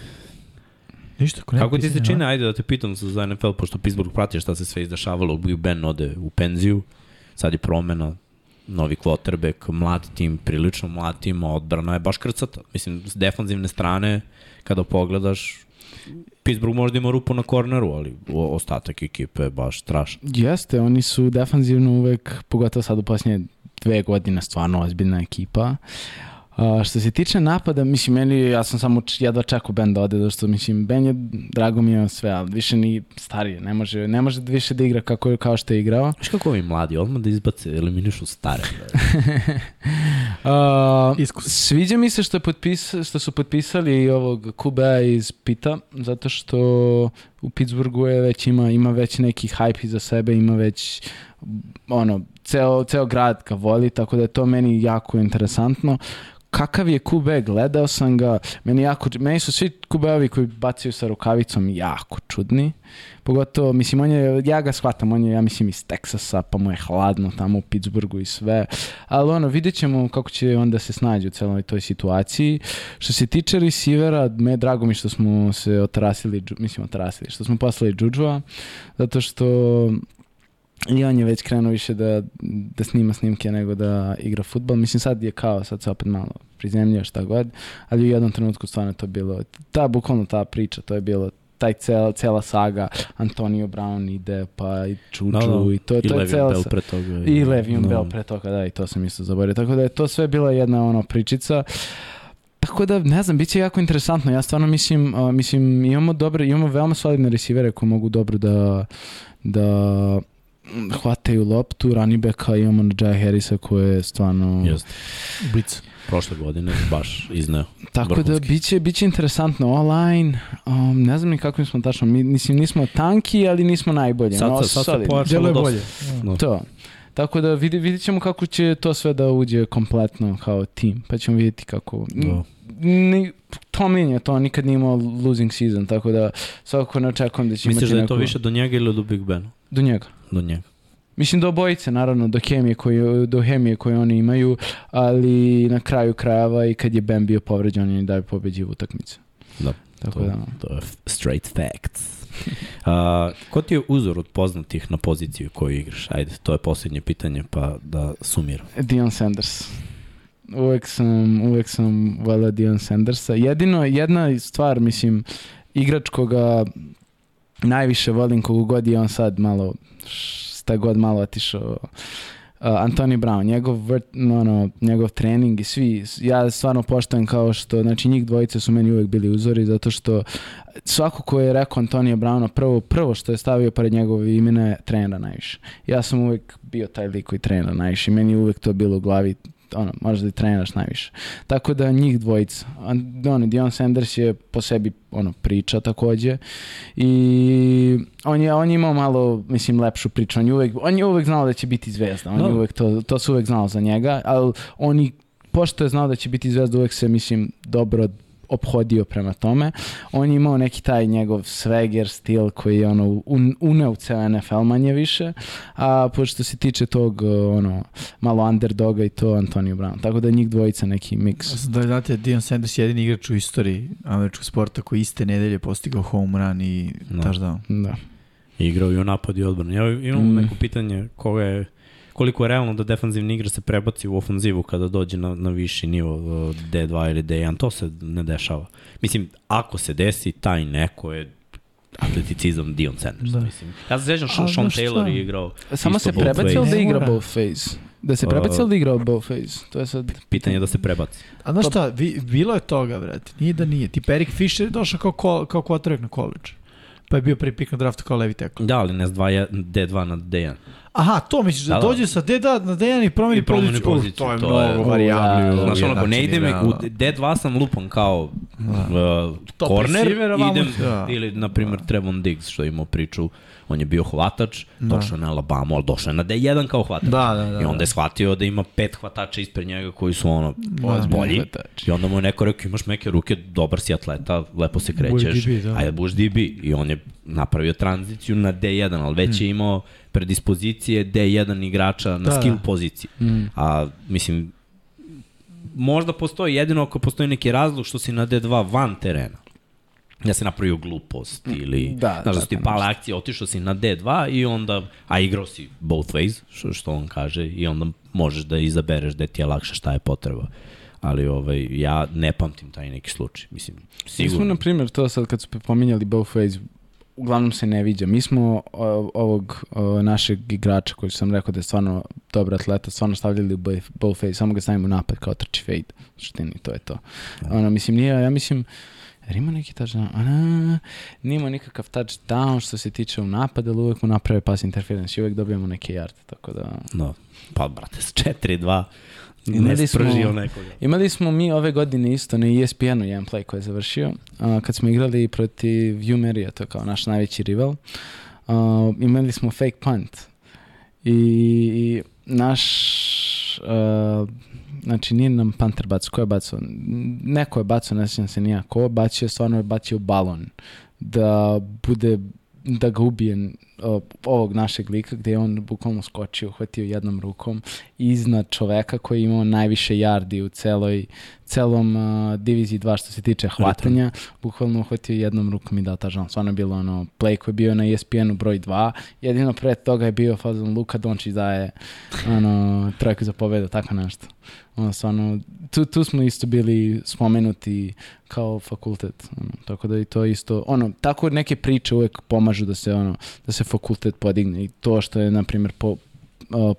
Ništa, Kako ti se čini, ajde da te pitam za NFL, pošto Pittsburgh prati šta se sve izdešavalo, Big Ben ode u penziju, sad je promena, novi quarterback, mlad tim, prilično mlad tim, odbrana je baš krcata. Mislim, s defanzivne strane, kada pogledaš, Pittsburgh možda ima rupu na korneru, ali ostatak ekipe je baš strašan. Jeste, oni su defanzivno uvek, pogotovo sad u posljednje dve godine, stvarno ozbiljna ekipa. Uh, Uh, što se tiče napada, mislim, meni, ja sam samo jedva čekao Ben da ode, zato što, mislim, Ben je, drago mi je sve, ali više ni starije, ne može, ne može više da igra kako, kao što je igrao. Viš kako ovi mladi, odmah da izbace, eliminišu stare. uh, sviđa mi se što, je potpis, što su potpisali ovog Kuba iz Pita, zato što u Pittsburghu je već ima, ima već neki hype iza sebe, ima već ono, ceo, ceo grad ga voli, tako da je to meni jako interesantno. Kakav je QB, gledao sam ga, meni, jako, meni su svi QB-ovi koji bacaju sa rukavicom jako čudni, pogotovo, mislim, on je, ja ga shvatam, on je, ja mislim, iz Teksasa, pa mu je hladno tamo u Pittsburghu i sve, ali ono, vidjet ćemo kako će onda se snađi u celoj toj situaciji. Što se tiče receivera, me drago mi što smo se otrasili, mislim, otrasili, što smo poslali Džuđua, zato što I on je već krenuo više da, da snima snimke nego da igra futbol. Mislim sad je kao, sad se opet malo prizemljio šta god, ali u jednom trenutku stvarno to bilo, ta bukvalno ta priča, to je bilo taj cel, cela saga Antonio Brown ide pa i Čuču no, no. i to, I to je cela Bell pre toga. I Le'Veon no. Bell pre toga, da, i to sam isto zaboravio. Tako da je to sve bila jedna ono pričica. Tako da, ne znam, bit će jako interesantno. Ja stvarno mislim, uh, mislim imamo dobre, imamo veoma solidne resivere koji mogu dobro da, da hvataju loptu, running backa imamo na Jai Harrisa koje je stvarno... Just. Blitz. Prošle godine baš izneo. Tako vrhunski. da biće, biće interesantno online. Um, ne znam ni kako smo tačno. Mi mislim, nismo tanki, ali nismo najbolji. Sad, no, sad, sad se pojačalo bolje. No. To. Tako da vidi, vidit ćemo kako će to sve da uđe kompletno kao tim. Pa ćemo vidjeti kako... Da. Ni, Tomlin je to, nikad nije imao losing season, tako da svakako ne očekujem da će Misliš imati da je to više do njega ili do Big Bena? Do njega. Do njega. Mislim do obojice, naravno, do hemije, koju, do hemije koju oni imaju, ali na kraju krajeva i kad je Ben bio povređen, oni daju pobeđivu utakmicu. Da, Tako to, da. to je straight facts. Uh, ko ti je uzor od poznatih na poziciju koju igraš? Ajde, to je posljednje pitanje, pa da sumiram. Dion Sanders. Uvek sam, uvek sam volao Dion Sandersa. Jedino, jedna stvar, mislim, igrač koga najviše volim kogu god je on sad malo šta god malo otišao Uh, Antoni Brown, njegov, vrt, no, no, njegov trening i svi, ja stvarno poštojem kao što, znači njih dvojice su meni uvek bili uzori zato što svako ko je rekao Antonija Browna prvo, prvo što je stavio pored njegove imena trenera najviše. Ja sam uvek bio taj lik koji trenera najviše meni uvek to bilo u glavi ono, možda i treniraš najviše. Tako da njih dvojica. Ono, Dion Sanders je po sebi ono, priča takođe i on je, on je imao malo, mislim, lepšu priču. On je uvek, on je uvek znao da će biti zvezda. On no. je uvek to, to su uvek znao za njega, ali oni pošto je znao da će biti zvezda, uvek se, mislim, dobro ophodio prema tome. On je imao neki taj njegov swagger stil koji je ono un, uneo ceo NFL manje više, a pošto se tiče tog ono malo underdoga i to Antonio Brown. Tako da njih dvojica neki miks. Da znate, Dion Sanders je jedini igrač u istoriji američkog sporta koji iste nedelje postigao home run i no. touchdown. Da. Igrao i u napad i odbrani. Ja imam mm. neko pitanje koga je koliko je realno da defanzivni igra se prebaci u ofanzivu kada dođe na, na viši nivo D2 ili D1, to se ne dešava. Mislim, ako se desi, taj neko je atleticizam Dion Sanders, da. mislim. Ja se sećam, Sean, Sean Taylor je igrao Samo se prebaci da igra both phase? Da se prebaci ili da igra both phase? To je sad... Pitanje je da se prebaci. A znaš šta, vi, bilo je toga, brate. Nije da nije. Ti Perik Fisher je došao kao, ko, kao quarterback na college. Pa je bio prvi pik na draftu kao levi tackle. Da, ali ne s D2 na D1. Aha, to misliš da, da, da. dođe sa D2 na D1 i promeni, poziciju. poziciju. To je to mnogo je, variabli. Da, znaš, onako, ne ide mi, u D2 sam lupan kao da. uh, corner, idem, da. ili, na primjer, Trevon Diggs, što imao priču on je bio hvatač, da. došao na Alabama, ali došao je na D1 kao hvatač. Da, da, da. I onda je shvatio da ima pet hvatača ispred njega koji su ono da, bolji. Hvatač. I onda mu je neko rekao, imaš meke ruke, dobar si atleta, lepo se krećeš, DB, da. ajde buš DB. I on je napravio tranziciju na D1, ali već hmm. je imao predispozicije D1 igrača na da, skill da. poziciji. Hmm. A, mislim, možda postoji jedino ako postoji neki razlog što si na D2 van terena da se napravio glupost mm, ili da, znaš da, da ti pala akcija, otišao si na D2 i onda, a igrao si both ways, što, što on kaže, i onda možeš da izabereš da ti je lakše šta je potreba. Ali ovaj, ja ne pamtim taj neki slučaj. Mislim, sigurno. Mi smo, na primjer, to sad kad su pominjali both ways, uglavnom se ne viđa. Mi smo ovog našeg igrača koji sam rekao da je stvarno dobar atleta, stvarno stavljali u both ways, samo ga stavimo napad kao trči fade. Štini, to je to. Da. Ono, mislim, nije, ja mislim, Jer ima neki touchdown? A, nima nikakav touchdown što se tiče u napadu, ali uvek mu naprave pas interference i uvek dobijamo neke yarde, tako da... No, pa brate, s 4-2 imali smo. Imali smo mi ove godine isto na ESPN-u jedan play koji je završio, a, kad smo igrali protiv Umerija, to je kao naš najveći rival. A, imali smo fake punt i naš uh, znači nije nam Panter bacao, ko je bacao? Neko je bacao, ne sjećam se nija ko, bacio, stvarno je bacio balon da bude, da ga ubije ovog našeg lika gde je on bukvalno skočio, uhvatio jednom rukom iznad čoveka koji je imao najviše yardi u celoj, celom uh, diviziji 2 što se tiče hvatanja, bukvalno uhvatio jednom rukom i dao tažan. Stvarno je bilo ono play koji je bio na ESPN-u broj 2, jedino pre toga je bio fazon Luka Dončić daje ono, trojku za pobedu, tako nešto. Ono, stvarno, tu, tu smo isto bili spomenuti kao fakultet, ono, tako da i to isto, ono, tako neke priče uvek pomažu da se, ono, da se fakultet podigne i to što je, na primjer, po, uh,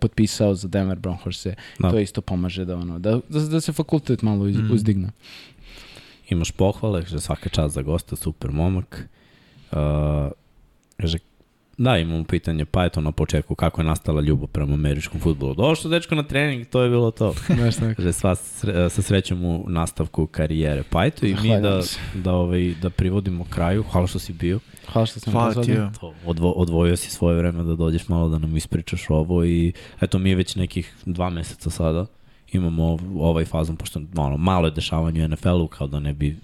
potpisao za Denver Broncos da. to isto pomaže da, ono, da, da, da se fakultet malo uz, mm. uzdigne. Imaš pohvale, že svaka čast za gosta, super momak. Uh, Da, imamo pitanje, pa eto na početku kako je nastala ljubav prema američkom futbolu. Došao dečko na trening, to je bilo to. Znaš tako. Sva sre, sa srećom u nastavku karijere. Pa eto i mi da, da, ovaj, da privodimo kraju. Hvala što si bio. Hvala što sam Hvala ti. Odvo, odvojio si svoje vreme da dođeš malo da nam ispričaš ovo i eto mi već nekih dva meseca sada imamo ovaj fazon, pošto ono, malo je dešavanje u NFL-u, kao da ne bi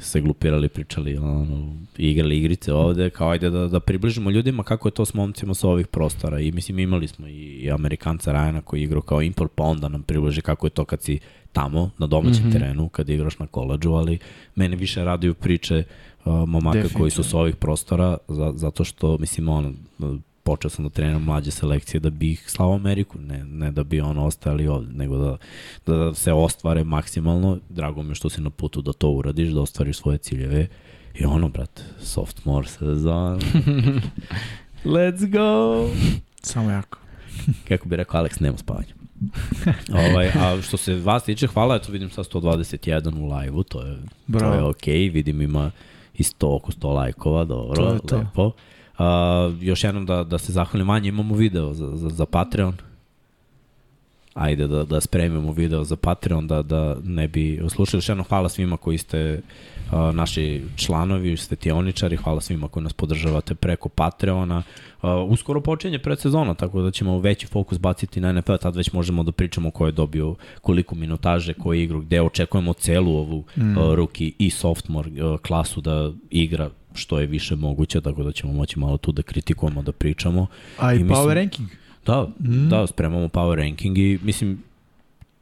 se glupirali, pričali, ono, igrali igrice ovde, kao ajde da, da približimo ljudima kako je to s momcima sa ovih prostora. I mislim, imali smo i Amerikanca Rajana koji igrao kao import, pa onda nam približi kako je to kad si tamo, na domaćem mm -hmm. terenu, kad igraš na koleđu, ali mene više raduju priče uh, momaka koji su sa ovih prostora, za, zato što, mislim, on, počeo sam da treniram mlađe selekcije da bi ih slao Ameriku, ne, ne da bi ono ostali ovde, nego da, da se ostvare maksimalno. Drago mi je što si na putu da to uradiš, da ostvariš svoje ciljeve. I ono, brate, sophomore sezon. Let's go! Samo jako. Kako bi rekao Alex, nema spavanja. ovaj, a što se vas tiče, hvala, eto vidim sad 121 u live-u, to je, Bravo. to je okej, okay. vidim ima i 100, oko 100 lajkova, dobro, to je to. lepo. Uh, još jednom da, da se zahvalim manje, imamo video za, za, za Patreon. Ajde da, da spremimo video za Patreon, da, da ne bi slušali. Još jednom hvala svima koji ste uh, naši članovi, ste tioničari, hvala svima koji nas podržavate preko Patreona. Uh, uskoro počinje predsezona, tako da ćemo veći fokus baciti na NFL, tad već možemo da pričamo ko je dobio koliko minutaže, koji igru, gde očekujemo celu ovu mm. uh, rookie i sophomore uh, klasu da igra što je više moguće, tako da ćemo moći malo tu da kritikujemo, da pričamo. A i, I mislim, power ranking. Da, mm. da, spremamo power ranking i mislim,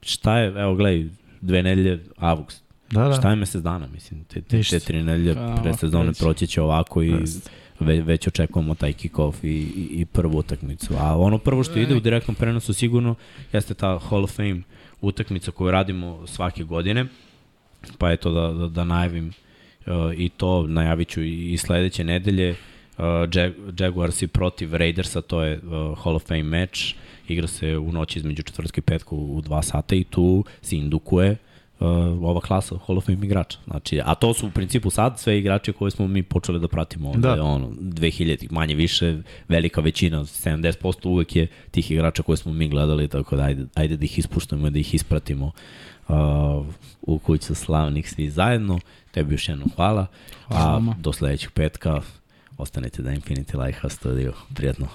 šta je, evo gledaj, dve nedelje, avgust. Da, da. Šta je mesec dana, mislim, te, te, te tri nedelje pre sezone proći će ovako i ve, već očekujemo taj kick-off i, i, i prvu utakmicu. A ono prvo što ide u direktnom prenosu sigurno jeste ta Hall of Fame utakmica koju radimo svake godine. Pa eto da, da, da najavim i to najavit ću i sledeće nedelje. Uh, Jaguars i protiv Raidersa, to je uh, Hall of Fame meč, igra se u noći između četvrtka i petka u 2 sata i tu se indukuje uh, ova klasa Hall of Fame igrača. Znači, a to su u principu sad sve igrači koje smo mi počeli da pratimo ovde, da. ono, 2000, manje više, velika većina, 70% uvek je tih igrača koje smo mi gledali, tako da ajde, ajde da ih ispuštamo, da ih ispratimo uh, u kuću slavnih svi zajedno. Tebi još jednom hvala. hvala a do sledećeg petka ostanite da Infinity Lighthouse Studio. Prijetno.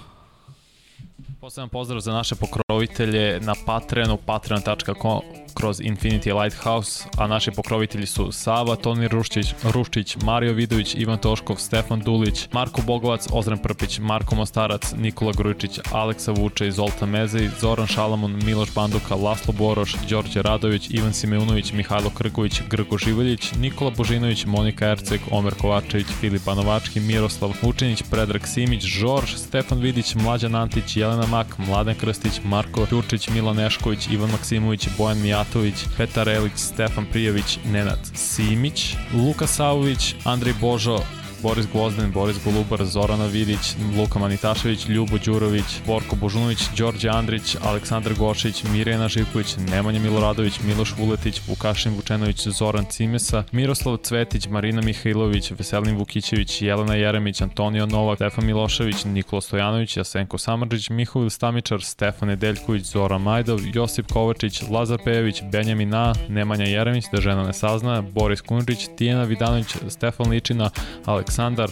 Poseban pozdrav za naše pokrovitelje na Patreonu, patreon.com kroz Infinity Lighthouse, a naši pokrovitelji su Sava, Toni Ruščić, Ruščić, Mario Vidović, Ivan Toškov, Stefan Dulić, Marko Bogovac, Ozren Prpić, Marko Mostarac, Nikola Grujičić, Aleksa Vuče, Zolta Mezej, Zoran Šalamun, Miloš Banduka, Laslo Boroš, Đorđe Radović, Ivan Simeunović, Mihajlo Krković, Grgo Živoljić, Nikola Božinović, Monika Erceg, Omer Kovačević, Filip Banovački, Miroslav Vučinić, Predrag Simić, Žorž, Stefan Vidić, Mlađan Antić, Jelena Mak, Mladen Krstić, Marko Ćurčić, Milan Nešković, Ivan Maksimović, Bojan Mijatović, Petar Elić, Stefan Prijević, Nenad Simić, Luka Savović, Andrej Božo, Boris Gvozden, Boris Golubar, Zorana Vidić, Luka Manitašević, Ljubo Đurović, Borko Božunović, Đorđe Andrić, Aleksandar Gošić, Mirjana Živković, Nemanja Miloradović, Miloš Vuletić, Vukašin Vučenović, Zoran Cimesa, Miroslav Cvetić, Marina Mihajlović, Veselin Vukićević, Jelena Jeremić, Antonio Novak, Stefan Milošević, Nikola Stojanović, Jasenko Samarđić, Mihovil Stamičar, Stefan Nedeljković, Zoran Majdov, Josip Kovačić, Lazar Pejević, Benjamin Na, Nemanja Jeremić, da žena ne sazna, Boris Kunžić, Tijena Vidanović, Stefan Ličina, Aleks Aleksandar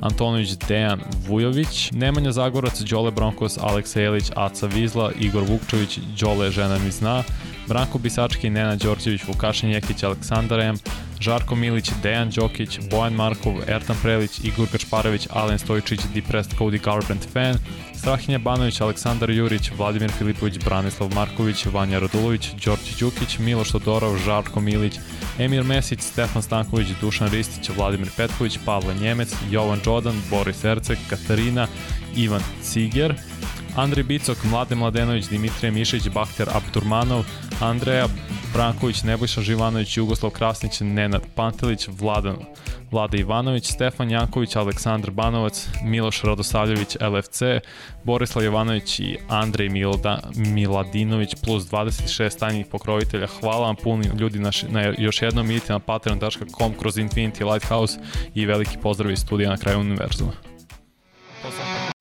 Antonović, Dejan Vujović, Nemanja Zagorac, Đole Bronkos, Aleksa Jelić, Aca Vizla, Igor Vukčević, Đole Žena mi zna, Branko Bisački, Nena Đorđević, Vukašin Jekić, Aleksandar M, Žarko Milić, Dejan Đokić, Bojan Markov, Ertan Prelić, Igor Gašparović, Alen Stojčić, Depressed Cody Garbrandt fan, Strahinja Banović, Aleksandar Jurić, Vladimir Filipović, Branislav Marković, Vanja Radulović, Đorđe Đukić, Miloš Todorov, Žarko Milić, Emir Mesić, Stefan Stanković, Dušan Ristić, Vladimir Petković, Pavle Njemec, Jovan Đodan, Boris Ercek, Katarina, Ivan Ciger, Andrej Bicok, Mlade Mladenović, Dimitrije Mišić, Bakter Abturmanov, Andreja Branković, Nebojša Živanović, Jugoslav Krasnić, Nenad Pantelić, Vladan Vlada Ivanović, Stefan Janković, Aleksandar Banovac, Miloš Radosavljević, LFC, Borislav Jovanović i Andrej Milda, Miladinović plus 26 tajnih pokrovitelja. Hvala vam puni ljudi na, na još jednom idite na patreon.com kroz Infinity Lighthouse i veliki pozdrav iz studija na kraju univerzuma. Pozdrav.